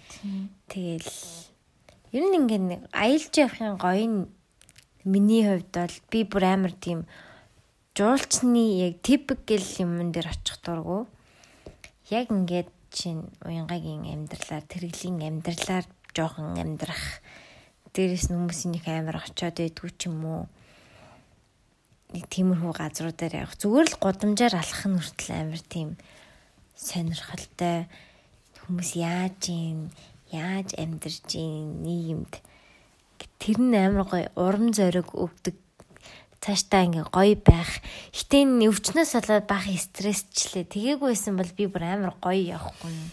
Тэгэл ер нь ингээд нэг аялж явахын гоё нь миний хувьд бол би бүр амар тийм жуулчны яг typical юмн дээр очих дургу. Яг ингээд чинь уянгагийн амьдралаар тэрэглийн амьдралаар жоохон амьдрах дээрээс хүмүүсийн их амар очиод байдгүй ч юм уу нэг тиймэрхүү газруудаар явах зүгээр л гудамжаар алхах нь хүртэл амар тийм сонирхолтой хүмүүс яаж юм яаж амьдарч юм нийгэмд тэр нь амар гоё урам зориг өгдөг цаашдаа ингээ гоё байх. Гэтэ энэ өвчнөөс болоод бах стрессчлээ. Тгээгүйсэн бол би бүр амар гоё явахгүй юм.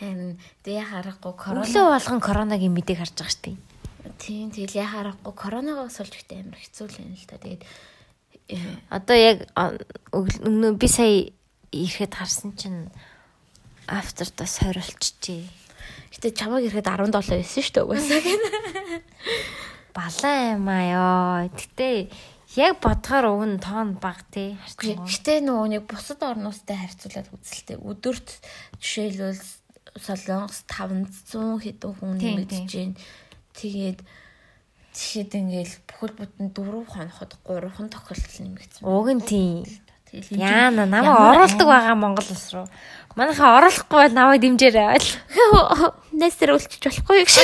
Харин тэгээ харахгүй корона. Өглөө болгон коронагийн мэдээг харж байгаа штеп. Тийм тэгэл яхаарахгүй коронавигоос олж ихтэй амар хэцүү л юм л та. Тэгээд одоо яг өмнө би сая ирэхэд харсан чинь автортаас хорилчжээ. Гэтэ чамаг ирэхэд 17 байсан шүү дээ угаасаа гэн. Балаа юм аа ёо. Гэтэ яг бодохоор уг нь тоон баг тий. Гэтэ нөгөө нэг бусад орнуудтай харьцуулаад үзэлтэй. Өдөрт жишээлбэл Солонгос 500 хэдэн хүн мэдж байна Тэгээд тэгэхэд ингээл бүхэл бүтэн дөрөв хоноход гурван тохиолдол нэмэгдсэн. Уг нь тийм. Яана намайг оруулдаг байгаа Монгол улс руу. Манайхаа оруулахгүй бол намайг дэмжээрэй. Нэсэр үлчиж болохгүй гэж.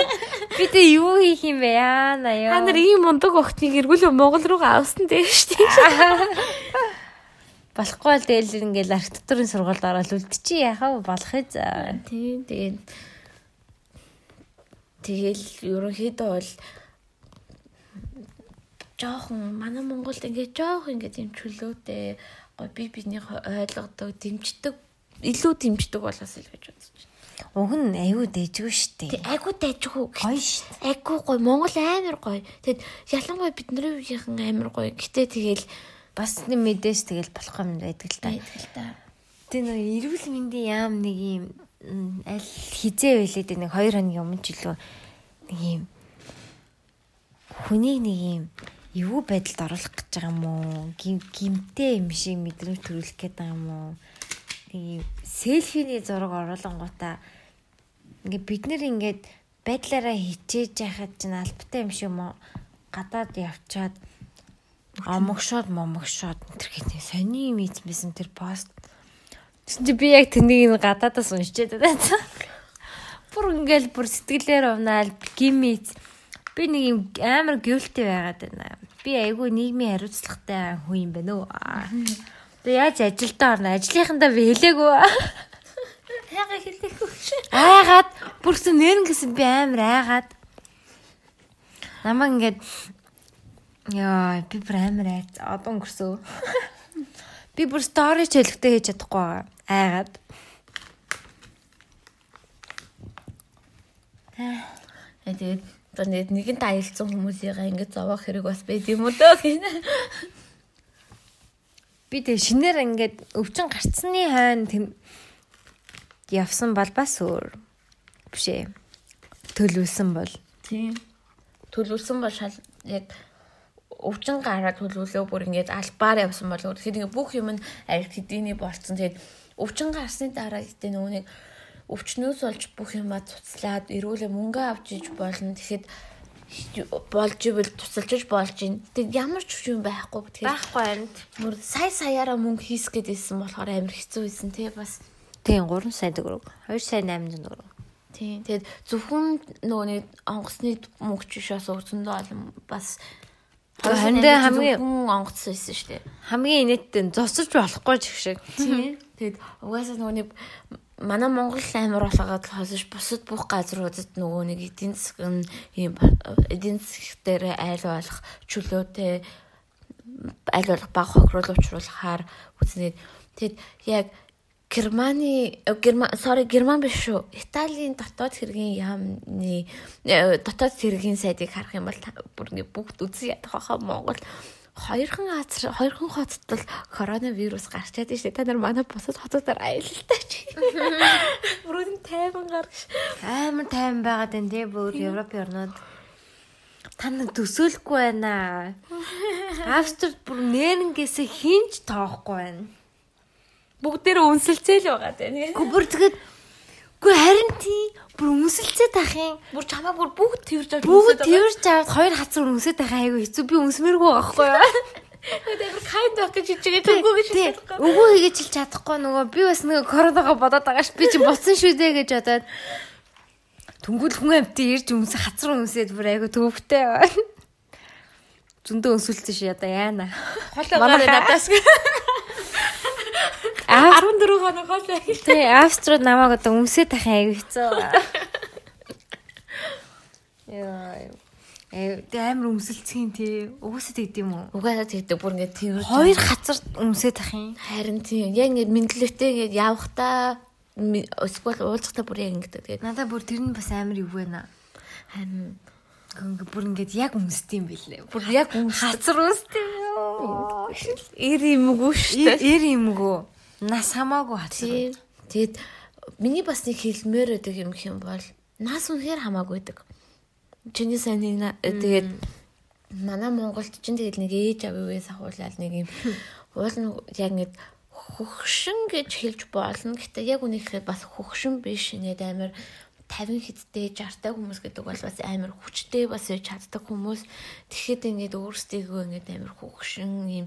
Би тэ юу хийх юм бэ? Яана ёо. Та нар ийм мундаг охтыг эргүүл Монгол руугаа авсан дээ шүү дээ. Болохгүй л дээл ингээл архитектурын сургуульд ороод үлдчихий яхаа болох ээ. Тийм тэгээд тэгэл ерөнхийдөө бол жоохон манай Монголд ингээд жоох ингээд юм чөлөөтэй гой би бинийг ойлгодог, дэмждэг, илүү дэмждэг болохоос л гэж бодож байна. Уг нь аюу дэжгүй штэ. Тэг айгуу дайжгүй. Гоё штэ. Айгуу гоё. Монгол амар гоё. Тэгэд ялангуяа бидний үеийнхэн амар гоё. Гэтэ тэгэл бас нэг мэдээж тэгэл болох юм байдаг л та. байдаг л та. Тэ нэг эрүүл мэндийн яам нэг юм аль хизээ байлээд нэг 2 хоногийн өмнө ч илүү нэг юм хүнийг нэг юм эвгүй байдалд оруулах гэж байгаа юм уу? Гим гимтэй юм шиг мэдрэмж төрүүлэх гээд байгаа юм уу? Юм селфиний зураг оруулангуудаа ингээ бид нэр ингээд байдлаараа хичээж яхад чинь албатай юм шиг юм? Гадаад явчаад омогшоод момогшоод энэ сони юм ийцмэсэн тэр пост. Тэгсэн чи би яг тэнийг ин гадаадаас уншчихэд байна. Бүр ингээл бүр сэтгэлээр унаад гимиц. Би нэг юм амар гүйлтэй байгаад байна. Би айгүй нийгмийн хариуцлагатай хүн юм байна уу? Тэгээ яаж ажилдаа орно? Ажлынхандаа би хэлээгүй. Яга хэлээгүй. Айгаад бүрсэн нэрэн гэсэн би амар айгаад. Намаа ингээд Яа, би бүр амар айц. Одоо өнгөрсөө. Би бүр стори ч хэлэхтэй хийж чадахгүй байгаа. Айгаад. Э, Тэгээд одоо нэг нэгэнт аялцсан хүмүүсийнхээ ингэж зовоох хэрэг бас байд юм уу дөө гинэ. Би тэг шинээр ингээд өвчин гарцсны хойно тэм явсан бол бас өөр биш ээ. Төлөвлөсөн бол. Тийм. Төлөвлөсөн бол шал яг өвчин гараад төлөвлөө бүр ингээд албаар явсан бол тэгэхээр бүх юм нь арилт хэдийний болцсон. Тэгээд өвчин гарсны дараа гэдэг нөгөө нэг өвчнөөс болж бүх юмаа цуцлаад эрүүлээ мөнгө авч иж болно. Тэгэхэд болж ивэл тусалж болж ин. Тэг ямар ч юм байхгүй. Тэгэхээр Байхгүй харин. мөр сая саяараа мөнгө хийс гэдээсэн болохоор амар хэцүү байсан тий бас. Тийм 3 сая төгрөг. 2 сая 800 төгрөг. Тийм. Тэгээд зөвхөн нөгөө нэг онгоцны мөнгө ч биш бас өрцөндөө олон бас дээ хамгийн- онгоц байсан шүү дээ. Хамгийн инээдтэй зосож болохгүй ч их шиг. Тийм. Тэгээд угаасаа нөгөө нэг манай Монгол амир болгоод хосож бусад бүх газруудад нөгөө нэг эдийн нь ийм эдийн засаг дээр айл болох чөлөөтэй айл болох баг хохирол учруулахаар үзнэ. Тэгэд яг Германы э, Герман sorry Герман биш шүү. Италийн дотоод хэргийн яамны э, дотоод хэргийн сайдыг харах юм бол бүр ингээ бүгд үзэн ядах хаа Монгол хоёрхан газар хоёрхан хотод бол коронавирус гарч чадсан шүү дээ. Та нар манай бусад хотуудаар аялалтай чи. Бүрэн тайван гарч. Амар тайван байгаад байна тий бүр Европын орнууд. Та нар төсөөлөхгүй байна. Австрид бүр нэрнгээсээ хинч тоохгүй байна. Бүгдээрээ үнсэлцээ л байгаа дээ. Гү бүр тэгэд Гү харин тий бүр өмсөлцөө тах юм. Бүр чамаа бүр бүгд тэрж авч Бүгд тэрж аваад хоёр хацар өмсөд байгаа айгүй хэцүү би өмсмээргүй байхгүй юу? Тэр кайд байх гэж чигээ төгөө гэж Тий. Өгөө хийгэж хэл чадахгүй нөгөө би бас нөгөө коронавигаа бодоод байгаа ш би чи буцсан шүү дээ гэж бодоод Түнгүүл хүн амтын ирж өмсө хацар өмсөд бүр айгүй төвөгтэй байна. Зөндөө өмсөлцсөн ши одоо яана. Гараа надаас. Аа 14 хоног холоо. тий авструуд намайг одоо өмсөд тахын хэцүү. Яа. Э амар өмсөлцгийн тий. Угсаа тэгдэм үү? Угаасаа тэгдэг бүр ингээд тэрж Хоёр хацар өмсөд тахын. харин тийм яг ингээд мэдлэгтэй ингээд явахтаа ми- эсвэл уулзахтаа бүр яг ингээд тэгээд Надаа бүр тэр нь бас амар юу байна. харин Гэнгэ бүр ингээд яг өмсдөм билээ. бүр яг өмс Хацар өмсдөм юу? ир юмгүй шүү дээ. Эр юмгөө. Нас хамаагүй хацар. Тэгэд миний бас нэг хэлмээр байдаг юм их юм бол нас үнэхээр хамаагүй байдаг. Чиний сайн нэг тэгээд манай Монголд чинь тэгэл нэг ээж авъяас ахуулаад нэг юм уул нь яг ингэ хөгшин гэж хэлж болно. Гэтэ яг үнэхээр бас хөгшин биш ингээд амар 50 хэдтэй 60 хүмүүс гэдэг бол бас амар хүчтэй бас байж чаддаг хүмүүс. Тэгэхэд ингээд өөрсдийгөө ингээд амар хөгшин юм.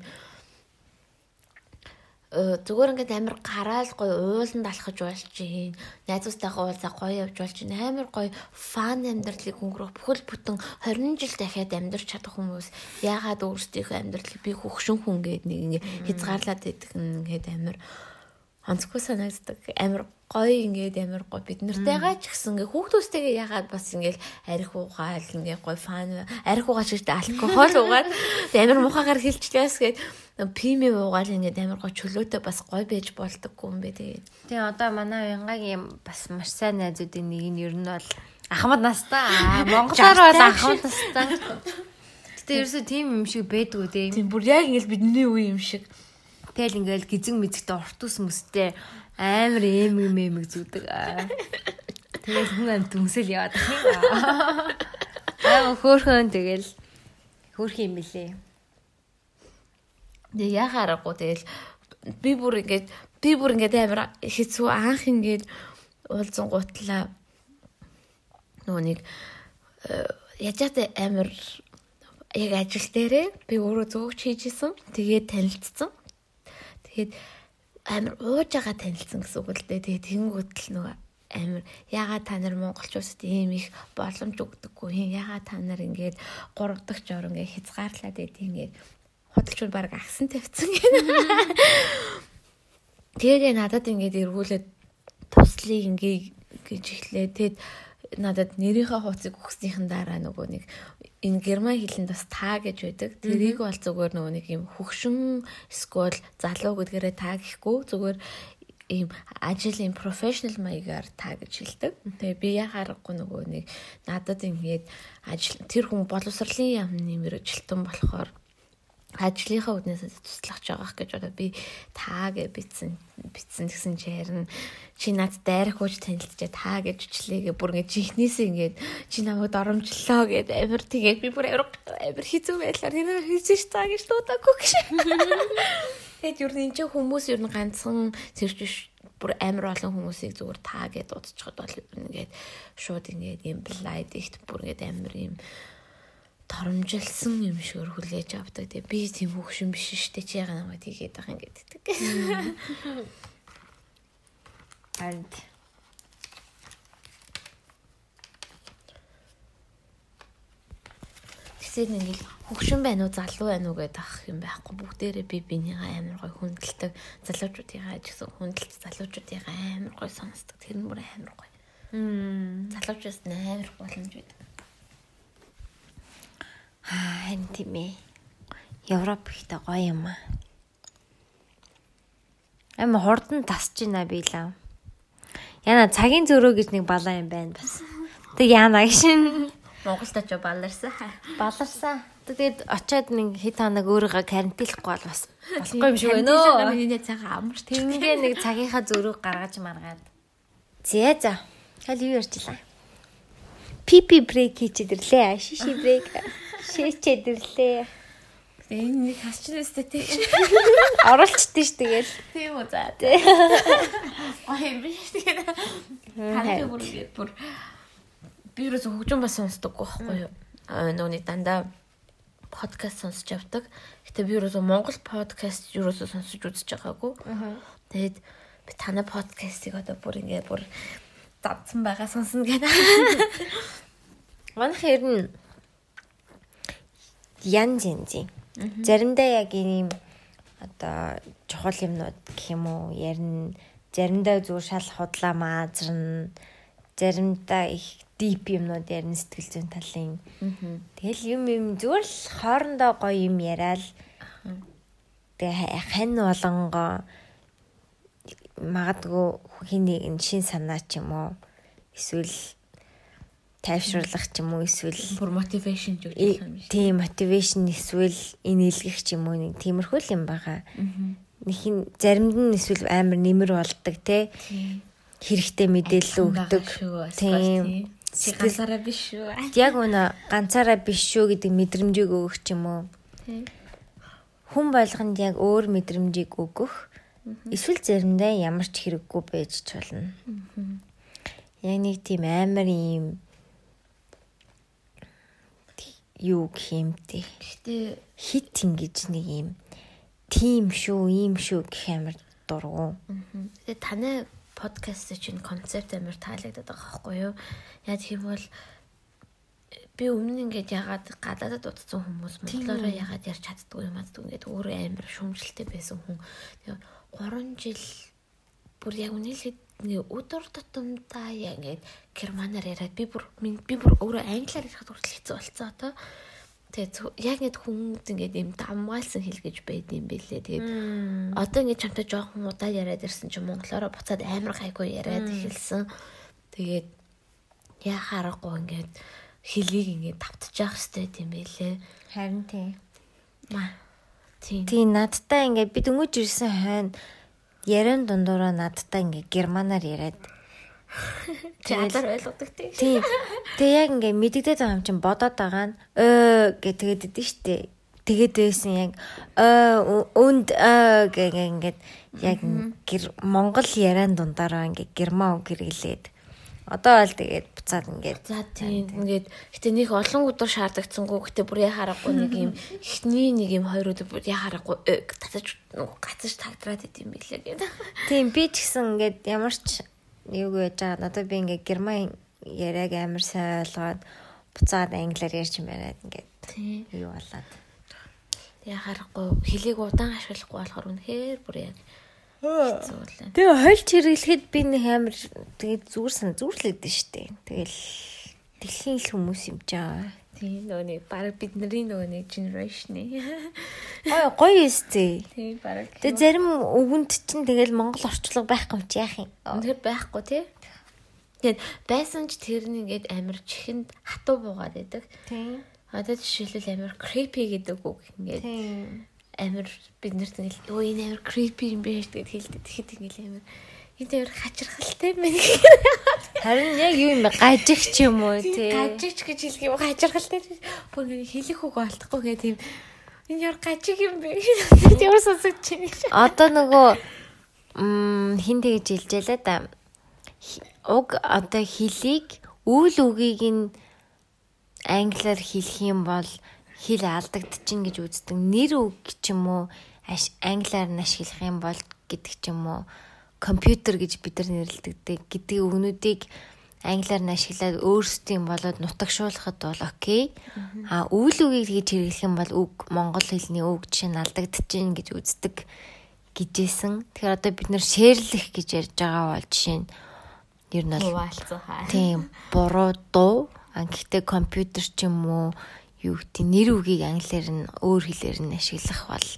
Зүгээр ингээд амар гараал гоё ууланд алхаж болж чинь найзуудтайгаа уулзаа гоё явж болж чинь амар гоё фан амьдралыг өнгөрөх бүхэл бүтэн 20 жил дахиад амьдрч чадах хүмүүс. Яагаад өөрсдийнхөө амьдралыг би хөгшин хүн гээд нэг ингээд хязгаарлаад идэх ингээд амар онцгүй санагддаг. Амар гоё ингээд амар гоё. Бид нартайгаа ч гэсэн ингээ хүүхдүүстэйгээ ягаад бас ингээл арх уугаал ингээ гоё фан арх уугаа ч гэдэг алкогол уугаад амар мухагаар хилчлээс гээд пими уугаал ингээ амар гоё чөлөөтэй бас гоё байж болдоггүй юм бэ тэгээд. Тий одоо манай Янгагийн бас маш сайн найзуудын нэг нь ер нь бол ахмад настай. Монголоор бол ахмад настай. Гэтэ ерөөсөө тийм юм шиг байдгүй тий. Тийм бүр яг ингээл бидний үе юм шиг. Тэгэл ингээл гизэн мэдэгтэй урт ус мөстэй амар эмэг мэмэг зүдэг. Тэгэл хүн амт төмсөл яваад юм. Аа хөөхөн тэгэл хөөх юм бэлээ. Тэгээ яхаа аргагүй тэгэл би бүр ингээд би бүр ингээд амар хэцүү анх ингээд уулзсан гутлаа нөгөө нэг э, яжаатай амар яг ажил дээрээ би өөрөө зөөгч хийжсэн. Тэгээд танилцсан. Тэгээд амар ууж байгаа танилцсан гэсэн үг л дээ. Тэгээ тэнгуут л нөгөө амар ягаад та нар монголчуудад ийм их боломж өгдөггүй юм ягаад та нар ингээд 3 дахь жор ингээд хязгаарлаад байд ингээд худалчууд баг агсан тавьсан гэнэ. Тэгээ надад ингээд эргүүлээд туслыг ингээд гэж эхлэе. Тэгэд надад нэрийнхээ хууцыг өгснийхэн дараа нөгөө нэг энэ герман хэлэнд бас та гэж байдаг. Тэрийг бол зүгээр нөгөө нэг юм хөгшин эсвэл залуу гэдгээрээ та гэхгүй зүгээр ийм ийм профешнл маягаар та гэж хэлдэг. Тэгээ би яхаарахгүй нөгөө нэг надад ингээд ажил тэр хүн боловсролын яамны мэрэгчлэн болохоор ажлынхаа үднээс туслах жагаах гэж одоо би таа гэж битсэн битсэн гэсэн чирэн чи над дайрах ууж танилцчаа таа гэж үчлээгээ бүр ингэ чихнээсээ ингээд чи намайг доромжлоо гэд амир тэгээд би бүр амир амир хизүү байлаар энэ хийсэн ш таа гэж дуудаагүй гэж. Тэгээд юу нэг чи хүмүүс юу нэг ганцхан зэрчш бүр амар олон хүмүүсийг зүгээр таа гэд дуудчиход бол ингээд шууд ингээд юм блайд ихт бүр ингээд амар юм торомжилсан юм шиг хүлээж авдаг. Тэгээ би тийм хөвшин биш штэ чи яга намайг тийгээд байгаа юм гэдэг. And Тэгсээ нэг хөвшин байна уу залуу байна уу гэдэг ах юм байхгүй бүгдээрээ би бинийгаа амар гой хүндэлдэг залуучуудыгаа ч гэсэн хүндэлт залуучуудыгаа амар гой сонсдог тэр нь бүр амар гой. Мм залуучаас амар боломж байдаг. Харин тийм ээ. Европ ихтэй гоё юм аа. Ама хурдан тасч байна би лав. Яна цагийн зөрөө гэж нэг балаа юм байна бас. Тэг яана гişin. Монголд очоо баларсан. Баларсан. Тэгээд очиод нэг хэд хоног өөрийгөө карантинлахгүй бол бас болохгүй юм шиг байна. Миний цагаан амар. Тингээ нэг цагийнхаа зөрөөг гаргаж маргаад. Зэ за. Хэл юу ярьчлаа? Пипи брейк хийчихэд ирлээ. Шиши брейк. Шээчээд ирлээ. Энэ нэг хасчихлээстэй тийм. Оруулчихдээ ш тэгэл. Тийм үү за. Юм биш тэгээд. Харин бүр бүр би юус хөгжим бас сонсдоггүй байхгүй юу? Аа нөгөөний дандаа подкаст сонсож явдаг. Гэтэ би юус Монгол подкаст юус сонсож үзэж байгаагүй. Тэгээд би танай подкастыг одоо бүр ингээ бүр давцсан байгаа сонсно гэдэг. Манайх ер нь янз янзын. Заримдаа яг ийм одоо чухал юмнууд гэх юм уу ярина. Заримдаа зүгээр шал худлаа маазарна. Заримдаа их дип юмнууд ярина сэтгэл зүйн талын. Тэгэл юм юм зүгээр л хоорондоо гоё юм яриад тэгээ хань болонгоо магадгүй хин нэг шин санаа ч юм уу эсвэл тайвшруулах ч юм уу эсвэл бүр мотивашн гэж юм шиг. Тийм мотивашн эсвэл инээлгэх ч юм уу нэг тиймэрхүү юм байгаа. Нэг хин заримд нь эсвэл амар нэмэр болдог те. Хэрэгтэй мэдээлэл өгдөг. Тийм. ганцаараа биш шүү. Яг үнэ ганцаараа биш шүү гэдэг мэдрэмжийг өгөх ч юм уу. Хүн болгонд яг өөр мэдрэмжийг өгөх. Эсвэл заримдаа ямар ч хэрэггүй байж ч болно. Яг нэг тийм амар юм юу гэмтэй. Гэтэ хит ингэж нэг юм тим шүү, ийм шүү гэх амар дургу. Тэгээ таны подкаст чинь концепт амар таалагдаад байгаа байхгүй юу? Яг тийм бол би өмнө ингээд ягаад гадаадад утсан хүмүүс монголоор ягаад ярьж чаддгүй юм адгүй ингээд өөрөө амар шүмжлэлтэй байсан хүн. Тэгээ 3 жил бүр яг үнэлээд нэг өдөр тутамдаа яг ингээд германаар яриад би бүр би бүр өөрөө англиар ярихад хүртэл хэцүү болцоо одоо. Тэгээ яг ингээд хүмүүс ингээд юм дамгаалсан хэл гэж байд юм бэлээ. Тэгээд одоо ингээд чамтай жоохон удаа яриад ирсэн чинь монголоор буцаад амар гайгүй яриад эхэлсэн. Тэгээд яа харахгүй ингээд хэлийг ингээд давтчих хэвчтэй юм бэлээ. Харин тийм. Маа. Тийм надтай ингээд би дөнгөж ирсэн хойно яран дундуура надтай ингээд германаар яриад Чадар ойлгодог. Тийм. Тэгээ яг ингээд мэддэгдээд байгаа юм чинь бодоод байгаа нь өө гэ тэгээд идэв штэ. Тэгээд байсан яг өө үнд өө гэх ингээд яг Монгол яриан дундаараа ингээд герман үг хэрэглээд Одоо бол тэгээд буцаад ингээд за тийм ингээд гэтээ нэг олон өдөр шаардлагцсангүй гэтээ бүр яа харахгүй нэг юм эхний нэг юм хоёр өдөр бүр яа харахгүй татаж гацаж тагдраад идэм билээ гэдэг. Тийм би ч гэсэн ингээд ямар ч юу гэж байгаа надад би ингээд герман яриаг амар сайн ойлгоод буцаад англиар ярьж юм байна ингээд юу болоод. Яа харахгүй хэлийг удаан ашиглахгүй болохоор үнэхээр бүр яг Тэгээ хойлч хэрэглэхэд би нэг амар тэгээд зүгээр сан зүрлэгдэн штэ. Тэгэл дэлхийн л хүмүүс юм жаа. Тийм нөгөө нэг баг бидний нөгөө нэг generation ээ. Ой гоё эстэй. Тийм баг. Тэгээ зарим өвөнд чинь тэгэл монгол орчлого байхгүй юм чи яах юм. Үнэхээр байхгүй тий. Тэгээд байсан ч тэр нь ингээд амар чихэнд хатуу буугаад байдаг. Тийм. Одоо жишээлбэл амар creepy гэдэг үг ингээд. Тийм амар бид нарт ингээл өө энэ амар creepy юм биш гэдээ хэлдэг. Тэгэхэд ингээл амар энэ амар хачирхалтай мэн. Харин яг юу юм бэ? Гажиг ч юм уу тий. Гажиг гэж хэлэх юм хачирхалтай. Бүр хэлэх үг олдохгүй гэх тийм энэ яар гажиг юм бэ? Тэр сонсож чинь. Одоо нөгөө м хин тэгж хэлжээ л да. Уг одоо хэлийг үйл үгийг нь англиар хэлэх юм бол хэл алдагдчихин гэж үздэг. Нэр үг ч юм уу англиар нь ашиглах юм бол гэдэг ч юм уу компьютер гэж бид нар нэрлэдэг гэдэг өгнүүдийг англиар нь ашиглаад өөрсдийн болоод нутагшуулахад бол окей. А үйл үгийг тэгж хэрэглэх юм бол үг монгол хэлний үг жишээ нь алдагдчихин гэж үздэг гэжсэн. Тэгэхээр одоо бид нэр шеэрлэх гэж ярьж байгаа бол жишээ нь ер нь бол тийм буруу дуу. А гэхдээ компьютер ч юм уу юу гэдэг нэр үгийг англиар нь өөр хэлээр нь ашиглах бол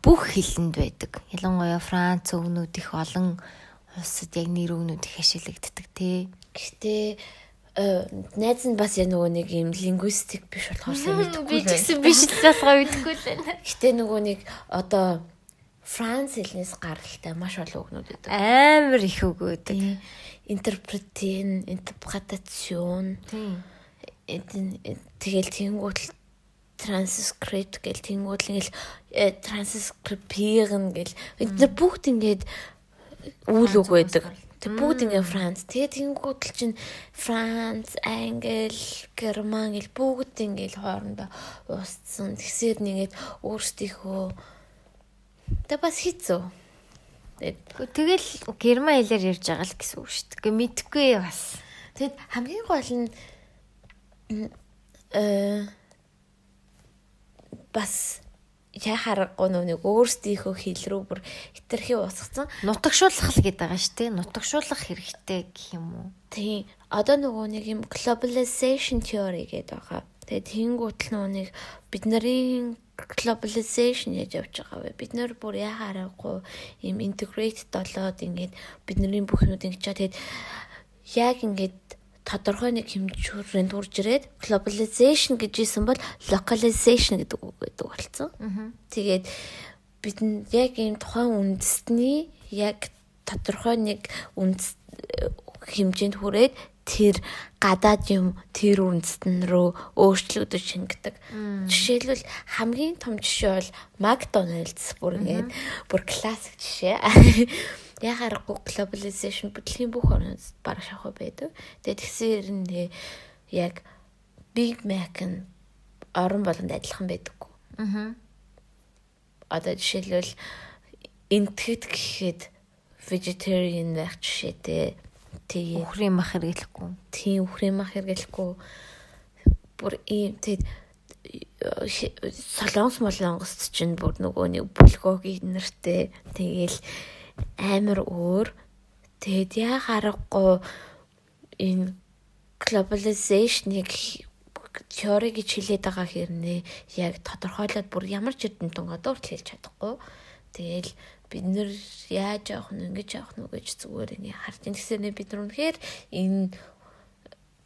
бүх хэлэнд байдаг. Ялангуяа Франц өгнүүд их олон улсад яг нэр өгнүүд их ашиглагддаг тий. Гэхдээ э, найз нь бас яг нөгөө нэг юм лингвистик биш болохоор сайн мэдэхгүй байна. Би ч гэсэн биш л болохоо мэдэхгүй л байна. Гэтэ нөгөө нэг одоо Франц хэлнээс гаралтай маш олон үгнүүд байдаг. Амар их үг байдаг. Интерпретен, интерпретацион. Тийм тэгэл тэнгуут транскрипт гэл тэнгуут ингээл транскрипирн гэл эдгээр бүгд ингээд үйл үг байдаг. Тэг бүгд ингээ Франц. Тэгээ тэнгуут л чинь Франц, Англи, Герман гэл бүгд ингээл хоорондоо устсан. Тэгсээр нэгээд өөрсдийнхөө Тэг бас хэцүү. Тэгэл герман хэлээр ярьж байгаа л гэсэн үг шүү дээ. Мэдхгүй бас. Тэгэд хамгийн гол нь э бас яа харахгүй нүг өөрсдийнхөө хэл рүү бүр хитрхи уусгацсан. Нутагшуулах л гэдэг байгаа шүү дээ. Нутагшуулах хэрэгтэй гэх юм уу? Тийм. Одоо нөгөө нэг юм globalization theory гэдэг байгаа. Тэгээ тэнгуутл нөгөө нэг бид нарын globalization яаж явж байгаа вэ? Бид нэр бүр яа харахгүй юм integrate болоод ингээд бид нарын бүх юмуд ингэж чаа тэгээд яг ингээд тодорхой нэг хэмжүүрэнд хүрж ирээд globalization гэж исэн бол localization гэдэг үг гэдэг болсон. Тэгээд бид яг ийм тухайн үндэстний яг тодорхой нэг үндэс хэмжээнд хүрээд тэр гадаад юм тэр үндэстэн рүү өөрчлөгдөж шингэдэг. Жишээлбэл хамгийн том жишээ бол McDonald's бүр ингээд бүр классик жишээ. Яхаарахгүй globalization бүтлгийн бүх орнд баг шахав байдаг. Тэгээд тэгсээр нь яг Big Mac нь орон болгонд адилхан байдаггүй. Аа. одоо жишээлбэл энтгэд гэхэд vegetarian байх жишээтэй. Тэгээ үхрийн мах хэрэглэхгүй. Тийм үхрийн мах хэрэглэхгүй. Бүр ийм тэгээд солонгос молонгост чинь бүр нөгөө нэг бүлгөөгийн нэртэй тэгээл амар өөр тэгээд яа харахгүй энэ globalization-ыг теори гэж хэлээд байгаа хэрнээ яг тодорхойлоод бүр ямар ч эрдэнэ тунгаа дуурт хэлж чадахгүй. Тэгээл бид нэр яаж явах нь ингэж явах нь гэж зүгээр ингэ харж ин гэсэнэ бид нар үнэхээр энэ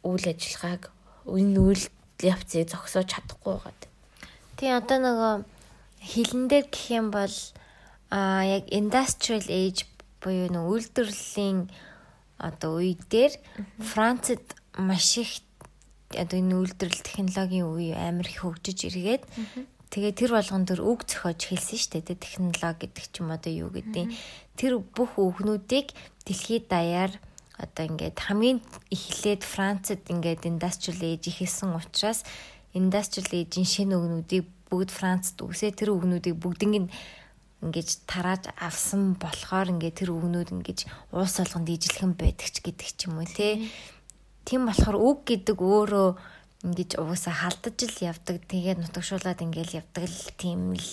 үйл ажиллагааг энэ үйл явцыг зогсоож чадахгүй байгаад. Тийм одоо нөгөө хилэн дээр гэх юм бол а яг industrial age буюу нөгөө үйлдвэрлэлийн одоо үе дээр Францад маш их одоо энэ үйлдвэрлэл технологийн үе амар их хөгжиж эргээд тэгээ тэр болгон төр үг зохиож хэлсэн шүү дээ технологи гэдэг ч юм одоо юу гэдэг. Тэр бүх үгнүүдийг дэлхийд даяар одоо ингээд хамгийн эхлээд Францад ингээд industrial age ихэлсэн учраас industrial age-ийн шинэ үгнүүдийг бүгд Францад үсээ тэр үгнүүдийг бүгднийг ингэж тарааж авсан болохоор ингээд тэр үгнүүд ингэж уус болгонд ижилхэн байдаг ч гэдэг ч юм уу тий. Тийм болохоор үг гэдэг өөрөө ингэж уусаа халдаж л явдаг. Тэгээд нутагшуулаад ингээл явдаг л тийм л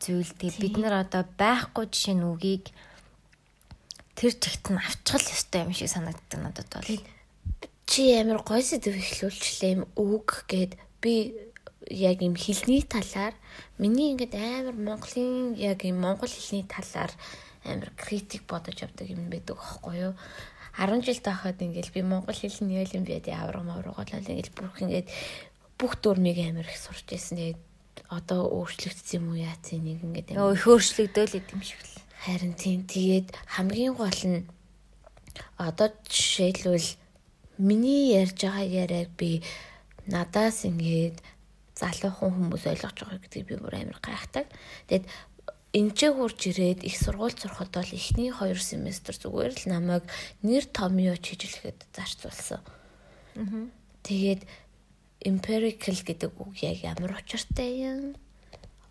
зүйл. Тэгээд бид нар одоо байхгүй жишээ нь үгийг тэр чигт нь авчгал ёстой юм шиг санагддаг надад бол. Чи амар гой сэдв ихлүүлчлээ юм үг гэд би яг юм хэлний талаар миний ингээд амар Монголын яг юм монгол хэлний талаар амар критик бодож явдаг юм байдаг аахгүй юу 10 жил тахад ингээл би монгол хэлний ял юм биад авраг маврагуулаад ингээл бүх ингээд бүх дүрмийг амар их сурч ирсэн. Тэгээд одоо өөрчлөгдсөн юм уу яац нэг ингээд амар их өөрчлөгдөөл идэм шиг л. Харин тийм тэгээд хамгийн гол нь одоо жишээлбэл миний ярьж байгаа яриаг би надаас ингээд залуухан хүмүүс ойлгож байгаа гэдгийг би бүр амар гайхдаг. Тэгээд энэчээ хурж ирээд их сургууль сурахад бол эхний хоёр семестр зүгээр л намайг нэр томьёо чижилэхэд зарцуулсан. Тэгээд empirical гэдэг үг яг ямар учиртай юм?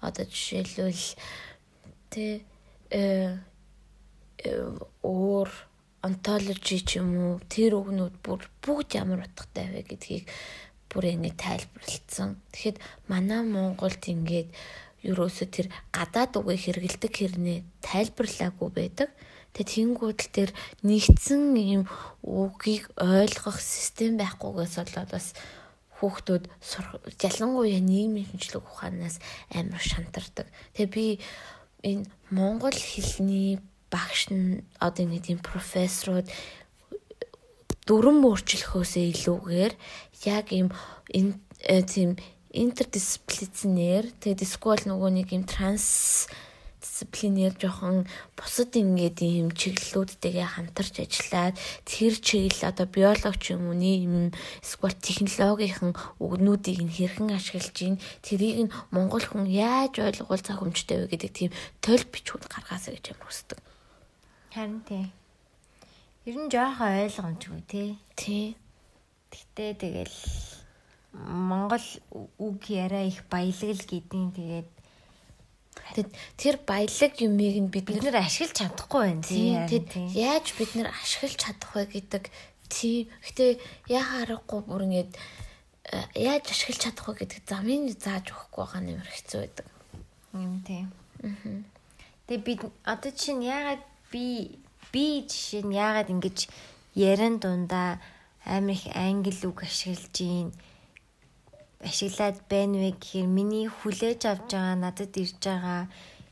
Одоо жишээлбэл тэ э өөр ontology ч юм уу тэр үгнүүд бүр бүгд ямар утгатай вэ гэдгийг бүр ингэ тайлбарлалцсан. Тэгэхэд манай Монголд ингээд ерөөсө тэр гадаад үгийг хэрэгэлдэг хэрнээ тайлбарлаагүй байдаг. Тэгээд тэнгууд л тэр нэгдсэн юм үгийг ойлгох систем байхгүйгээс болоод бас хүүхдүүд ялангуяа нийгмийн шинжилгээ ухаанаас амар шантардаг. Тэгээ би энэ монгол хэлний багш нь одоо нэг тийм профессорууд дүрм өөрчлөхөөсөө илүүгээр яг энэ э, тийм интердисциплинер тэгээд эсвэл нөгөө нэг юм транс дисциплинер жоохон бусад ингээд юм чиглэлүүдтэйгээ хамтарч ажиллаад тэр чиглэл одоо биологч юм уу юм эсвэл технологийн үгнүүдийг нь хэрхэн ашиглаж ийн тэрийг нь монгол хүн яаж ойлгуул цахимжтай вэ гэдэг тийм толь бичгүүд гаргаасаа гэж юм хүсдэг. Харин тийм Ер нь жоохон ойлгомжгүй тий. Тий. Гэтэ тэгэл Монгол үг яриа их баялаг л гэдیں۔ Тэгээд тэр баялаг юмыг нь бид нэр ашиглаж чадахгүй байна тий. Тэгэд яаж бид нэр ашиглаж чадах вэ гэдэг тий. Гэтэ яа харахгүй бүр ингэж э, яаж ашиглаж чадах вэ гэдэг замын зааж өгөхгүй байгаа нэмэр хэцүү байдаг. Юм тий. Аа. Тэгээ бид одоо чинь яагаад би би жишээ нь яагаад ингэж яран дундаа амар их англи үг ашиглаж ийн ашиглаад байна вэ гэхээр миний хүлээж авч байгаа надад ирж байгаа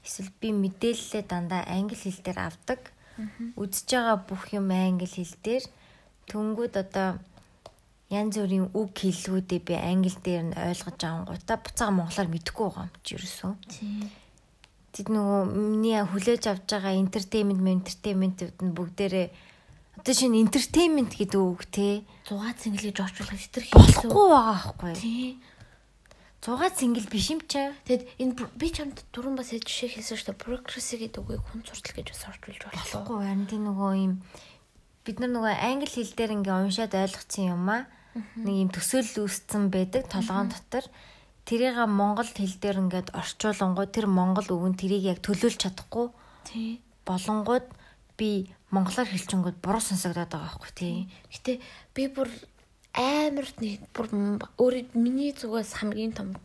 эсвэл би мэдээлэлээ дандаа англи хэл дээр авдаг. Үзэж байгаа бүх юм англи хэл дээр төнгүүд одоо янз бүрийн үг хэллгүүдээ би англи дээр нь ойлгож авангуудаа буцаага монголоор мэдэхгүй байгаа юм чи ерөөсөө. Тийм Тэд нөгөө миний хүлээж авч байгаа entertainment, entertainment нь бүгдээрээ одоо шинэ entertainment гэдэг үг те 6 цэнгэлж орчуулах тэр болохгүй байгаа байхгүй. Тий. 6 цэнгэл биш юм чаа. Тэгэд энэ би чамд дөрөв бас жишээ хэлсэн шүү дээ. Progress гэдэг үгийг хүн суртал гэж бас орчуулж болохгүй. Харин тийм нөгөө юм бид нар нөгөө англи хэл дээр ингээ уншаад ойлгоцсон юм аа. Нэг юм төсөөлөл үүсцэн байдаг толгоон дотор. Тэрийг монгол хэл дээр ингээд орчуулангууд тэр монгол нь тэрийг яг төлөөлж чадахгүй. Тий. Болонгууд би монголоор хэлчингүүд буруу сонсогдоод байгаа байхгүй тий. Гэтэ би бүр амар нэг бүр өөрөө миний зүгээс хамгийн том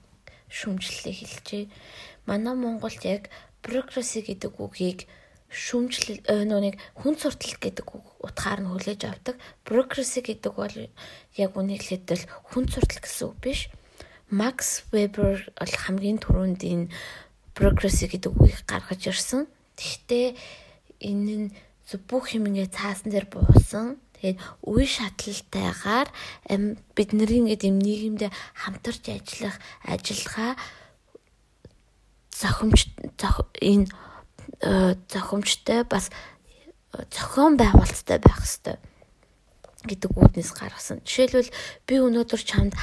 шүмжлэлээ хэлчихэ. Манай Монголд яг бюрокраси гэдэг үгийг шүмжлэл нөөник хүн суртал гэдэг үг утгаар нь хүлээж авдаг. Бюрокраси гэдэг бол яг хэлэхдээ хүн суртал гэсэн үг биш Макс Вебер бол хамгийн түрүүнд энэ progress гэдэг үгийг гаргаж ирсэн. Гэхдээ энэ нь бүх юм ингээ цаасан дээр буусан. Тэгээд үе шатлалтайгаар бидний ингээд юм нийгэмдээ хамтарч ажиллах ажиллагаа зохимж энэ э, зохимжтой бас зохион байгуулалттай байх хэрэгтэй гэдэг үүднээс гаргасан. Жишээлбэл би өнөөдөр чамд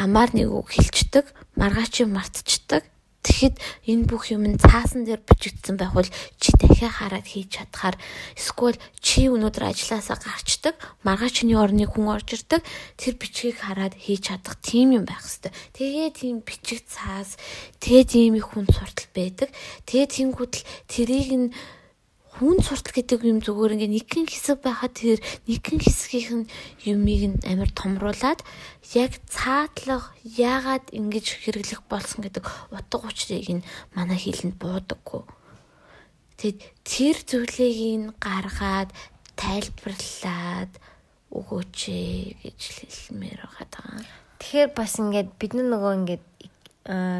амаар нэг үг хэлцдэг, маргааш юм мартчихдаг. Тэгэхэд энэ бүх юм цаасан дээр бичигдсэн байхвал чи дахиад хараад хийж чадхаар эсвэл чи өнөөдөр ажилласаа гарчдаг, маргааш чиний орныг хүн орж ирдэг, тэр бичгийг хараад хийж чадах тийм юм байх хэвээр. Тэгээ тийм бичиг цаас, тэгээ тийм их хүн суртал байдаг. Тэгээ тэнгуүтэл тэрийг нь хүн суртал гэдэг юм зүгээр ингээ нэгэн хэсэг байхад тэр нэгэн хэсгийнх нь юмыг нь амар томруулад яг цаатлах яагаад ингэж хэрэглэх болсон гэдэг утга учирыг нь манай хэлэнд буудаггүй. Тэгэд тэр зүйлийг нь гаргаад тайлбарлаад өгөөч гэж хэлмээр байгаа. Тэгэхээр бас ингээд бид нөгөө ингээд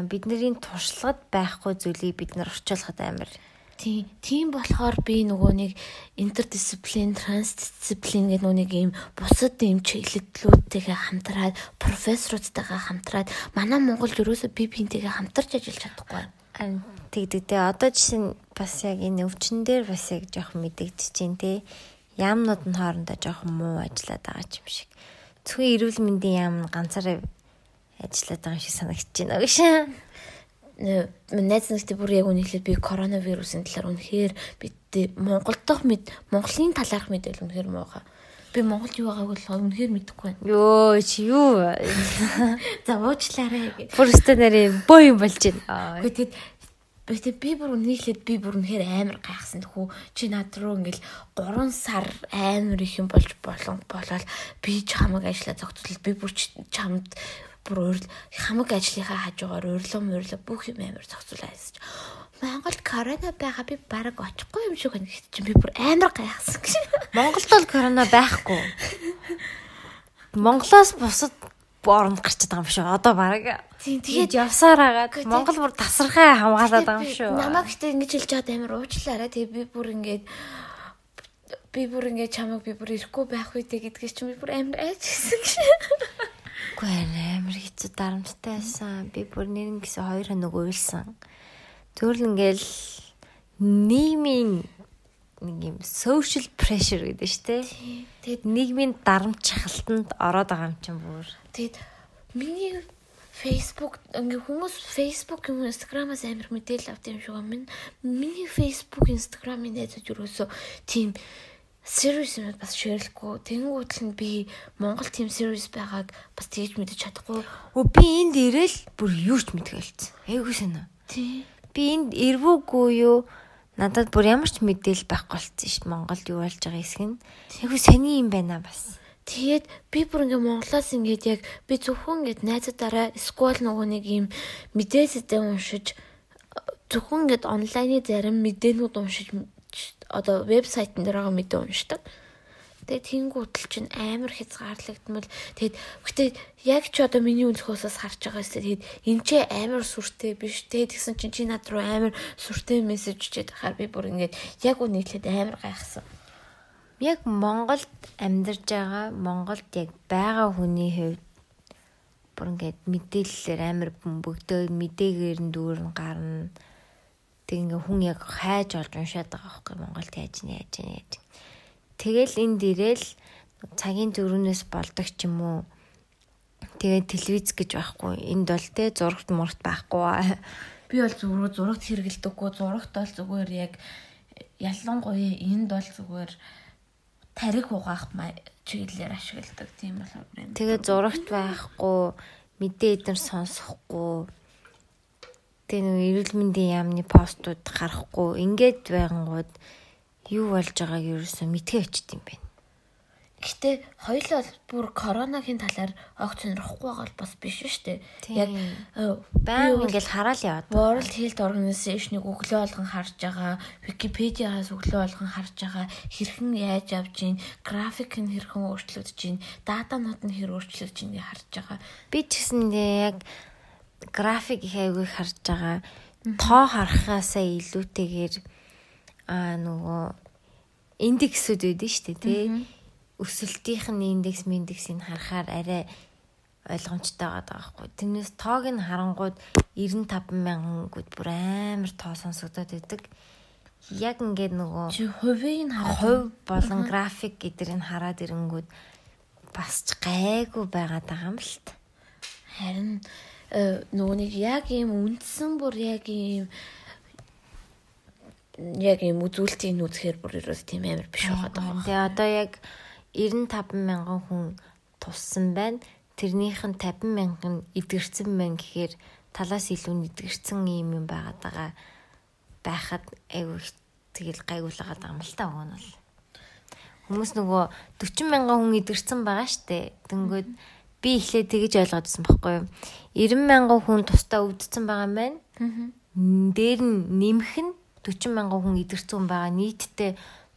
бидний туршлагад байхгүй зүйлийг бид нар орчуулахад амар Тийм. Тийм болохоор би нөгөө нэг интердисциплин, трансдисциплин гэдэг нэг ийм бусад ийм чиглэлдлүүдтэйгээ хамтраад, профессорудтайгаа хамтраад манай Монголд ерөөсөө би биентэйгээ хамтарч ажиллаж чадахгүй. Харин тэгдэг дээ. Одоо жишээ бас яг энэ өвчин дээр бас яг жоох мэдэгдэж чинь те. Яамнууд нь хоорондоо жоох муу ажиллаад байгаа юм шиг. Зөвхөн эрүүл мэндийн яам нь ганцаараа ажиллаад байгаа юм шиг санагдаж байна гэж найз нартай бүр яг үнэхээр би коронавирусын талаар үнэхээр бид Монгол дахь мэд Монголын талаарх мэдээлэл үнэхээр муухай. Би Монголд юу байгааг бол үнэхээр мэдэхгүй байна. Йоо чи юу? За уучлаарай гэж. Бүр өстө нэрээ боо юм болж байна. Гэхдээ Бэтэ би бүр үнийхлээд би бүр үнэхээр амар гайхсан тхүү. Чи над руу ингээл 3 сар амар их юм болж болон болоод би чамаг ажиллаа зогцвол би бүр чамд бүр урил хамаг ажлынхаа хажуугаар урилга мурилга бүх юм амар зохицуул айсч. Монголд корона байгаа би баг очихгүй юм шиг байна гэхэд чинь би бүр амар гайхсан гэж. Монголд бол корона байхгүй. Монголоос бусад орнд гарчаад байгаа юм шүү. Одоо баг. Тэгээд явсаар агаад Монгол бүр тасархай хамгаалаад байгаа юм шүү. Намайг ихтэй ингэж хэлж чад амар уучлаарай. Тэгээд би бүр ингээд би бүр ингээд чамайг би бүр ирэхгүй байх үедээ гэдгээс чинь би бүр амар айжсэн гэж. Үгүй амар хэцүү дарамттай байсан. Би бүр нэрэн гэсэн хоёр хоног уйлсан. Зүгээр л ингээл нийгмийн нэг юм social pressure гэдэг шүү дээ. Тэгэд нийгмийн дарамт шахалтанд ороод байгаа юм чинь бүр. Тэгэд миний Facebook ингээ хүмүүс Facebook юм Instagram-аас амар мэдээлэл авт юм шиг байна. Миний Facebook, Instagram-ийн найзууд юусоо тийм юм бас ширлэхгүй. Тэнгүүтэл нь би Монгол team series байгааг бас тэгж мэдэж чадахгүй. Өө би энд ирэл бүр юу ч мэдгэлцсэн. Айгуу санаа. Тий. Би энд ирвүүгүй юу? Надад бүр ямар ч мэдээлэл байхгүй болсон шүү дээ. Монголд юу болж байгаа хэсэг нь. Айгуу сони юм байна бас. Тэгээд би бүр ингээ Монголоос ингээд яг би зөвхөн ингээд найзуудаараа сквал нөгөө нэг юм мэдээлэлтэй уншиж зөвхөн ингээд онлайны зарим мэдээнүүд уншиж одоо вебсайтн дээр байгаа мэдээ уншдаг. Тэгээ тэнгуутл чинь амар хязгаарлагдмал. Тэгэд гэтээ яг ч одоо миний өнцгөөсөөс харж байгаа юм. Тэгэд энэ ч амар сүртэй биш. Тэгээд тэгсэн чинь чи над руу амар сүртэй мессеж чихэд хахаар би бүр ингээд яг үнэхээр амар гайхсан. Яг Монголд амьдарж байгаа Монголд яг байгаа хүний хувьд бүр ингээд мэдээллээр амар бөмбөгдөө мэдээгээр нь дүүр нь гарна Тэг ингээ хүн яг хайж олж уншаад байгаа байхгүй Монголд яаж нэ яаж нэ яаж. Тэгэл энд ирээл цагийн зөрүүнээс болдог ч юм уу. Тэгээ телевиз гэж байхгүй. Энд бол те зурагт мурагт байхгүй. Би бол зүгээр зурагт хэрэгэлдэггүй. Зурагт бол зүгээр яг ялангуяа энд бол зүгээр тариг угаах чиглэлээр ашигладаг тийм болохоор Тэгээ зурагт байхгүй мэдээ эдгээр сонсохгүй тэгээ нэг эрүүл мэндийн яамны постууд гарахгүй ингээд байнгут юу болж байгааг ерөөсөө мэдхээ очт юм байна. Гэтэ хоёулаа бүр коронагийн талаар огт сонирхгүй байгаа бол бас биш шүү дээ. Яг баян ингээл хараал яваад. World Health Organization-ыг өглөө болгон харж байгаа, Wikipedia-аас өглөө болгон харж байгаа, хэрхэн яаж явж гин, график нь хэрхэн өөрчлөгдөж гин, датанууд нь хэр өөрчлөгдөж гин гэж харж байгаа. Би ч гэсэндээ яг график их аягүй харж байгаа. Тоо харахаасаа илүүтэйгээр аа нөгөө индексүүд үүдэн дээ, тий өсөлтийнх нь индекс индексийг харахаар арай ойлгомжтой байгаа байхгүй. Тэрнээс тоог нь харангууд 95 мянгангууд бүр амар тоо сонсогдоод байдаг. Яг ингээд нөгөө хувийг нь харах хувь болон график гэдэрийг хараад ирэнгүүд бас ч гайгүй байгаа юм л та. Харин э, нөгөө нэг яг ийм үндсэн бүр яг ийм яг ийм үзүүлэлтийг үзэхээр бүр ерөөс тийм амар биш байгаа. Тэгээ одоо яг 95 мянган хүн туссан байна. Тэрнийх нь 50 мянган эдгэрсэн байна гэхээр талаас илүү эдгэрсэн юм юм байгаад байгаа байхад айгүй тэгэл гайгуулгаад байгаа юм л та уг нь бол. Хүмүүс нөгөө 40 мянган хүн эдгэрсэн байгаа штэ. Тэнгүүд би эхлээд тэгэж ойлгоодсэн байхгүй юу? 90 мянган хүн тусдаа өвдсөн байгаа юм байна. Дээр нь нэмэх нь 40 мянган хүн эдгэрсэн байгаа. Нийтдээ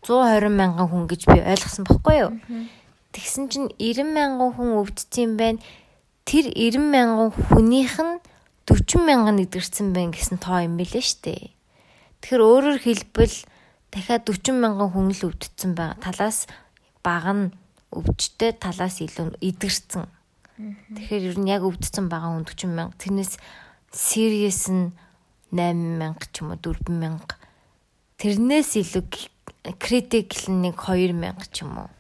120 мянган хүн гэж би ойлгосон байхгүй юу? Тэгсэн чинь 90 мянган хүн өвдсөн байна. Тэр 90 мянган хүнийх нь 40 мянган идэрсэн байна гэсэн тоо юм билээ штэ. Тэгэхээр өөрөөр хэлбэл дахиад 40 мянган хүн л өвдсөн байгаа. Талаас бага нь өвчтэй талаас илүү идэрсэн. Тэгэхээр ер нь яг өвдсөн байгаа хүн 40 мянга. Тэрнээс serious нь 8 мянга ч юм уу 4 мянга. Тэрнээс илүү critical нэг 2000 ч юм уу.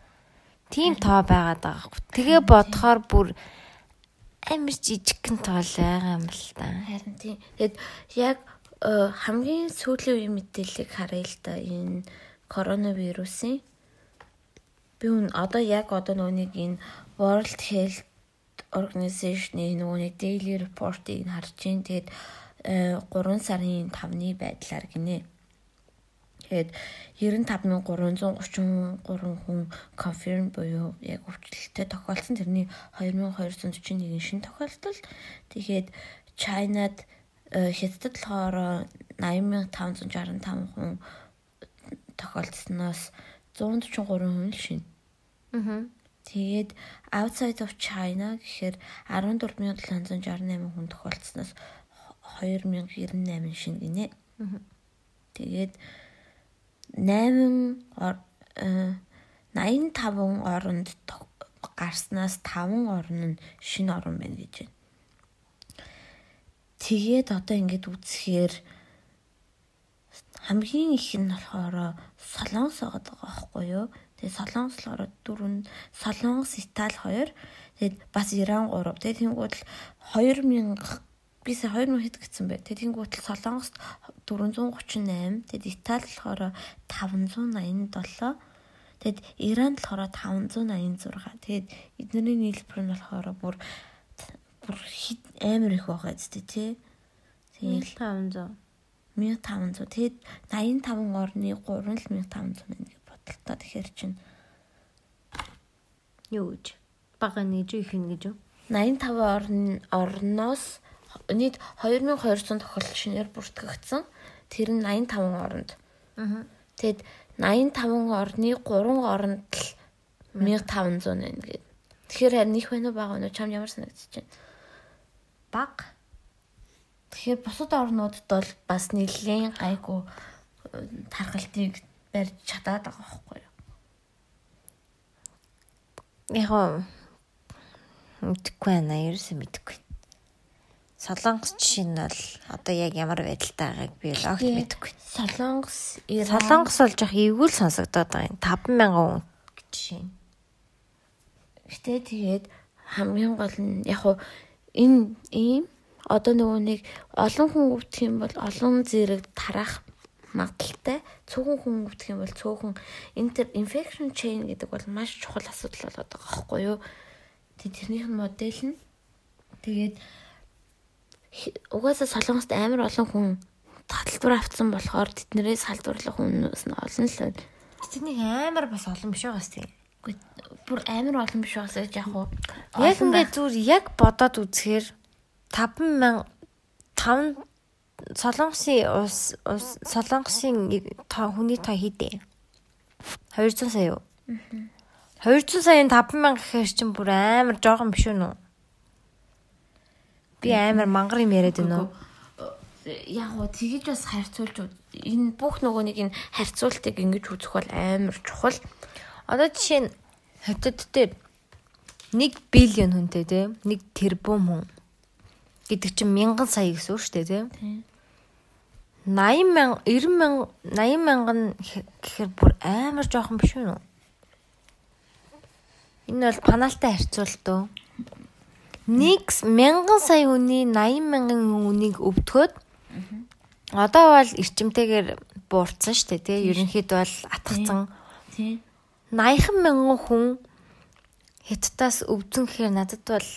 Тийм тоо байгаад байгаа хгүй. Тэгээ бодохоор бүр амар жижигхэн тоо л байгаа юм л та. Харин тийм. Тэгэд яг э, хамгийн сүүлийн үеийн мэдээллийг харъя л да. Энэ коронавирусын би үн одоо яг одоо нөгөөнийг энэ World Health Organization-ийн нөгөөний daily report-ыг харж байна. Тэгээд 3 э, сарын 5-ны байдлаар гинэ. Тэгээд 95333 хүн confirm буюу яг өвчлөлтөд тохиолдсон. Тэрний 2241 шин тохиолдол. Тэгээд Чайнад хятадд болохоор 80565 хүн тохиолдсноос 143 хүн шин. Аа. Тэгээд outside of China гэхээр 14768 хүн тохиолдсноос 2098 шин гинэ. Тэгээд 8 85 оронд гарснаас 5 орн нь шинэ орн байна гэж байна. Тэгээд одоо ингэж үзэхээр хамгийн их нь болохоор Солонгос байгаа байхгүй юу? Тэгээд Солонгос болохоор дөрөв Солонгос, Итали 2 тэгээд бас Иран 3. Тэгээд тэнгууд л 2000 би сая 2000 хэд гэсэн бэ? Тэгээд тэнгууд л Солонгост 438. Тэгэд Итали болохоор 587. Тэгэд Иран болохоор 586. Тэгэд эдний нийлбэр нь болохоор бүр бүр амар их байгаа зү тий. Тэгэл 500. 1500. Тэгэд 85 орны 3 л 1500 байна гэж бодлоо. Тэгэхээр чинь юу гэж бага нэг их юм гэж юу? 85 орн орноос нийт 2200 тохиолдол шинээр бүртгэгдсэн. Тэр нь 85 оронд. Аа. Тэгэд 85 орны 3 оронд л 1500 байна гэдэг. Тэгэхээр харин их байна уу бага байна уу чам ямар санагдчих чинь. Баг. Тэгэхээр бусад орнуудад бол бас нэлээд гайгүй э, тархалтыг барьж чадаад байгаа байхгүй юу? Яг мэдгүй байна. Ерөөсөө мэдгүй. Солонгос жишээ нь бол одоо яг ямар байдалтай байгааг би л огт мэдэхгүй. Солонгос Солонгос бол жоох эвгүй л сонсогдоод байгаа юм. 50000 хүн жишээ. Гэтэ тэгээд хамгийн гол нь яг хуу энэ ийм одоо нөгөө нэг олон хүн өвдөх юм бол олон зэрэг тараах магадaltaй цөөхөн хүн өвдөх юм бол цөөхөн интер infection chain гэдэг бол маш чухал асуудал болоод байгаа байхгүй юу. Тэг тэрнийх нь модель нь Тэгээд угаасаа солонгост амар олон хүн таталтвар авцсан болохоор тэднэрээс халдварлах хүмүүс нь олон л байна. Тэднийг амар бас олон биш байгаас тийм. Бүр амар олон биш байгаас яг уу. Яг ингээд зүгээр яг бодоод үзэхээр 5000 5 Солонгосын ус Солонгосын хүний тоо хийдэ. 200 сая юу? 200 саяын 5000 гэхээр чинь бүр амар жоохон биш үү? Би амар мангар юм яриад байна уу? Яг гоо тгийж бас харьцуулж энэ бүх нөгөө нэг энэ харьцуултыг ингэж үзэх бол амар чухал. Одоо жишээ нь хотод дээр 1 биллион хүнтэй те 1 тэрбум хүн гэдэг чинь мянган сая гэсэн үг шүү дээ те. 80 мянга 90 мянга 80 мянган гэхээр бүр амар жоохон биш үү? Энэ бол панаалтай харьцуулт уу? Нэг мянган сая хүний 80 мянган хүнийг өвдгөөд одоо бол эрчимтэйгээр буурсан шүү дээ тий. Ерөнхийд бол атгцсан. Тий. 80 мянган хүн хятадаас өвдсөн гэхээр надад бол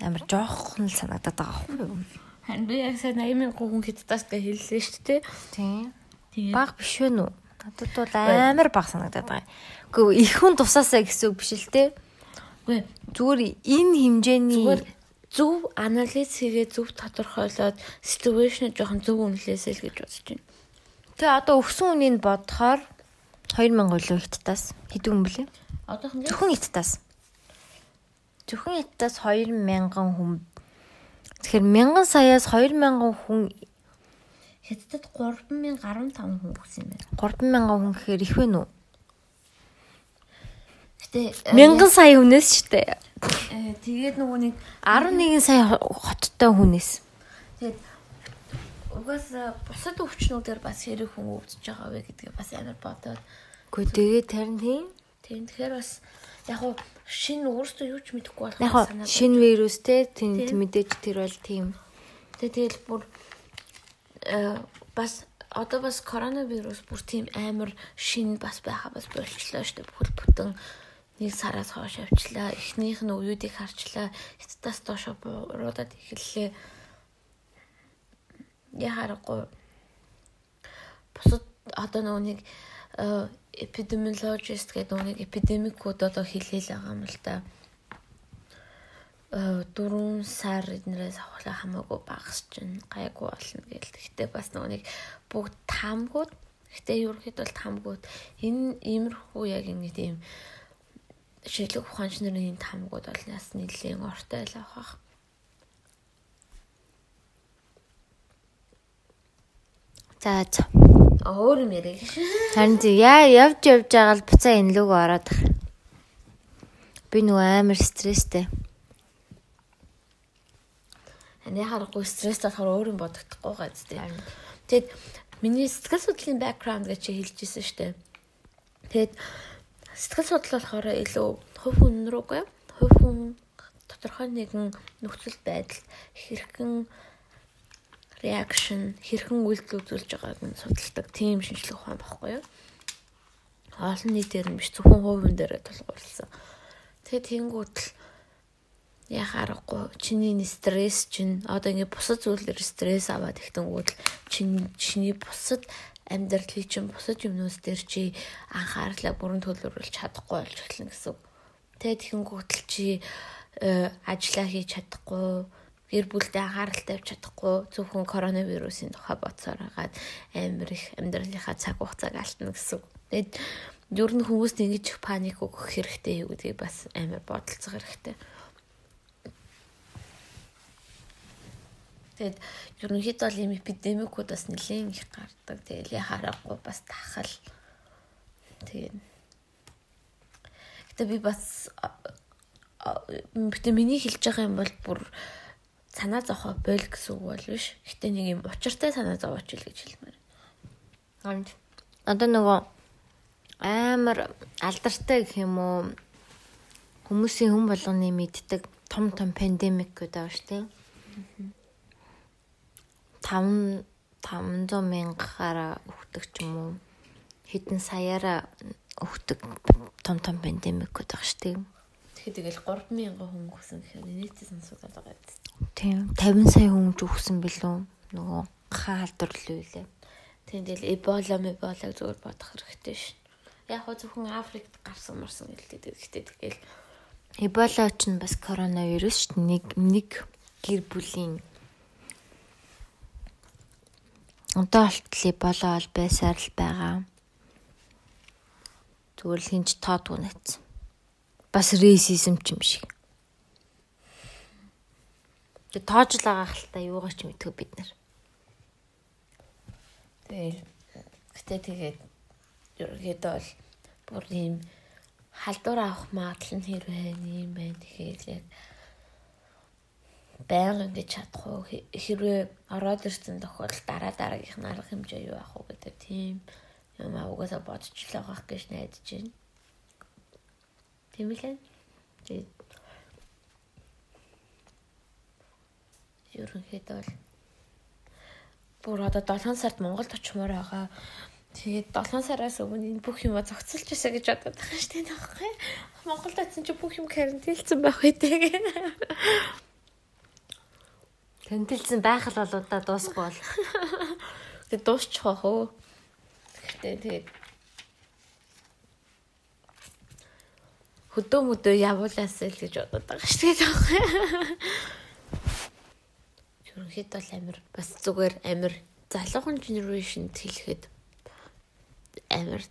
амар жоохон л санагдаад байгаа юм. Харин би яг сая 80 мянган хүн хятадаас гэж хэллээ шүү дээ. Тий. Баг биш вэ нүү? Надад бол амар баг санагдаад байгаа. Гэхдээ их хүн тусаасаа гэсэн үг биш л те. Үгүй зүгээр энэ хэмжээний зүгээр зөв анализ хийгээ зөв тодорхойлоод ситүэйшн жоохон зөв үнэлээсэй л гэж бодож байна. Тэгээ одоо өгсөн үнийг бодохоор 2000 өлөө хиттаас хэдэн хүн блэ? Одоохон зөвхөн хиттаас. Зөвхөн хиттаас 2000 хүн. Тэгэхээр 1000 саяас 2000 хүн хятадд 3015 хүн өгсөн юм байна. 3000 хүн гэхээр их вэ нү? Гэтэ Мянган сая хүнээс ч дээ. э, тэгээд нөгөө нэг 11 сая хоттой хүнээс. тэгээд угаасаа бусад өвчнүүдээр бас хэрэг хүн өвдөж байгаа вэ гэдгээ бас амар бодоод Гэхдээ тэгээд тарин тийм. тийм тэгэхээр бас яг уу шинэ өөртөө юу ч мэдэхгүй болох Яг хоо шинэ вирус те тийм мэдээж тэр бол тийм. Тэгэл бүр э бас одоо бас коронавирус бүр тийм амар шин бас байха бас болчлоо шүү дээ. Бүхэл бүтэн нэг сараас хойш авчлаа. Эхнийх нь уюудыг харчлаа. Хятадаас доошо бууруудад эхэллээ. Яхарахгүй. Бусад одоо нөгөө нэг эпидемиологист гэдэг нэг эпидемикууд одоо хэлээл байгаа юм л та. Э, дөрвөн сар эднэрээс авахлаа хамаагүй багас чинь гайгүй болно гээл. Гэхдээ бас нөгөө нэг бүгд таамгууд Гэтэ ерөөхдөө бол таамгууд энэ иймэрхүү яг ингэ тийм шилэг ухаанч нарын энэ таамгууд бол нас нэлийн ортой л авах. За за. Өөр юм яриг. Харин зэ яа явж явж байгаа л буцаа энэ лүг ороод ах. Би нөгөө амар стресстэй. Ани харахгүй стресс болохоор өөр юм бодогдохгүй газ тээ. Тэгэд миний сэтгэл судлалын background гэж чи хэлжсэн шүү дээ. Тэгэд сэтгэл судлал болохоор илүү хувь хүн рүүгээ хувь хүн тодорхой нэгэн нөхцөл байдал хэрхэн реакшн хэрхэн үйлдэл үзүүлж байгааг нь судалдаг тийм шинжлэх ухаан багхгүй юу? Олон нийтээр нь биш зөвхөн хувийн дээр тулгуурласан. Тэгээ тэнгуут л яхаарахгүй чиний стресс чинь одоо ингэ бусад зүйлээр стресс аваад ихтэнгүүд чинь чиний бусад амьдралын чинь бусад юмнууд дээр чи анхаарлаа бүрэн төлөвлөж чадахгүй болж эхэлнэ гэсэн. Тэгээ тэгэнгүүт л чи э, ажиллаа хийж чадахгүй гэр бүлдээ анхаарал тавьж чадахгүй зөвхөн коронавирусын тухай бодсоор хагаад амар их амьдралынхаа цаг хугацааг алдна гэсэн. Тэгээд ер нь хүмүүст ингэж их паник өгөх хэрэгтэй юу гэдгийг бас амар бодолцох хэрэгтэй. Тэгээд ерөнхийдөө бол ийм эпидемикуд бас нэлээд их гардаг. Тэгээд яхаарахгүй бас тахал. Тэгээд Гэтэ би бас гэтэ миний хэлж байгаа юм бол бүр санаа зовхоо бойл гэсэн үг бол биш. Гэтэ нэг юм учиртай санаа зовооч л гэж хэлмээр. Хонд. Одоо нөгөө амар алдартай гэх юм уу хүмүүсийн хүн болгоны мэддэг том том пандемик гэдэг шүү дээ. 5 500 мянгаараа өгдөг ч юм уу хэдэн саяараа өгдөг том том пандемик гэдэг шүү дээ. Тэгэл 3000 хүн өгсөн гэхээр нийтээс сонсоод байгаа юм. Тийм 50 сая хүн өгсөн билүү нөгөө хаалдварлуу лээ. Тийм тэгэл эбола меболаг зүгээр бодох хэрэгтэй шин. Яг хоо зөвхөн Африкт гарсан марсан гэлтэй гэхдээ тэгэл эбола ч нь бас коронавирус шүү нэг нэг гэр бүлийн одоо болтол эбола бол байсаар л байгаа. Зүгээр л хинч тоодгүй нэц. Бас рейсизм ч юм шиг. Тэг тоож л байгаа хальтаа юугаар ч мэдгүй бид нар. Тэгэл гэтээ тэгээд ерөөдөө бол бүр ийм халдвар авах магадлал нь хэрвээ юм байна. Тэгэхээр яг байнга ингэж чадах уу хэрвээ ороод ирсэн тохиолдолд дараа дараагийнх нь арга хэмжээ юу авах уу гэдэг тийм юм аа угаасаа л байгаа гэж найдаж байна. Тийм л ээ. Тэгээд ерөнхийдөө бол бүр одоо 7 сард Монголд очимоор байгаа. Тэгээд 7 сараас өмнө энэ бүх юма зогцолж байсаа гэж бодоод байгаа шүү дээ таахгүй. Монголд очсон чи бүх юм карантинлцсан байх үедээ. Тэнтэлсэн байх л бол удаа дуусахгүй бол. Тэгээд дуусчих واخ өө. Гэхдээ тэгээд хөдөө мөдөө явуулаасаа л гэж бодоод байгаа шүү дээ ерөнхийд бол амир бас зүгээр амир залуухан generation хэлэхэд амир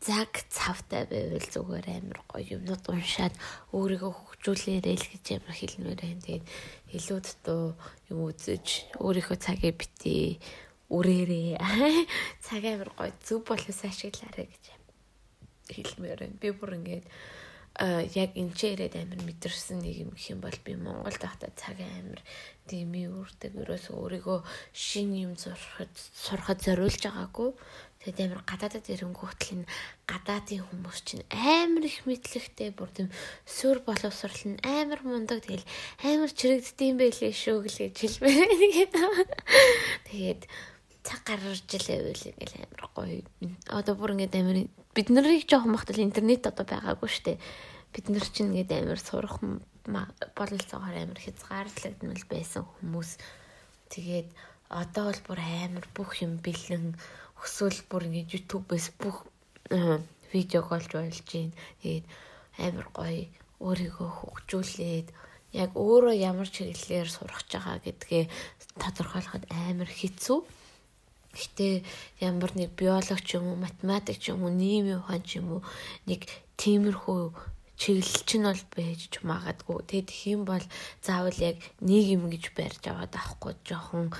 цаг цавтай байвал зүгээр амир гоё юмнууд уншаад өөрийгөө хөгжүүлээрэй л гэж амир хэлмээр байна. Тэгээд илүү дутуу юм үзэж өөрийнхөө цагийг битээ үрээрээ цаг амир гоё зөв болоос ашиглаарай гэж хэлмээр байна. Би бүр ингээд яг ирээд амир мэдэрсэн нэг юм гэх юм бол би Монголд байхдаа цаг амир тийм үүрдэг ерөөсөө өөрийгөө шин юм сурахад сурахад зориулж байгаагүй. Тэгээд амир гадаадад ирэнгүүтэл энэ гадаадын хүмүүс чинь амар их мэдлэгтэй бүр тийм сүр боловсрал нь амар мундаг. Тэгэл амар чирэгддэм байлээ шүү гэж хэлмээр тэгээд цаг гаргаж л байвал ингээл амар гоё одоо бүр ингээд амар бид нарыг жоохон бахтал интернет одоо байгаагүй штэ бид нар чинь ингээд амар сурах бололцоогоор амар хязгаарлагдмал байсан хүмүүс тэгээд одоо бол бүр амар бүх юм бэлэн өсвөл бүр ингээд YouTube-ээс бүх видеог олж болж байна. Тэгээд амар гоё өөрийгөө хөгжүүлээд яг өөрөө ямар чиглэлээр сурах байгаа гэдгээ тодорхойлоход амар хэцүү. Гэтэ ямар нэг биолог ч юм уу, математик ч юм уу, нийгмийн ухаан ч юм уу нэг тиймэрхүү чиглэлч нь бол байж ч магадгүй. Тэгээд их юм бол заавал яг нэг юм гэж барьж аваад авахгүй жоохон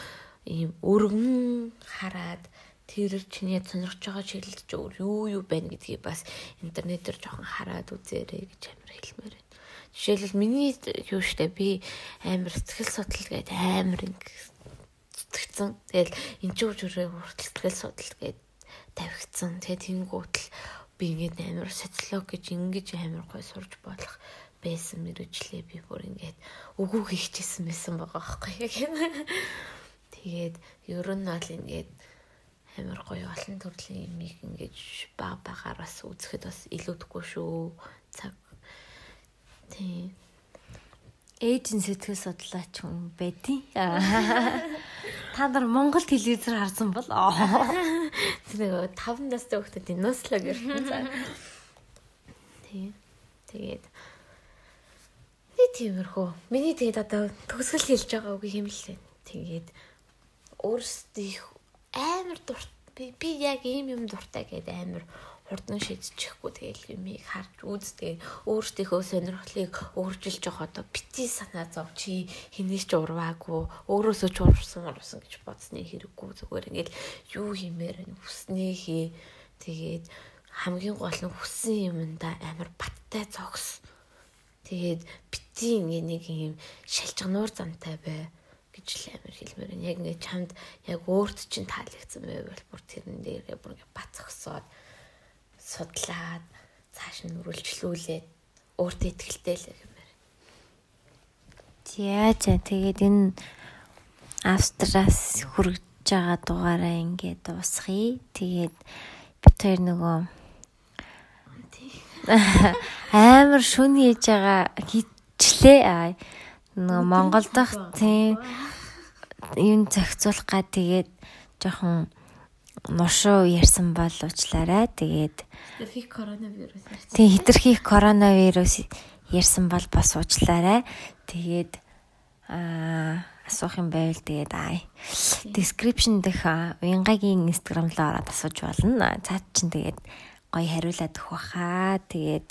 ийм өргөн хараад тэр чиний сонирхож байгаа чиглэл ч өөр юу юу байна гэдгийг бас интернетээр жоохон хараад үзээрэй гэж амар хэлмээр байна. Жишээлбэл миний юу штэ би амар сэтгэл судлал гэдэг амар ингэ зүтгэцэн. Тэгэл энэ ч үрээ хүртэл судал гээд тавигдсан. Тэгээ тэнгуутл би ингээд амар социолог гэж ингэж амар гой сурж болох байсан мэрэгчлээ би бүр ингээд үгүй хийчихсэн байсан байгаа байхгүй. Тэгээд ер нь бол ингээд амар гоё олон төрлийн юмыг ингэж баг багаар бас үзэхэд бас илүүдэхгүй шүү. Цаг. Тийм ээжийн сэтгэл судлаач хүн байдیں۔ Та нар Монгол телевизээр харсан бол тэгээ 5 настай хүүхдүүд нослог ирсэн. Тий. Тэгээд нэг тиймэрхүү. Миний тэгээд одоо төгсгөл хэлж байгаа үг юм л лээ. Тэгээд өөрсдийнх амар дурт би би яг ийм юм дуртай гэдэг амар хурдан шийдчихгүй тэгэл юмыг харж үздэг. Өөртөөхөө сонирхлыг өөрчилж байгаа одоо бити санаа зов чи хинээс ч урваагүй өөрөөсөө ч урвсан урвсан гэж бодсны хэрэггүй зүгээр ингээл юу хиймээр хүснээ хий тэгээд хамгийн гол нь хүссэн юмдаа амар баттай зогс. Тэгээд бити ингээ нэг юм шалчгануур зантай бай гэж л амар хэлмээр байна яг ингээ чамд яг өөрт чинь таалагдсан байвал бүр тэрэн дээрээ бүр ингээ бат зогсоод судлаад цааш нь үргэлжлүүлээд өөртөө ихтэй л гэмээр. За за тэгээд энэ Австраас хүрэж байгаа дугаараа ингээд дуусгая. Тэгээд бид хоёр нөгөө амар шүн хийж байгаа хичлээ. Нөгөө Монгол дахь тийм юм зохицуулах га тэгээд жоохон нушуу ярьсан бол уучлаарай. Тэгээд хитрхи коронавирус ярьсан. Тийм хитрхи коронавирус ярьсан бол бас уучлаарай. Тэгээд аа асуух юм байвал тэгээд аа description дэх уянгагийн инстаграм руу ороод асууж болно. Цаад чинь тэгээд гоё хариулаад өгөх баха. Тэгээд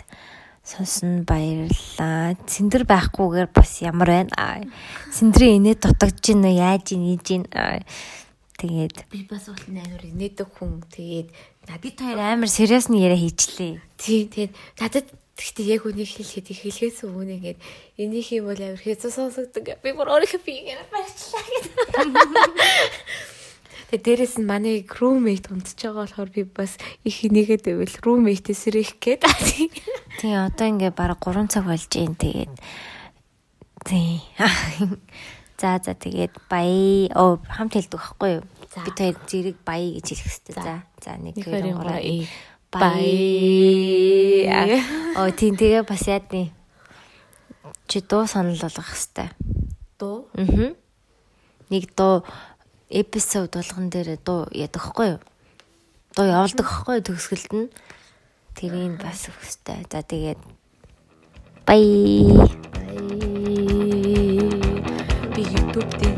сонсон баярлаа. Цэндэр байхгүйгээр бас ямар байна. Цэндрийн инээ дутагдж гин үү яаж ийж гин. Тэгээд би бас бол амар инээдэг хүн. Тэгээд бид хоёр амар сериус нь яриа хийчлээ. Тий, тэгээд надад Гэхдээ яг үнийг хэлэхэд их хэлхээс өмнө ингээд энийг юм бол амар хэцүү сонсогддог. Би бүр өөрийнхөө биегээр барьчлаа гэдэг. Тэгээ дээрэс нь манай roommate унтж байгаа болохоор би бас их энийгээд байвал roommate-с ирэх гээд. Тий, одоо ингээд бараг 3 цаг болж гин тэгээд. Тий. За за тэгээд баяа. Оо хамт хэлдэг байхгүй юу? Би тэр зэрэг баяа гэж хэлэх хэрэгтэй. За. За 1 2 3 Бай. Оо тийм тэгээ бас яадны. Чи дуу санал болгох хэвээр. Дуу? Аа. Нэг дуу эпизод болгон дээр дуу яадаг хгүй юу? Дуу явуулдаг хгүй төгсгөлд нь. Тэрийг бас өгөхтэй. За тэгээд бай. Бай. Би